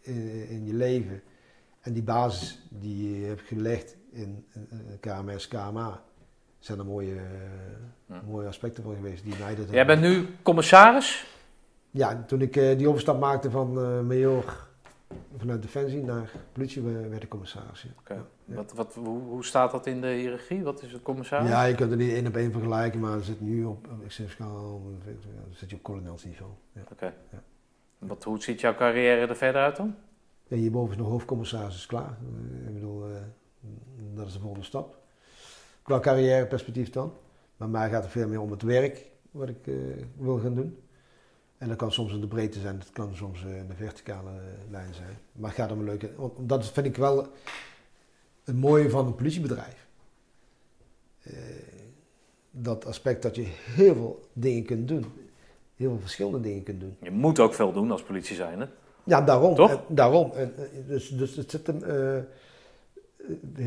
in, in je leven. En die basis die je hebt gelegd in, in, in KMS, KMA, zijn er mooie, Ja. mooie aspecten van geweest. Die mij dat Jij bent nu commissaris? Ja, toen ik eh, die overstap maakte van eh major vanuit Defensie naar politie, we- werd ik commissaris. Ja. Oké. Ja. Wat, wat, hoe, hoe staat dat in de hiërarchie? Wat is het commissaris? Ja, je kunt er niet één op één vergelijken, maar zitten nu op, ik zeg, zit je op kolonelsniveau. Ja. Oké. Ja. Wat, hoe ziet jouw carrière er verder uit dan? En hierboven is nog hoofdcommissaris, is klaar. Eh, ik bedoel, dat is de volgende stap. Qua carrièreperspectief dan. Maar mij gaat het veel meer om het werk wat ik eh, wil gaan doen. En dat kan soms in de breedte zijn, dat kan soms eh, in de verticale eh, lijn zijn. Maar het gaat om een leuke... Want dat vind ik wel het mooie van een politiebedrijf. Dat aspect dat je heel veel dingen kunt doen. Heel veel verschillende dingen kunt doen. Je moet ook veel doen als politie zijn, hè? Ja, daarom. Toch? En, daarom. En, dus, dus het zit hem.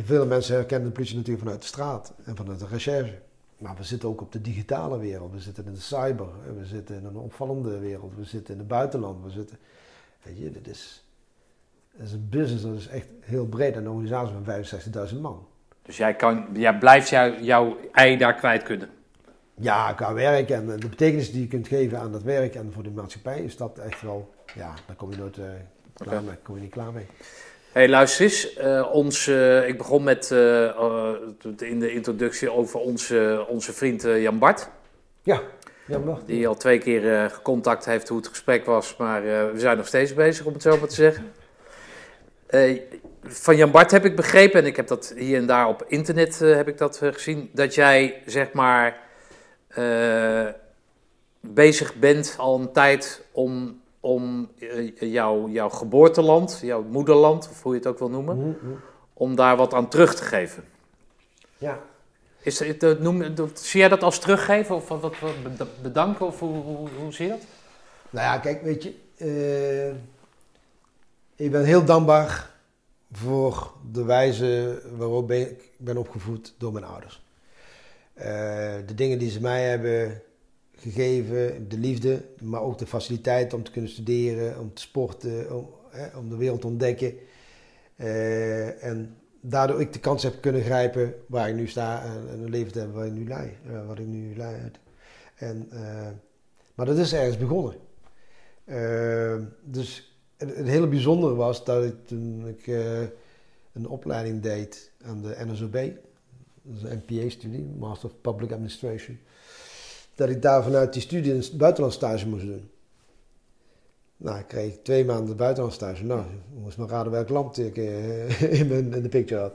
Veel mensen herkennen de politie natuurlijk vanuit de straat en vanuit de recherche. Maar we zitten ook op de digitale wereld. We zitten in de cyber. eh, We zitten in een opvallende wereld. We zitten in het buitenland. We zitten. Weet je, dit is. Het is een business dat is echt heel breed. En een organisatie van 65.000 man. Dus jij, kan, jij blijft jou, jouw ei daar kwijt kunnen. Ja, qua werk en eh, de betekenis die je kunt geven aan dat werk en voor de maatschappij is dat echt wel. Ja, daar kom je nooit eh, klaar mee. Kom je niet klaar mee. Hey, luister eens. eh, ons, ik begon met eh, eh, in de introductie over onze, onze vriend Jan Bart. Ja, ja wacht. Die al twee keer gecontact heeft hoe het gesprek was. Maar we zijn nog steeds bezig, om het zo maar te zeggen. Van Jan Bart heb ik begrepen, en ik heb dat hier en daar op internet heb ik dat gezien, dat jij zeg maar bezig bent al een tijd om, om eh, jouw, jouw geboorteland, jouw moederland, of hoe je het ook wil noemen, Mhm, mhm. om daar wat aan terug te geven. Ja. Is het, noem, zie jij dat als teruggeven of wat, wat, wat beda- bedanken of hoe, hoe, hoe zie je dat? Nou ja, kijk, weet je, eh, ik ben heel dankbaar voor de wijze waarop ik ben opgevoed door mijn ouders. Eh, de dingen die ze mij hebben gegeven, de liefde, maar ook de faciliteit om te kunnen studeren, om te sporten, om, hè, om de wereld te ontdekken. Eh, en daardoor ik de kans heb kunnen grijpen waar ik nu sta en, en een leven hebben waar ik nu lei, eh, wat ik nu lei. En, eh, maar dat is ergens begonnen. Dus het, hele bijzondere was dat ik toen ik een opleiding deed aan de NSOB, dat is een MPA-studie, Master of Public Administration, dat ik daar vanuit die studie een buitenlandstage moest doen. Nou, ik kreeg twee maanden buitenlandstage. Nou, ik moest maar raden welk land ik eh, in, mijn, in de picture had.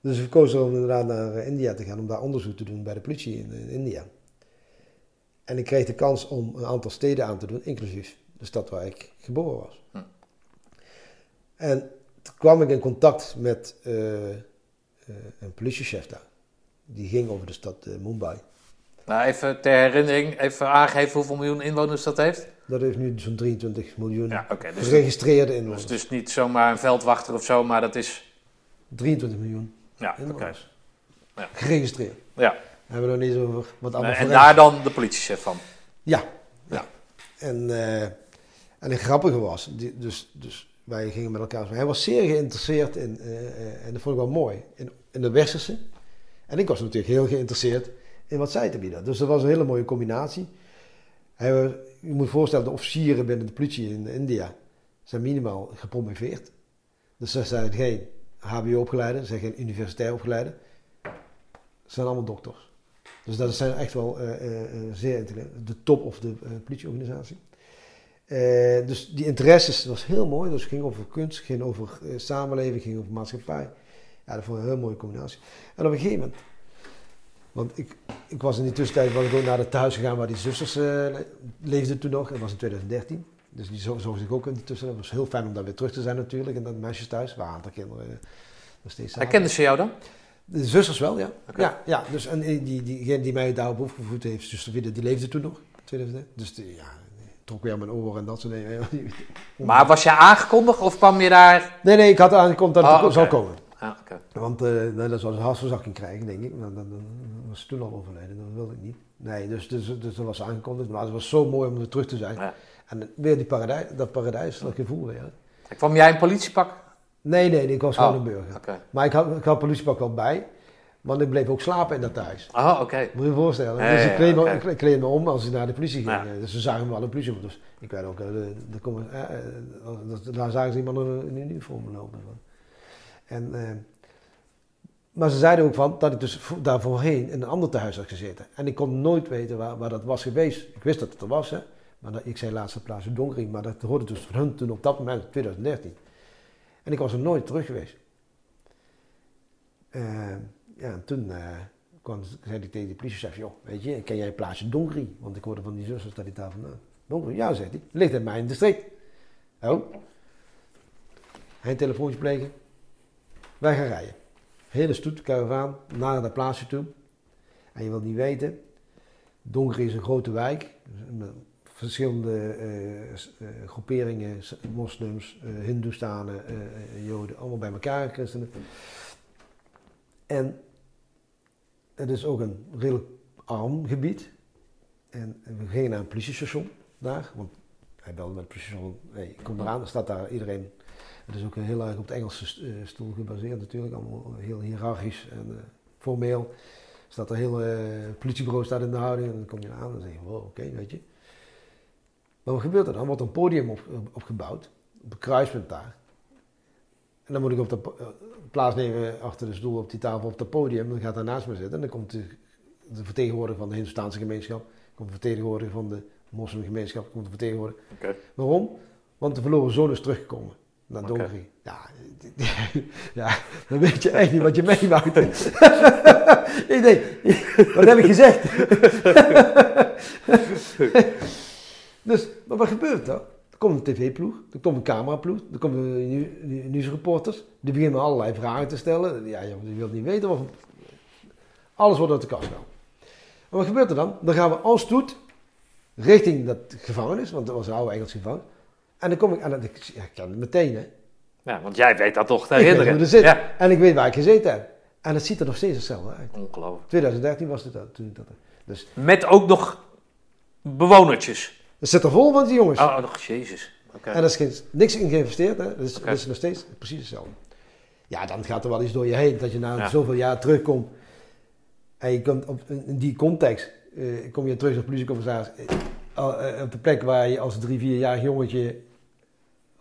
Dus ik koos om inderdaad naar eh, India te gaan om daar onderzoek te doen bij de politie in, in India. En ik kreeg de kans om een aantal steden aan te doen, inclusief de stad waar ik geboren was. Hm. En toen kwam ik in contact met eh, eh, een politiechef daar. Die ging over de stad eh, Mumbai. Nou, even ter herinnering, even aangeven hoeveel miljoen inwoners dat heeft. Dat heeft nu zo'n 23 miljoen Ja, dus, geregistreerde dus, inwoners. dus niet zomaar een veldwachter of zo, maar dat is... 23 miljoen Ja, oké. inwoners. Ja. Geregistreerd. Ja, We hebben we nog niet over wat allemaal en daar dan de politiechef van. Ja. Ja. En, eh, en het grappige was, die, dus, dus wij gingen met elkaar. Hij was zeer geïnteresseerd in, eh, eh, en dat vond ik wel mooi, in, in de westerse. En ik was natuurlijk heel geïnteresseerd in wat zij te bieden. Dus dat was een hele mooie combinatie. Je moet je voorstellen, de officieren binnen de politie in India zijn minimaal gepromoveerd. Dus ze zijn geen HBO-opgeleiden, ze zijn geen universitair opgeleiden. Ze zijn allemaal dokters. Dus dat zijn echt wel eh, eh, zeer. De top of de politieorganisatie. Dus die interesses was heel mooi. Dus het ging over kunst, ging over samenleving, ging over maatschappij. Ja, dat vond ik een heel mooie combinatie. En op een gegeven moment, want ik, ik was in die tussentijd was ik ook naar het thuis gegaan waar die zusters eh, le- leefden toen nog. Dat was in 2013. Dus die zo- zocht ik ook in die tussentijd. Het was heel fijn om daar weer terug te zijn natuurlijk. En dat meisjes thuis, waar een aantal kinderen eh, nog steeds. Herkenden ze jou dan? De zusters wel, ja. Ja, ja, dus en die, die, diegene die mij daarop opgevoed heeft, zuster die leefde toen nog. in 2000. Dus die, ja, trok weer aan mijn oren en dat soort dingen. Maar was jij aangekondigd of kwam je daar... Nee, nee, ik had aangekondigd dat het oké. zou komen. Ah, oké. Want eh nou, dat zou een hartverzakking krijgen, denk ik. Maar dan, dan was ze toen al overleden, dat wilde ik niet. Nee, dus, dus, dus dat was aangekondigd. Maar het was zo mooi om weer terug te zijn. Ja. En weer die paradijs, dat paradijs, dat gevoel weer. Kwam jij in politiepak? Nee, nee, ik was gewoon Oh, een burger. Maar ik had, ik had politiepak wel bij. Want ik bleef ook slapen in dat thuis. Oh, oké. Moet je je voorstellen. Dus ik kleed, me, oké. ik kleed- kleed me om als ik naar de politie ging. Ja. Dus ze zagen me al een politie. Dus ik werd ook, eh, eh, eh, daar zagen ze iemand in een uniform lopen. En, eh, maar ze zeiden ook van dat ik dus vo- daar voorheen in een ander thuis had gezeten. En ik kon nooit weten waar, waar dat was geweest. Ik wist dat het er was, hè. Maar ik zei laatst het plaatsje Donkering, maar dat hoorde dus van hun toen op dat moment, 2013. En ik was er nooit terug geweest. Eh, ja, en toen eh, zei ik tegen de politiechef, joh, weet je, ken jij plaatsje Donkering? Want ik hoorde van die zusters dat hij daar vandaan. Donkering, ja, zegt hij, ligt in mijn district. Oh. Hij een telefoontje plegen. Wij gaan rijden. Hele stoet, karavaan, naar dat plaatsje toe. En je wilt niet weten, Donkering is een grote wijk. Met verschillende eh, eh, groeperingen, moslims, eh hindoestanen, eh, eh, joden, allemaal bij elkaar, christenen. En het is ook een redelijk arm gebied. En we gingen naar een politiestation daar, want hij belde met het politiestation, hey, kom eraan, er staat daar iedereen. Het is ook heel erg op het Engelse eh, stoel gebaseerd natuurlijk, allemaal heel hiërarchisch en eh, formeel. Staat er heel eh politiebureau staat in de houding en dan kom je eraan en zeg je, wow, oké, weet je. Maar wat gebeurt er dan? Er wordt een podium op, opgebouwd, op een kruispunt daar. En dan moet ik op de plaatsnemen achter de stoel op die tafel op het podium. Dan gaat hij naast me zitten. En dan komt de, de vertegenwoordiger van de Hindustaanse gemeenschap. komt de vertegenwoordiger van de moslimgemeenschap. komt de vertegenwoordiger. Waarom? Want de verloren zoon is teruggekomen. Oké. Dongri. Ja, ja, dan weet je echt niet wat je meemaakt. ik denk, wat heb ik gezegd? dus, maar wat gebeurt er? Er komt een tv-ploeg, er komt een cameraploeg, er komen nieuwsreporters. Die beginnen allerlei vragen te stellen. Ja, je wilt niet weten wat... Alles wordt uit de kast gehaald. En wat gebeurt er dan? Dan gaan we als stoet richting dat gevangenis, want dat was een oude Engelse gevangenis. En dan kom ik, en dan, ik, ja, ik kan het meteen hè. Ja, want jij weet dat toch te Ik weet herinneren. hoe er zit. Ja. En ik weet waar ik gezeten heb. En het ziet er nog steeds hetzelfde uit. Ongelooflijk. 2013 was dit dat, toen ik dat. Dus Met ook nog bewonertjes. het zit er vol van die jongens. Oh, nog jezus. Oké. En er is geen, niks in geïnvesteerd, hè? Dus het is nog steeds precies hetzelfde. Ja, dan gaat er wel iets door je heen. Dat je na Ja. zoveel jaar terugkomt. En je komt op, in die context. eh, kom je terug als politiecommissaris. eh, eh, op de plek waar je als drie, vierjarig jongetje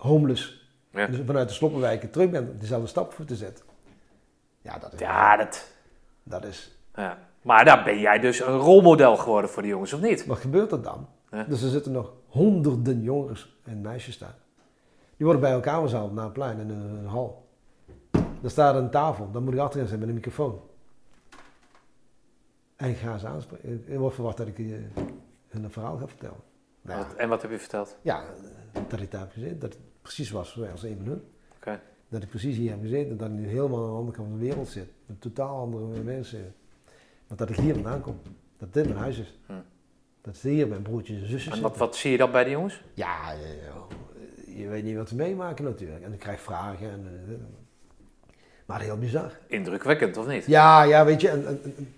homeless Ja. dus vanuit de sloppenwijken terug bent. Dezelfde stap voor te zetten. Ja, dat is. Ja, dat... Dat is Ja. Maar daar ben jij dus een rolmodel geworden voor de jongens, of niet? Wat gebeurt er dan? Ja. Dus er zitten nog honderden jongens en meisjes daar. Die worden bij elkaar verzameld naar een plein in een, een hal. Er staat een tafel, dan moet ik achterin zijn met een microfoon. En ik ga ze aanspreken. Ik word verwacht dat ik eh, hun een verhaal ga vertellen. Nou, en wat heb je verteld? ja, dat ik daar heb gezeten, dat precies was zoals een van hun. Dat ik precies hier heb gezeten, dat ik nu helemaal aan de andere kant van de wereld zit. Met totaal andere mensen. Maar dat ik hier vandaan kom. Dat dit mijn huis is. Hm. Dat hier mijn broertjes en zusjes En wat, wat zie je dan bij de jongens? Ja, eh, je weet niet wat ze meemaken natuurlijk. En ik krijg vragen. En, eh, maar heel bizar. Indrukwekkend, of niet? Ja, ja, weet je. En, en- en-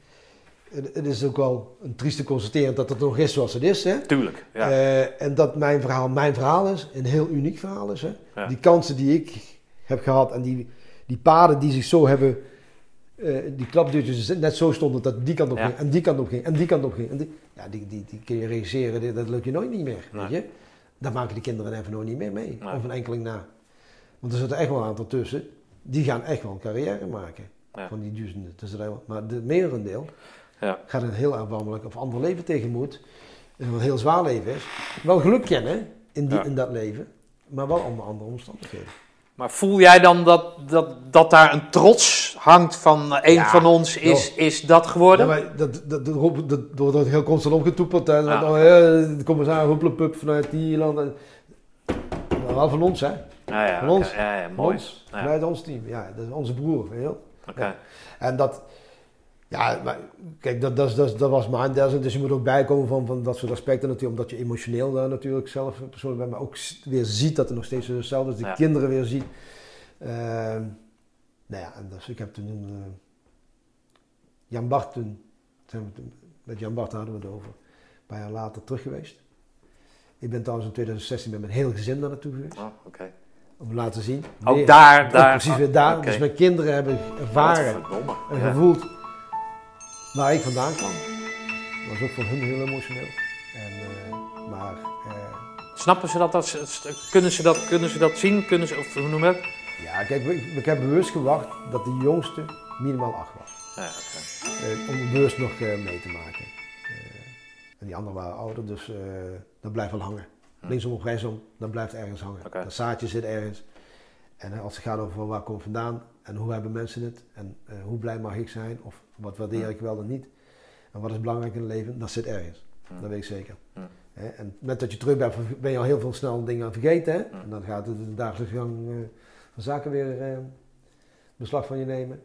het, het is ook wel een trieste constateren dat het nog is zoals het is. Hè? Tuurlijk, ja. Eh, en dat mijn verhaal mijn verhaal is. Een heel uniek verhaal is. Hè? Ja. Die kansen die ik heb gehad en die, die paden die zich zo hebben... eh, die klapdeurtjes net zo stonden dat die kant op Ja. ging en die kant op ging en die kant op ging. En die, ja, die, die, die kun je regisseren, dat lukt je nooit niet meer. Nee. Weet je? Daar maken die kinderen even nog niet meer mee. Nee. Of een enkeling na. Want er zitten echt wel een aantal tussen. Die gaan echt wel een carrière maken. Van die duizenden. Maar de merendeel Ja. gaat een heel afwamelijk of ander leven tegemoet. En Een heel zwaar leven is. Wel geluk kennen in, die, Ja. in dat leven. Maar wel onder andere omstandigheden. Maar voel jij dan dat, dat, dat daar een trots hangt van eh, een Ja, van ons is, is dat geworden? Ja, maar dat, dat, dat, dat, heel constant omgetoepeld. Hè. Ja. Ja, de commissaris Hoeplepup vanuit die landen. Maar wel van ons, hè? ja, ja, van ons. Ja, ja, mooi. ons. Vanuit ons team. Ja, dat is onze broer. Wel. Oké. En dat, ja, maar kijk, dat, dat, dat, dat was mijn deel. Dus je moet ook bijkomen van, van dat soort aspecten natuurlijk, omdat je emotioneel daar natuurlijk zelf persoonlijk bent, maar ook weer ziet dat er nog steeds hetzelfde is. De kinderen weer ziet. Ehm, nou ja, en dus ik heb toen eh, Jan Bart toen, met Jan Bart hadden we het over, een paar jaar later terug geweest. Ik ben trouwens in 2016 met mijn hele gezin daar naartoe geweest, Oh, oké. om te laten zien. Ook daar, daar. precies weer daar. Oké. Dus mijn kinderen hebben ervaren en Ja. Waar ik vandaan kwam. Dat was ook voor hun heel emotioneel. En, eh, maar eh, Snappen ze dat? als- Kunnen ze dat, kunnen ze dat zien? Kunnen ze, of hoe noem je dat? ja, kijk, ik, ik heb bewust gewacht dat de jongste minimaal acht was. Ja, oké. Eh, om bewust nog mee te maken. En die anderen waren ouder, dus dat blijft wel hangen. Linksom of rechtsom, dat blijft ergens hangen. Hm. Dat zaadje zit ergens. En eh, als het gaat over waar kom ik vandaan en hoe hebben mensen het en eh, hoe blij mag ik zijn of wat waardeer ik wel en niet. En wat is belangrijk in het leven, dat zit ergens. Dat weet ik zeker. Hè, en met dat je terug bent, ben je al heel veel snel dingen vergeten. Hè? En dan gaat het de dagelijkse gang eh, van zaken weer beslag van je nemen.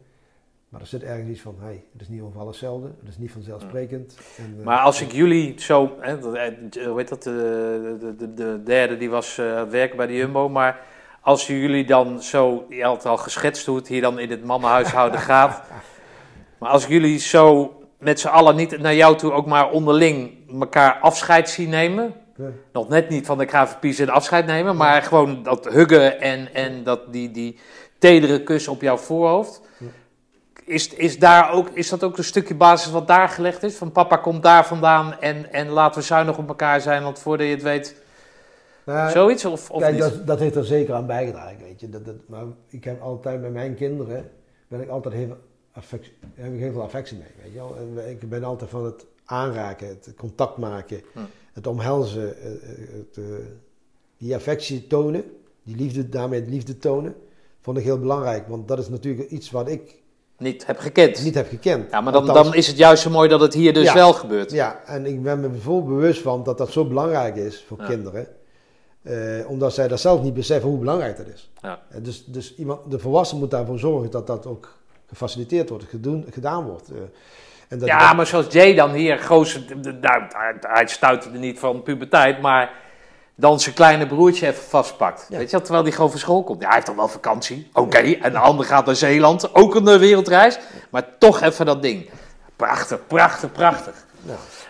Maar er zit ergens iets van, hey, het is niet overal hetzelfde, het is niet vanzelfsprekend. En, Maar als ik jullie zo, hè, hoe heet dat, de, de, de, de derde die was aan het werken bij de Jumbo, maar als jullie dan zo, je had al geschetst hoe het hier dan in het mannenhuishouden gaat, maar als jullie zo met z'n allen niet naar jou toe ook maar onderling elkaar afscheid zien nemen, nog net niet van de KVP's en afscheid nemen, maar gewoon dat huggen en, en dat, die, die tedere kus op jouw voorhoofd. Ja. Is, is, daar ook, is dat ook een stukje basis wat daar gelegd is? Van papa komt daar vandaan en, en laten we zuinig op elkaar zijn, want voordat je het weet Nou, Zoiets of, of niet? dat, dat heeft er zeker aan bijgedragen, weet je. Dat, dat, maar ik heb altijd met mijn kinderen, ben ik altijd heel, affectie, heb ik heel veel affectie mee, weet je wel. En ik ben altijd van het aanraken, het contact maken, Hm. het omhelzen, eh, eh, het, eh, die affectie tonen, die liefde, daarmee het liefde tonen, vond ik heel belangrijk. Want dat is natuurlijk iets wat ik Niet heb gekend. niet heb gekend. Ja, maar dan, Althans, dan is het juist zo mooi dat het hier dus Ja. wel gebeurt. Ja, en ik ben me vol bewust van dat dat zo belangrijk is voor Ja. kinderen. Eh, omdat zij dat zelf niet beseffen hoe belangrijk dat is. Ja. Eh, dus dus iemand, de volwassene moet daarvoor zorgen dat dat ook gefaciliteerd wordt, gedoen, gedaan wordt. Eh, en dat Ja, dat- maar zoals Jay dan hier, nou, hij- stuitte er niet van puberteit, maar dan zijn kleine broertje even vastpakt. Ja. Weet je terwijl hij gewoon van school komt. Ja, hij heeft toch wel vakantie? Oké, en de ander gaat naar Zeeland, ook een wereldreis, maar toch even dat ding. Prachtig, prachtig, prachtig.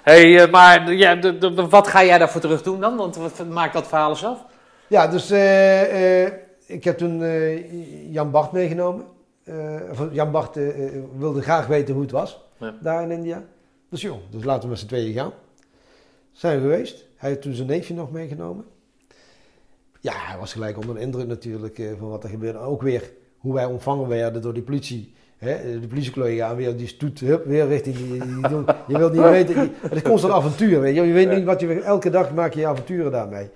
Hey, eh, maar ja, de- de- wat ga jij daarvoor terug doen dan? Want wat maakt dat verhaal eens af? Ja, dus eh, eh, ik heb toen eh, Jan Bart meegenomen. Eh, Jan Bart wilde graag weten hoe het was Ja. daar in India. Dus joh, dus laten we met z'n tweeën gaan. Zijn we geweest. Hij heeft toen zijn neefje nog meegenomen. Ja, hij was gelijk onder de indruk natuurlijk eh, van wat er gebeurde. Ook weer hoe wij ontvangen werden door die politie. Hè, de politiecollega weer die stoet hup, weer richting die, die, die doen. Je wilt niet weten, je- het is constant avontuur. Weet je, je weet niet wat je elke dag maak je avonturen daarmee.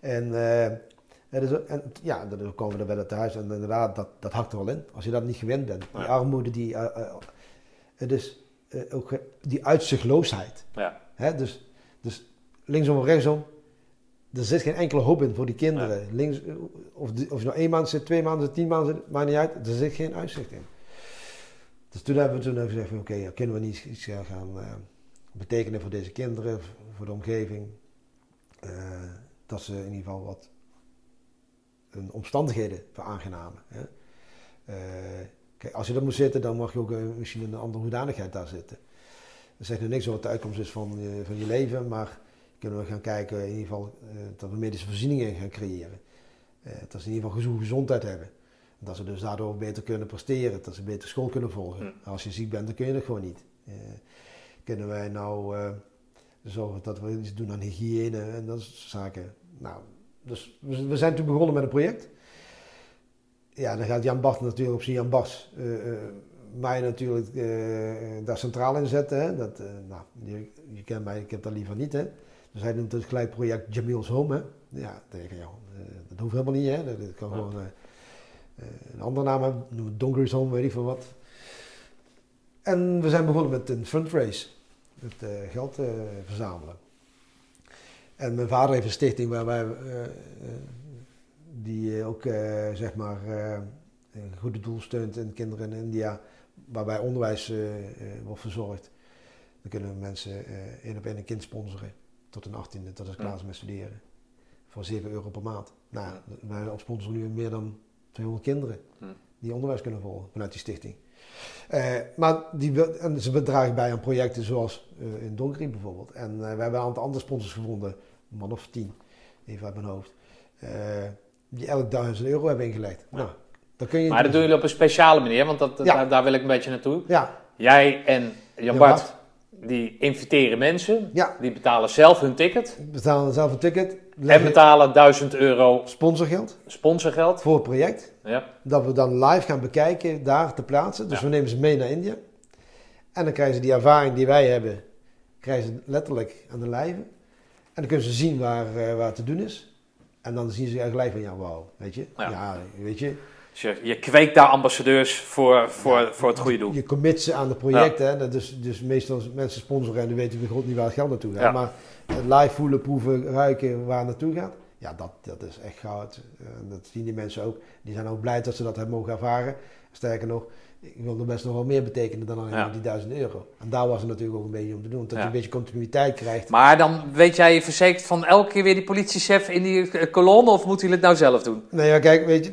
En, eh, en, dus, en ja, dan komen we er bij dat thuis en inderdaad, dat, dat hakt er wel in. Als je dat niet gewend bent. Die armoede, die, eh, eh, het is eh, ook eh, die uitzichtloosheid. Ja. Hè? Dus, dus linksom of rechtsom, er zit geen enkele hoop in voor die kinderen. Links, of, die- of je nou één maand zit, twee maanden zit, tien maanden zit, maakt niet uit. Er zit geen uitzicht in. Dus toen hebben we toen gezegd van oké, kunnen we niet iets eh, gaan eh, betekenen voor deze kinderen, voor de omgeving. Eh, dat ze in ieder geval wat omstandigheden veraangenamen. Hè? Kijk, als je er moet zitten, dan mag je ook misschien in een andere hoedanigheid daar zitten. Dat zegt nu niks over wat de uitkomst is van van je leven, maar kunnen we gaan kijken in ieder geval dat we medische voorzieningen gaan creëren. Dat ze in ieder geval gezondheid hebben. Dat ze dus daardoor beter kunnen presteren, dat ze beter school kunnen volgen. Als je ziek bent, dan kun je dat gewoon niet. Eh, kunnen wij nou eh, zorgen dat we iets doen aan hygiëne en dat soort zaken. Nou, dus we, we zijn toen begonnen met een project. Ja, dan gaat Jan Bart natuurlijk op zijn Jan Bars eh, mij natuurlijk daar centraal in zetten. Hè. Dat, nou, je, je kent mij, ik heb dat liever niet. Hè. Dus hij noemt het gelijk project Jamil's Home. Hè. Ja, ja, eh, dat hoeft helemaal niet. Hè. Dat, dat kan gewoon een andere naam hebben. Donkery's Home, weet ik veel wat. En we zijn begonnen met een fundraise. Met eh, geld eh, verzamelen. En mijn vader heeft een stichting waar wij, eh, eh, die eh, ook eh, zeg maar eh, een goede doel steunt in kinderen in India, waarbij onderwijs eh, eh, wordt verzorgd. Dan kunnen mensen eh, één op één een kind sponsoren tot een 18e, tot ze klaar is met studeren. Voor 7 euro per maand. Nou, wij sponsoren nu meer dan 200 kinderen Hm. die onderwijs kunnen volgen vanuit die stichting. Eh, maar die, en ze dragen bij aan projecten zoals eh, in Donkeri bijvoorbeeld. En eh, we hebben een aantal andere sponsors gevonden, een man of tien, even uit mijn hoofd, die elk duizend euro hebben ingelegd. Nou, dan kun je Maar dat doen jullie op een speciale manier, want dat, dat- Ja. daar, daar wil ik een beetje naartoe. Ja, Jij en Jan Jan Bart, Bart. Die inviteren mensen, ja, die betalen zelf hun ticket betalen zelf een ticket, en betalen 1000 euro sponsorgeld sponsorgeld. voor het project. Ja. Dat we dan live gaan bekijken daar te plaatsen. Dus Ja. we nemen ze mee naar India. En dan krijgen ze die ervaring die wij hebben, krijgen ze letterlijk aan de lijve. En dan kunnen ze zien waar, eh, waar het te doen is. En dan zien ze gelijk van, ja, wauw, weet je. Ja. Ja, weet je. Dus je, je kweekt daar ambassadeurs voor, voor, voor het goede doel. Je commit ze aan de projecten. Hè? Dat is, dus meestal als mensen sponsoren en dan weten we god niet waar het geld naartoe gaat. Ja. Maar live voelen, proeven, ruiken waar het naartoe gaat. Ja, dat, dat is echt goud. En dat zien die mensen ook. Die zijn ook blij dat ze dat hebben mogen ervaren. Sterker nog, ik wil er best nog wel meer betekenen dan alleen Ja. die duizend euro. En daar was het natuurlijk ook een beetje om te doen. Dat Ja. je een beetje continuïteit krijgt. Maar dan weet jij je verzekerd van elke keer weer die politiechef in die eh, kolonne of moeten jullie het nou zelf doen? Nee, maar kijk, weet je,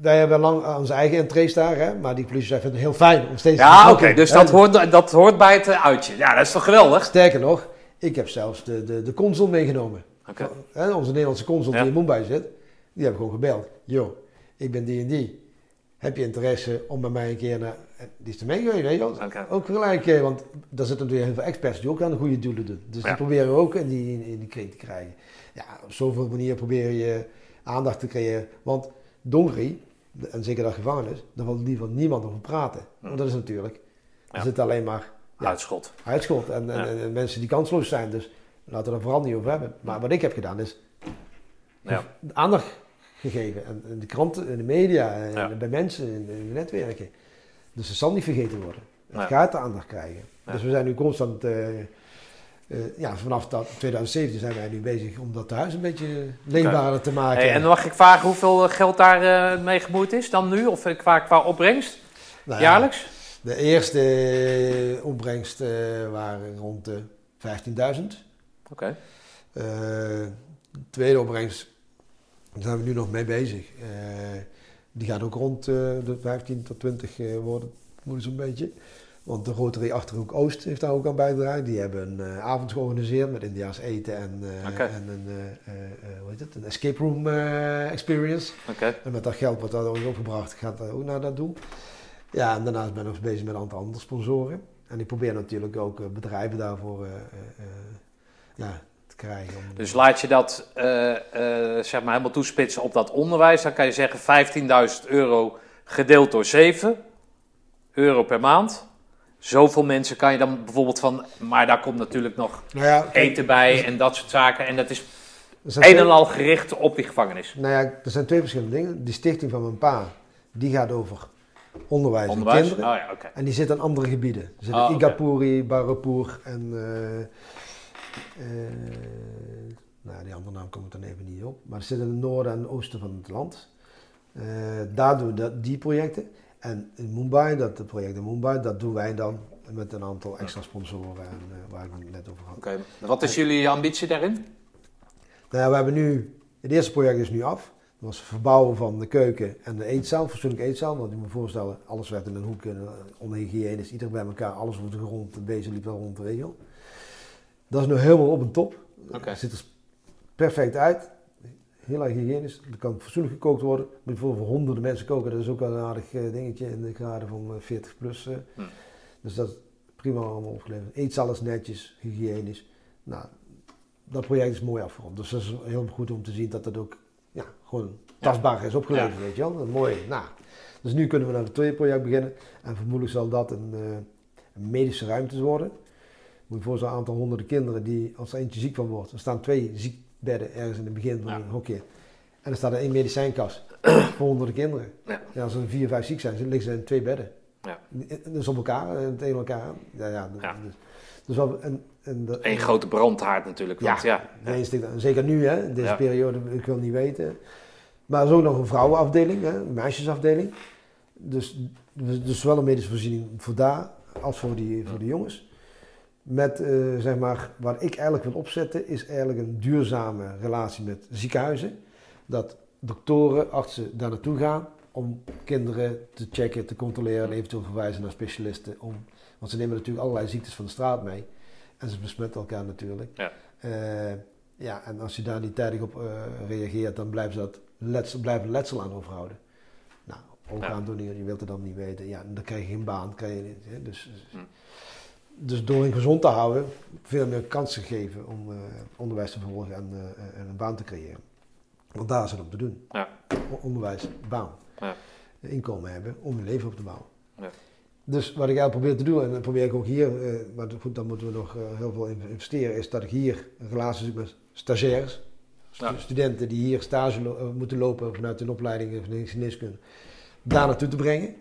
wij hebben lang onze eigen entrees daar. Hè? Maar die politie vindt het heel fijn om steeds te Ja, oké, dus hè. dat hoort, dat hoort bij het eh, uitje. Ja, dat is toch geweldig? Sterker nog, ik heb zelfs de, de, de consul meegenomen. Hè, onze Nederlandse consul Ja. die in Mumbai zit, die hebben gewoon gebeld. Yo, ik ben die en die. heb je interesse om bij mij een keer naar... Die is er mee geweest, weet je wel. Oké. Ook gelijk, eh, want daar zitten natuurlijk heel veel experts die ook aan de goede doelen doen. Dus Ja. die proberen we ook in die, in die kring te krijgen. Ja, op zoveel manieren probeer je aandacht te creëren. Want Dongri, en zeker dat gevangenis, daar wil geval niemand over praten. Want dat is natuurlijk, er zit alleen maar Uitschot. uitschot en, en, en mensen die kansloos zijn. Dus laten we er vooral niet over hebben. Maar wat ik heb gedaan is Ja. aandacht gegeven. En in de kranten, in de media, en bij mensen, in, in de netwerken. Dus het zal niet vergeten worden. Het gaat de aandacht krijgen. Dus we zijn nu constant, eh, eh, ja, vanaf dat, 2017 zijn wij nu bezig om dat huis een beetje leefbaarder te maken. Hey, en dan mag ik vragen hoeveel eh, geld daar eh, mee gemoeid is dan nu? Of qua, qua opbrengst? Nou ja, Jaarlijks? De eerste opbrengst waren rond de 15.000. Oké. De tweede opbrengst, daar zijn we nu nog mee bezig. Die gaat ook rond de 15 tot 20 eh, worden, moet zo'n beetje. Want de Rotary Achterhoek Oost heeft daar ook aan bijgedragen. Die hebben een eh, avond georganiseerd met Indiaas eten en, eh, en een, eh, hoe heet het? een escape room experience. Oké. En met dat geld wat daar is opgebracht gaat dat ook naar dat doel. Ja, en daarnaast ben ik nog bezig met een aantal andere sponsoren. En ik probeer natuurlijk ook bedrijven daarvoor ja, te krijgen. Om, Dus laat je dat zeg maar helemaal toespitsen op dat onderwijs, dan kan je zeggen 15.000 euro gedeeld door 7 euro per maand. Zoveel mensen kan je dan bijvoorbeeld van, maar daar komt natuurlijk nog nou ja, eten bij en dat soort zaken. En dat is er een en al gericht op die gevangenis. Nou ja, er zijn twee verschillende dingen. Die stichting van mijn pa, die gaat over onderwijs, Onderwijs? en kinderen. Oh ja. En die zit aan andere gebieden. Er zitten Ah, oké. Igapuri, Barapur en... eh, eh, nou, die andere naam kom ik dan even niet op. Maar ze zitten in het noorden en oosten van het land. Eh, daar doen we dat, die projecten. En in Mumbai, dat het project in Mumbai, dat doen wij dan met een aantal extra sponsoren en, eh, waar ik het net over had. Oké. Wat is jullie ambitie daarin? Nou ja, we hebben nu, het eerste project is nu af. Dat was het verbouwen van de keuken en de eetzaal, fatsoenlijke eetzaal. Want je moet je voorstellen, alles werd in een hoek, eh, onhygiënisch, ieder bij elkaar, alles over de grond, de bezen liep wel rond de regel. Dat is nu helemaal op en top. Oké. Het ziet er perfect uit. Heel erg hygiënisch. Er kan fatsoenlijk gekookt worden. Bijvoorbeeld voor honderden mensen koken. Dat is ook wel een aardig eh, dingetje in de graden van eh, 40 plus. eh. Hm. Dus dat is prima allemaal opgeleverd. Eetzaal is netjes, hygiënisch. Nou, dat project is mooi afgerond. Dus dat is heel goed om te zien dat dat ook ja, gewoon tastbaar is opgeleverd, weet je wel. Dat mooi. Nou, dus nu kunnen we naar het tweede project beginnen. En vermoedelijk zal dat een, eh, een medische ruimte worden. Moet je voorstellen, een aantal honderden kinderen die, als er eentje ziek van wordt, er staan twee ziekbedden ergens in het begin van Ja. een hokje. En er staat er één medicijnkast voor honderden kinderen. Ja. Ja, als er vier, vijf ziek zijn, liggen ze in twee bedden. Ja. Dus op elkaar, eh, tegen elkaar. Ja, ja, Ja. Dus, dus wel, en, en Eén grote brandhaard natuurlijk. Want ja, stikt- zeker nu, hè, in deze Ja. periode, ik wil niet weten. Maar er is ook nog een vrouwenafdeling, hè, een meisjesafdeling. Dus, dus, zowel een medische voorziening voor daar als voor die, voor de jongens. Met, eh, zeg maar, wat ik eigenlijk wil opzetten, is eigenlijk een duurzame relatie met ziekenhuizen. Dat doktoren, artsen daar naartoe gaan om kinderen te checken, te controleren en eventueel verwijzen naar specialisten. Om, want ze nemen natuurlijk allerlei ziektes van de straat mee. En ze besmetten elkaar natuurlijk. Ja. Eh, ja, en als je daar niet tijdig op eh, reageert, dan blijven ze dat letsel, blijven letsel aan overhouden. Nou, oogaandoeningen, je wilt het dan niet weten. Ja, dan krijg je geen baan. Krijg je, hè, dus, Hm. Dus door hen gezond te houden, veel meer kansen geven om eh, onderwijs te volgen en, eh, en een baan te creëren. Want daar is het om te doen. Ja. Onderwijs, baan. Ja. Inkomen hebben om je leven op te bouwen. Ja. Dus wat ik eigenlijk probeer te doen, en dat probeer ik ook hier, eh, maar goed, dan moeten we nog eh, heel veel in- investeren, is dat ik hier een relatie zoek met stagiaires. Stu- Ja. Studenten die hier stage lo- moeten lopen vanuit hun opleiding van geneeskunde, daar naartoe te brengen.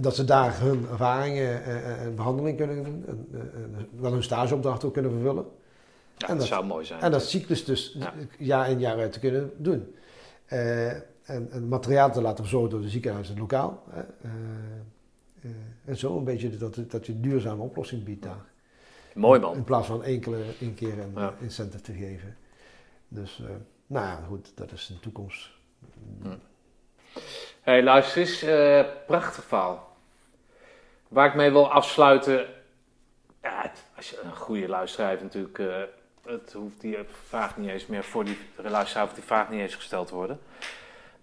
Dat ze daar hun ervaringen eh, eh, en behandeling kunnen doen. En, eh, wel hun stageopdracht ook kunnen vervullen. Ja, En dat zou mooi zijn. En dat cyclus dus Ja. jaar in jaar uit te kunnen doen. Eh, en, en materiaal te laten verzorgen door de ziekenhuizen lokaal. Eh, eh, en zo een beetje dat, dat je een duurzame oplossing biedt daar. Mooi man. In plaats van enkele één keer een Ja. eh, incentive te geven. Dus, eh, nou ja, goed, dat is de toekomst. Hey, luister eens. eh, prachtig verhaal. Waar ik mee wil afsluiten. Ja, als je een goede luisteraar natuurlijk. eh, het hoeft die vraag niet eens meer voor die luisteraar die vraag niet eens gesteld te worden.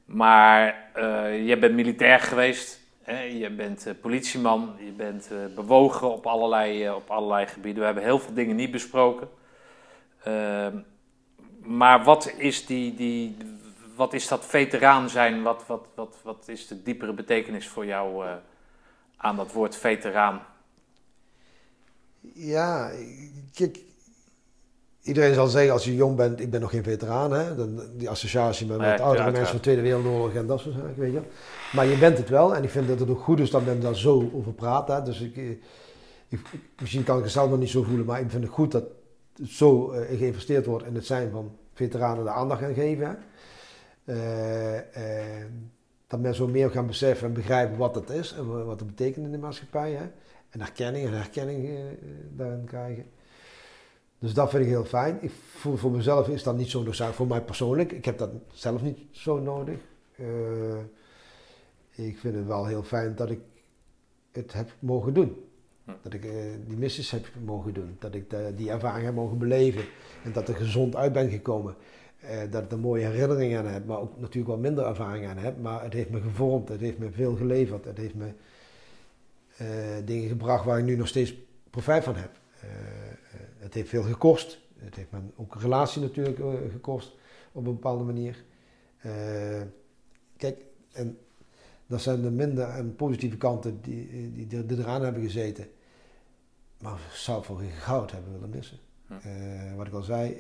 Maar uh, je bent militair geweest, hè? je bent politieman, je bent bewogen op allerlei, op allerlei gebieden. We hebben heel veel dingen niet besproken. Ehm, maar wat is, die, die, wat is dat veteraan zijn? Wat, wat, wat, wat is de diepere betekenis voor jou aan dat woord veteraan? Ja, kijk, iedereen zal zeggen als je jong bent, ik ben nog geen veteraan. Hè? Dan, die associatie met, met oudere mensen van de Tweede Wereldoorlog en dat soort zaken, weet je. Maar je bent het wel en ik vind dat het ook goed is dat men daar zo over praat. Hè? Dus ik, ik, misschien kan ik het zelf nog niet zo voelen, maar ik vind het goed dat zo uh, geïnvesteerd wordt in het zijn van veteranen de aandacht gaan geven. Uh, dat mensen zo meer gaan beseffen en begrijpen wat dat is en wat het betekent in de maatschappij. Hè? En herkenning en herkenning daarin krijgen. Dus dat vind ik heel fijn. Ik voel voor mezelf is dat niet zo noodzakelijk. Voor mij persoonlijk, ik heb dat zelf niet zo nodig. Uh, ik vind het wel heel fijn dat ik het heb mogen doen. Hm. Dat ik uh, die missies heb mogen doen. Dat ik de, die ervaring heb mogen beleven. En dat er gezond uit ben gekomen. Uh, dat ik er mooie herinneringen aan heb. Maar ook natuurlijk wel minder ervaring aan heb. Maar het heeft me gevormd. Het heeft me veel geleverd. Het heeft me dingen gebracht waar ik nu nog steeds profijt van heb het heeft veel gekost. Het heeft me ook een relatie natuurlijk gekost op een bepaalde manier. Kijk, en dat zijn de minder en positieve kanten die, die, die, eraan hebben gezeten. Maar ik zou voor geen goud hebben willen missen. Uh, wat ik al zei,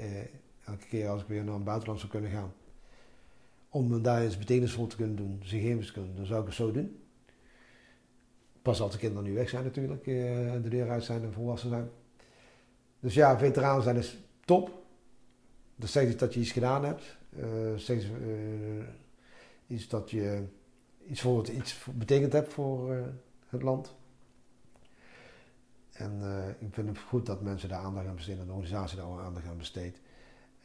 elke keer als ik weer naar een buitenland zou kunnen gaan, om daar eens betekenisvol te kunnen doen, gegevens te kunnen, dan zou ik het zo doen. Pas als de kinderen nu weg zijn natuurlijk, de deur uit zijn en volwassen zijn. Dus ja, veteraan zijn is top. Dat zegt dat je iets gedaan hebt. Uh, zegt uh, iets dat je iets, voor het, iets betekend hebt voor het land. En ik vind het goed dat mensen daar aandacht aan besteden, en de organisatie daar aandacht aan besteedt.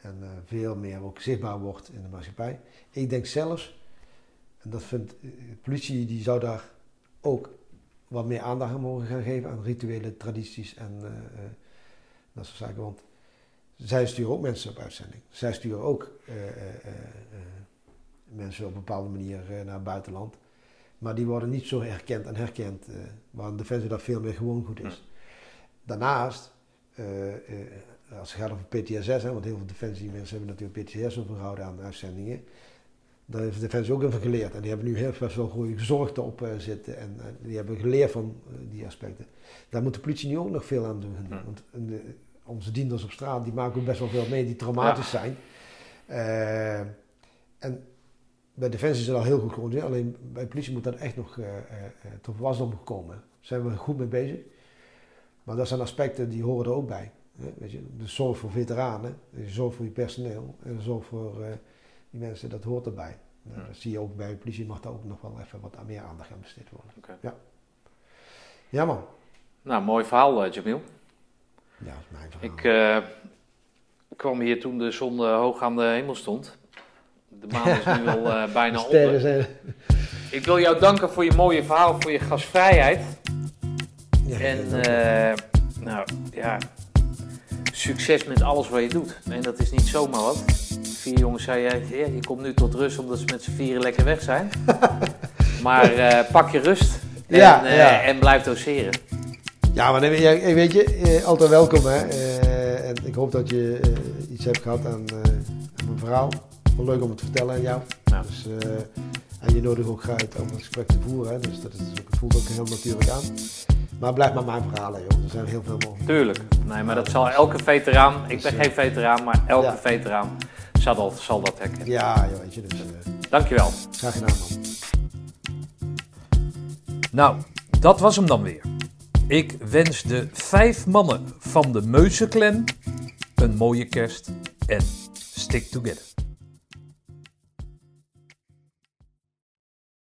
En veel meer ook zichtbaar wordt in de maatschappij. Ik denk zelfs, en dat vindt de politie, die zou daar ook wat meer aandacht aan mogen gaan geven aan rituele tradities en dat soort zaken. Want zij sturen ook mensen op uitzending. Zij sturen ook uh, uh, mensen op een bepaalde manier naar het buitenland. Maar die worden niet zo herkend en herkend, waar Defensie dat veel meer gewoon goed is. Daarnaast, als het gaat over PTSS, hè, want heel veel Defensie mensen hebben natuurlijk PTSS overgehouden aan uitzendingen. Daar heeft Defensie ook even geleerd. En die hebben nu heel best wel goede zorg op zitten. En die hebben geleerd van die aspecten. Daar moet de politie nu ook nog veel aan doen. Want onze dienders op straat, die maken ook best wel veel mee die traumatisch zijn. Uh, en bij Defensie is het al heel goed georganiseerd, alleen bij politie moet dat echt nog uh, uh, tot wasdom komen. Daar zijn we goed mee bezig. Maar dat zijn aspecten die horen er ook bij. Hè? Weet je, de zorg voor veteranen, de zorg voor je personeel en de zorg voor die mensen, dat hoort erbij. Nou, dat zie je ook bij de politie, mag daar ook nog wel even wat meer aandacht aan besteed worden. Okay. Ja. ja man. Nou, mooi verhaal Jamil. Ja, dat is mijn verhaal. Ik uh, kwam hier toen de zon uh, hoog aan de hemel stond. De maan is nu al bijna onder. Zijn... Ik wil jou danken voor je mooie verhaal, voor je gastvrijheid. Ja, en nou ja, succes met alles wat je doet. En dat is niet zomaar wat. Vier jongens zei jij, ja, je komt nu tot rust omdat ze met z'n vieren lekker weg zijn. maar pak je rust en, ja, ja. en blijf doseren. Ja, maar weet je, eh, altijd welkom hè. Eh, en ik hoop dat je eh, iets hebt gehad aan, aan mijn verhaal. Wel leuk om het te vertellen aan jou. Dus, en je nodigt ook uit om het gesprek te voeren. Hè. Dus dat is, het voelt ook heel natuurlijk aan. Maar blijf maar mijn verhalen, joh. Er zijn heel veel mogelijk. Tuurlijk. Nee, maar dat zal elke veteraan, ik ben geen veteraan, maar elke veteraan zal dat, zal dat herkennen. Ja, joh, weet je. Dus, uh, Dankjewel. Graag gedaan, man. Nou, dat was hem dan weer. Ik wens de vijf mannen van de Meusenclan een mooie kerst en stick together.